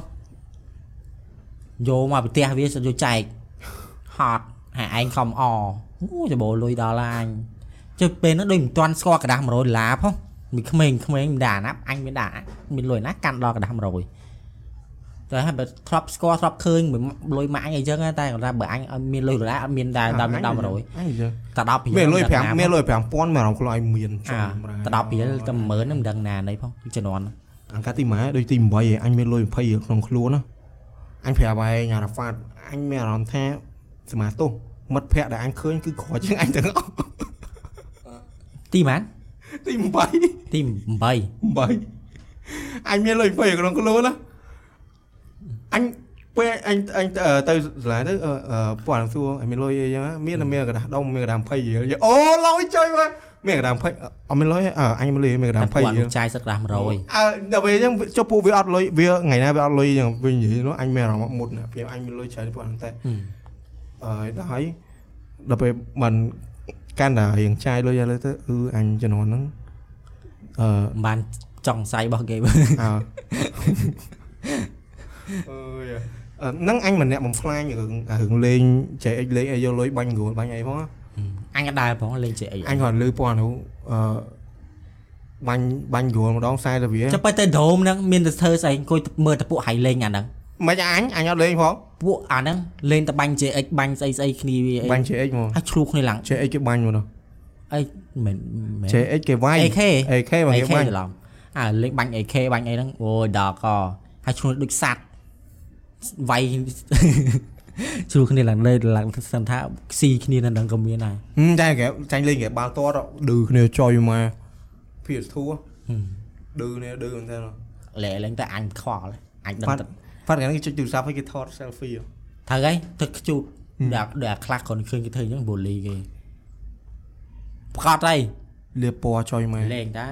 យកមកពីផ្ទះវាយកចែកហត់ ហើយឯងខំអអូចបោលុយដល់ហើយអញចុះពេលហ្នឹងដូចមិនទាន់ស្គាល់กระดาษ100ដុល្លារផងមីក្មេងក្មេងមិនដាណាប់អញមានដាមានលុយណាកាន់ដល់กระดาษ100តែហើយបើធ្លាប់ស្គាល់ធ្លាប់ឃើញលុយម៉ាក់អញអីចឹងតែគាត់ថាបើអញអត់មានលុយដុល្លារអត់មានដែរដល់ដល់100 អញយើ តែ10ពី មានលុយ5មានលុយ5000មានអារម្មណ៍ខ្លួនឯងមាន អា ប្រា តែ10ពីតែ10000ហ្នឹងមិនដឹងណាណីផងជំនាន់ អង្កាទីម៉ែដូចទី8ឯងអញមានលុយ20ក្នុងខ្លួនណាអញប្រាប់ឯងអារ៉ាហ្វាតអញមានអារម្មណ៍ថា សមាទោសមិត្តភ័ក្តិដែលអញឃើញគឺក្រជាងអញទាំងអស់ទីម៉ានទី8ទី8 8អញមានលុយ20ក្នុងខ្លួនណាអញពេលអញអញទៅសាលាទៅពួកអានសួរអញមានលុយអីចឹងមានតែមានកណ្ដាស់ដុំមានកណ្ដាស់20រៀលអូលុយជួយមកមានកណ្ដាស់20អត់មានលុយអញមានលុយមានកណ្ដាស់20រៀលចាយសឹកកណ្ដាស់100អើដល់ពេលចឹងចុះពួកវាអត់លុយវាថ្ងៃណាវាអត់លុយចឹងវិញនិយាយនោះអញមានអារម្មណ៍មុតណាពេលអញមានលុយច្រើនពួកហ្នឹងតែ អើដល់ហើយដល់ពេលមិនកាន់តែរៀងចាយលុយឥឡូវទៅគឺអញជំនាន់ហ្នឹងអឺមិនបានចង់សាយរបស់គេអើអើយហ្នឹងអញម្នាក់បំផ្លាញរឿងរឿងលេង JX លេងអីយកលុយបាញ់គ្រួលបាញ់អីផងអញអត់ដែរផងលេងជាអីអញគាត់លឺពណ៌នោះអឺបាញ់បាញ់គ្រួលម្ដង40ទៅវាចាំបើទៅដ្រូមហ្នឹងមានទៅធ្វើស្អីអង្គុយមើលតែពួកហៃលេងអាហ្នឹងមិនអញអញអត់លេងផង ពួកអាហ្នឹងលេងតែបាញ់ JX បាញ់ស្អីស្អីគ្នាវាអីបាញ់ JX មកហើយឆ្លុះគ្នាឡើង JX គេបាញ់មកនោះអីមិនមែន JX គេវាយ AK AK មកគេ AK បាញ់ច្រឡំអាលេងបាញ់ AK បាញ់អីហ្នឹងអូយដល់កហើយឆ្លុះដូចសัตว์វាយជ្រុលគ្នាឡើងលេឡើងសិនថាស៊ីគ្នានៅនឹងក៏មានដែរហឹមចាគេចាញ់លេងគេបាល់ទាត់ឌឺគ្នាចុយមក PS2 ឌឺគ្នាឌឺមែនទេលែឡើងតែអញខ្វល់អញដឹង ផាត់តែផាត់គេគេចុចទូរស័ព្ទឲ្យគេថត selfie ហ៎ត្រូវហើយទឹកខ្ជូតដាក់ដាក់ខ្លះគាត់ឃើញគេធ្វើអញ្ចឹងបូលីគេប្រកាសហើយលាបពណ៌ចុយមកលេងតា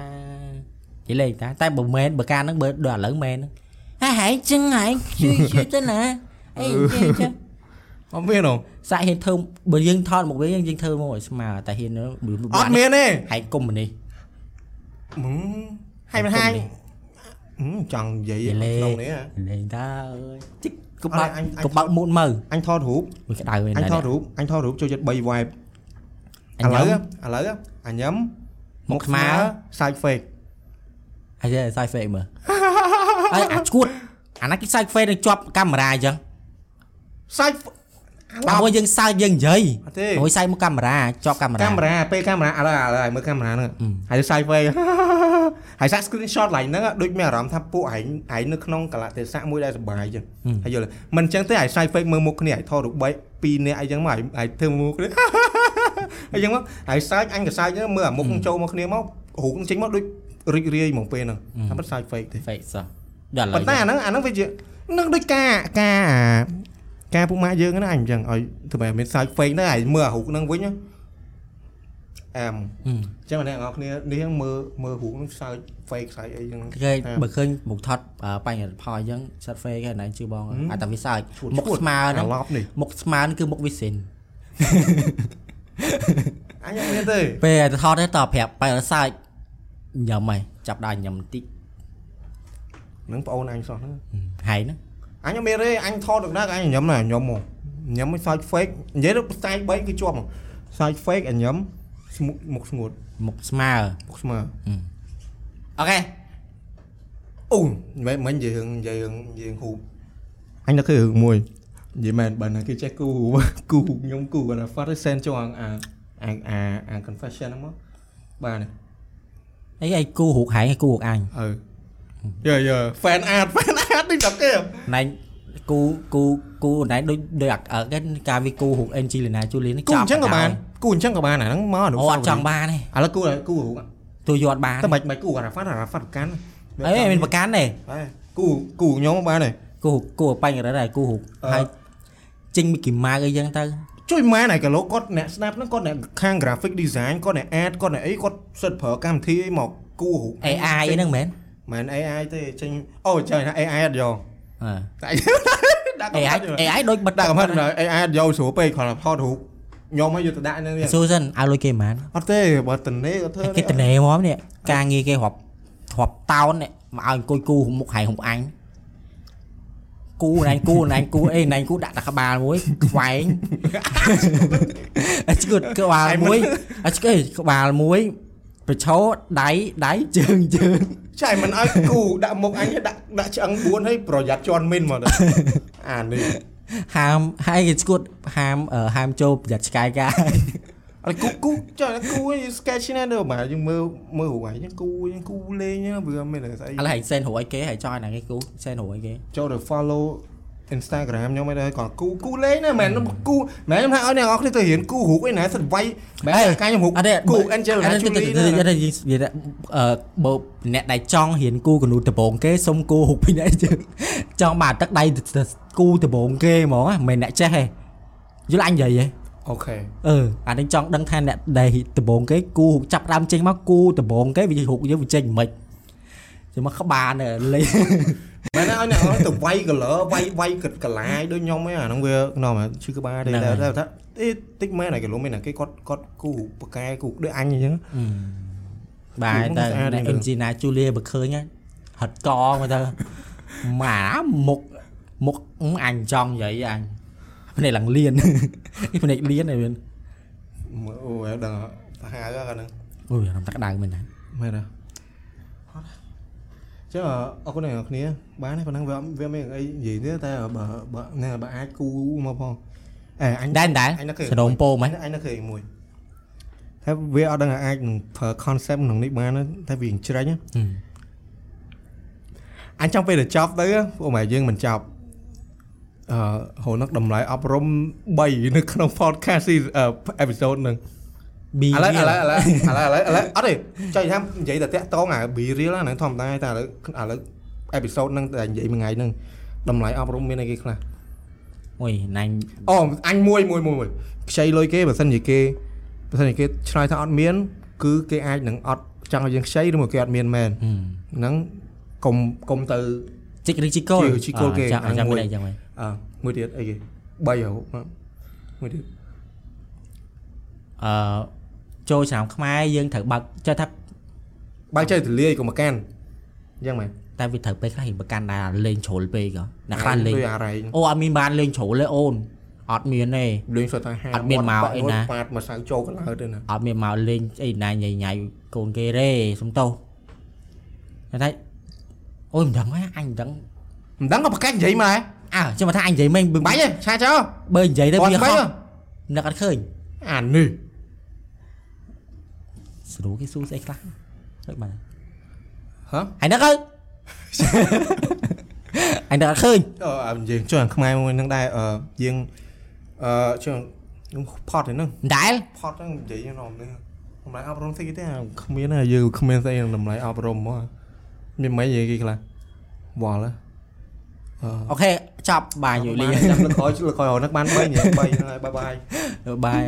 និយាយលេងតាតែបើមែនបើការហ្នឹងបើដល់ឥឡូវមែនហ្នឹងហ่าហែងចឹងហែងជួយជួយទៅណាអីចេះចេះអត់មានហ៎សាក់ហ៊ានធ្វើបើយើងថតមកវិញយើងធ្វើមកឲ្យស្មើតែហ៊ានអត់មានទេហែងគុំនេះហឹមហើយមិនហាញហឹម ចង់និយាយនិយាយលេក្នុងងនេះហ៎លេងតាអើយជីកកុំបើកអញអញកុំបើកមុនមើលអញថតរូបវាក្តៅវិញអញដែរថតរូបអញថតរូបចូលចិត្ត3 vibe អឥញឡូវញ៉ាំឥឡូវអញញឹមមុខស្មើ side fake អាយសាយហ្វេកមើលហើយអាឈួតអាណាគេសាយហ្វេកនឹងជាប់កាមេរ៉ាអញ្ចឹង side បើមួយយើងសើចយើងនិយាយអត់ទេមួយសាយមកកាមេរ៉ាជាប់កាមេរ៉ាកាមេរ៉ាពេលកាមេរ៉ាឥឡូវឥឡូវឲ្យមើលកាមេរ៉ាហ្នឹងអឺហើយ side fake ហើយសាក់ screenshot ឡើងហ្នឹងដូចមានអារម្មណ៍ថាពួកឯងឯងនៅក្នុងកលៈទេសៈមួយដែលសុបាយអញ្ចឹងហើយយល់ទេមិនអញ្ចឹងទេឲ្យ side fake មើលមុខគ្នាឲ្យថតរូប3 2នាក់អីចឹងមកឲ្យឲ្យធ្វើមុខគ្នាអីចឹងមកហើយសើចអញក៏សើចដែរមើលអាមុខនឹងចូលមកគ្នាមករូបនឹងចេញមកដូចរីករាយហ្មងពេលហ្នឹងតែមិន side fake ទេហ្វេកសោះដល់ឥឡូវប៉ុន្តែអាហ្នឹងអាហ្នឹងវាជានឹងដូចការការអា ការពុកម៉ាក់យើងហ្នឹងអញអញ្ចឹងឲ្យធ្វើម៉េចមាន side fake ដែរឲ្យមើលអារូបហ្នឹងវិញណាអែមហឹមអញ្ចឹងអ្នកនរគ្នានេះមើលមើលរូបហ្នឹង side fake side អីចឹងគេបើឃើញមុខថតអឺបញ្ញត្តិផលអញ្ចឹងសាត់ហ្វេកហ្នឹងជឿបងអាចតែវាសើចមុខស្មើហ្នឹងឡប់នេះមុខស្មើហ្នឹងគឺមុខវិសិនអញអត់មានទេពេលទៅថតទៅតប្រាប់បែរសើចញ៉ាំហើយចាប់ដល់ញ៉ាំបន្តិចនឹងប្អូនអញសោះហ្នឹងហើយហ្នឹង អញអត់មានទេអញថតដល់អញញ៉ាំណាញ៉ាំមកញ៉ាំមិន side fake និយាយទៅផ្សាយ3គឺជាប់មក side fake អញញ៉ាំស្មុកមុខស្ងួតមុខស្មើមុខស្មើអូខេអូមិនមិននិយាយរឿងនិយាយរឿងនិយាយរឿងហូបអញនឹកឃើញរឿងមួយនិយាយមែនបើណាគេចេះគូគូខ្ញុំគូគាត់ថា first send ចូលអាអាអាអា confession ហ្នឹងមកបាទអីឯងគូរូបហែងឯងគូរូបអញអឺយើយើ fan art fan art នេះដល់គេណែគូគូគូណែដូចដូចអាគេការវាគូរូប Angelina Jolie នេះគូចអប់ញ្ចឹងក៏បានគូអញ្ចឹងក៏បានអាហ្នឹងមកអនុអូអត់ចង់បានទេឥឡូវគូគូរូបទូយកអត់បានតែមិនមិនគូអារ៉ាហ្វាត់អារ៉ាហ្វាត់កាន់អីមានប្រកាន់ទេបាទគូគូខ្ញុំបានទេគូគូបញ្ញរដែរគូរូបអឺហើយចេញមីគីម៉ៅអីចឹងទៅជួយម៉ែណៃកាឡូគាត់អ្នក snap ហ្នឹងគាត់អ្នកខាង graphic design គាត់អ្នក ad គាត់អ្នកអីគាត់សិតប្រើកម្មវិធីអីមកគូរូប AI ហ្នឹងមែន មិន AI ទេចេញអូចេញថា AI អត់យកអឺតែដាក់កំ AI ហិត AI ដូចបិទដាក់កំហិត AI អត់យកស្រួលពេកគាត់ថតរូបខ្ញុំឲ្យយកទៅដាក់ហ្នឹងស៊ូសិនឲ្យលុយគេប៉ុន្មានអត់ទេបើតនេក៏ធ្វើគេតនេហ្មងនេះការងារគេរាប់រាប់តោននេះមកឲ្យអង្គុយគូមុខហែងហុំអញគូណែគូណែគូអីណែគូដាក់តែក្បាលមួយខ្វែងអត់ឈឺក្បាលមួយអត់ឈឺក្បាលមួយប្រឈោដៃដៃជើងជើង ចៃមិនឲ្យគូដាក់មុខអញដាក់ដាក់ឆ្អឹង4ឲ្យប្រយ័ត្នជន់មីនមកទៅអានេះហាមហើយគេស្គួតហាមអឺហាមចូលប្រយ័ត្នឆ្កែកាយអត់គូគូចុះគូ sketch ណាទៅបាទយើងមើលមើលរូបហ្នឹងគូយើងគូលេងវាមានស្អីឥឡូវហែងសេនរួយគេហែងចោលណាគេគូសេនរួយគេចូលទៅ follow Instagram ខ្ញុំមិនដែរគាត់គូគូលេងណាមែនគូមែនខ្ញុំថាឲ្យអ្នកនរគ្នាទៅរៀនគូរូបអីណាសិតវាយមែនកាយខ្ញុំរូបអត់ទេគូ Angel ណា Julie អត់ទេនិយាយអឺបើអ្នកដែលចង់រៀនគូកនូដបងគេសុំគូរូបពីអ្នកជើងចង់បានទឹកដៃគូដបងគេហ្មងមិនមែនអ្នកចេះទេយល់អញនិយាយហ៎អូខេអឺអានេះចង់ដឹងថាអ្នកដែលដបងគេគូរូបចាប់ដើមចេញមកគូដបងគេវារូបយើងវាចេញមិនចាំ មកក្បាលនៅលេងមែនឲ្យអ្នកនរទៅវាយ color វាយវាយកកលាយដូចខ្ញុំឯងអាហ្នឹងវាខ្ញុំឈឺក្បាលទេតែថាអេតិចមែនឯងកលុំមែនគេគាត់គាត់គូបកែគូដូចអញអញ្ចឹងបាទតែស្អាតអ្នកនេះអិនជីណាជូលីបើឃើញហ្នឹងហិតកមកទៅម៉ាមុខមុខអញចង់និយាយអញភ្នែកឡើងលៀននេះភ្នែកលៀនឯវិញអូយដឹងសាហាវហ្នឹងអូយរំតាក់ដៅមែនណាមែនទេ ចុះអរគុណអ្នកនរគ្នាបានទេប៉ុណ្ណឹងវាវាមានអីនិយាយទេតែបើបើណែបើអាចគូមកផងអេអញដែរដែរអញនឹកឃើញសដុំពោមែនអញនឹកឃើញមួយតែវាអត់ដឹងថាអាចនឹងប្រើ concept ក្នុងនេះបានទេតែវាច្រាញ់ណាអញចង់ពេលទៅចប់ទៅពួកម៉ែយើងមិនចប់អឺហូរនឹកតម្លៃអប់រំ3នៅក្នុង podcast ស៊ីអេពី សូតហ្នឹង B ឥឡូវឥឡូវឥ real ឡូវឥឡូវឥឡូវឥឡូវអត់ទេចុចថានិយាយតែតាក់តងអា B real ហ្នឹងធម្មតាតែឥឡូវឥឡូវអេពីសូតហ្នឹងតែនិយាយមួយថ្ងៃហ្នឹងតម្លៃអប់រំមានអីគេខ្លះមួយណាញ់អូអញមួយមួយមួយមួយខ្ចីលុយគេបើសិនជាគេបើសិនជាគេឆ្លើយថាអត់មាន គឺគេអាចនឹងអត់ចង់ឲ្យយើងខ្ចីឬមកគេអត់មានមែនហ្នឹងកុំកុំទៅជីកឬជីកូលជីកូលគេចាំអាហ្នឹងចាំមួយមិនអីចឹងវិញអើមួយទៀតអីគេ3ហៅមួយទៀតអឺ ចូលឆ្នាំខ្មែរយើងត្រូវបើកចេះថាបើកចេះទលាយកុំមកកាន់អញ្ចឹងមែនតែវាត្រូវពេលខ្លះវាប្រកាន់ដែរលេងជ្រុលពេកហ៎អ្នកខ្លះលេងដូចអារ៉ៃអូអត់មានបានលេងជ្រុលទេអូនអត់មានទេលេងសុទ្ធតែហាអត់មានមកអីណាប៉ាតមកសៅចូលកន្លើទេណាអត់មានមកលេងអីណាញ៉ៃញ៉ៃកូនគេទេសុំទោសតែអូយមិនដឹងហ៎អញមិនដឹងមិនដឹងក៏ប្រកាសនិយាយមកដែរអើចាំមកថាអញនិយាយមិនបាច់ទេឆាចោលបើនិយាយទៅអត់វាខុបាសច់ទេនឹកអត់ឃើញអានេះ ស្រួលគេស៊ូស្អីខ្លះដូចបានហ៎ហើយនឹកទៅអញនឹកអត់ឃើញអឺអាយើងចុះអាខ្មែរមួយហ្នឹងដែរអឺយើងអឺចុះផតហ្នឹងមិនដែលផតហ្នឹងនិយាយខ្ញុំនេះតម្លៃអប់រំស្អីគេទេអាគ្មានទេយើងគ្មានស្អីតម្លៃអប់រំមកមានមិននិយាយគេខ្លះវល់ហ៎អឺអូខេចប់បាយយូរលីចាំលើក្រោយលើក្រោយរហូតនឹកបាន3ញ៉ាំ3ហ្នឹងហើយបាយបាយបាយ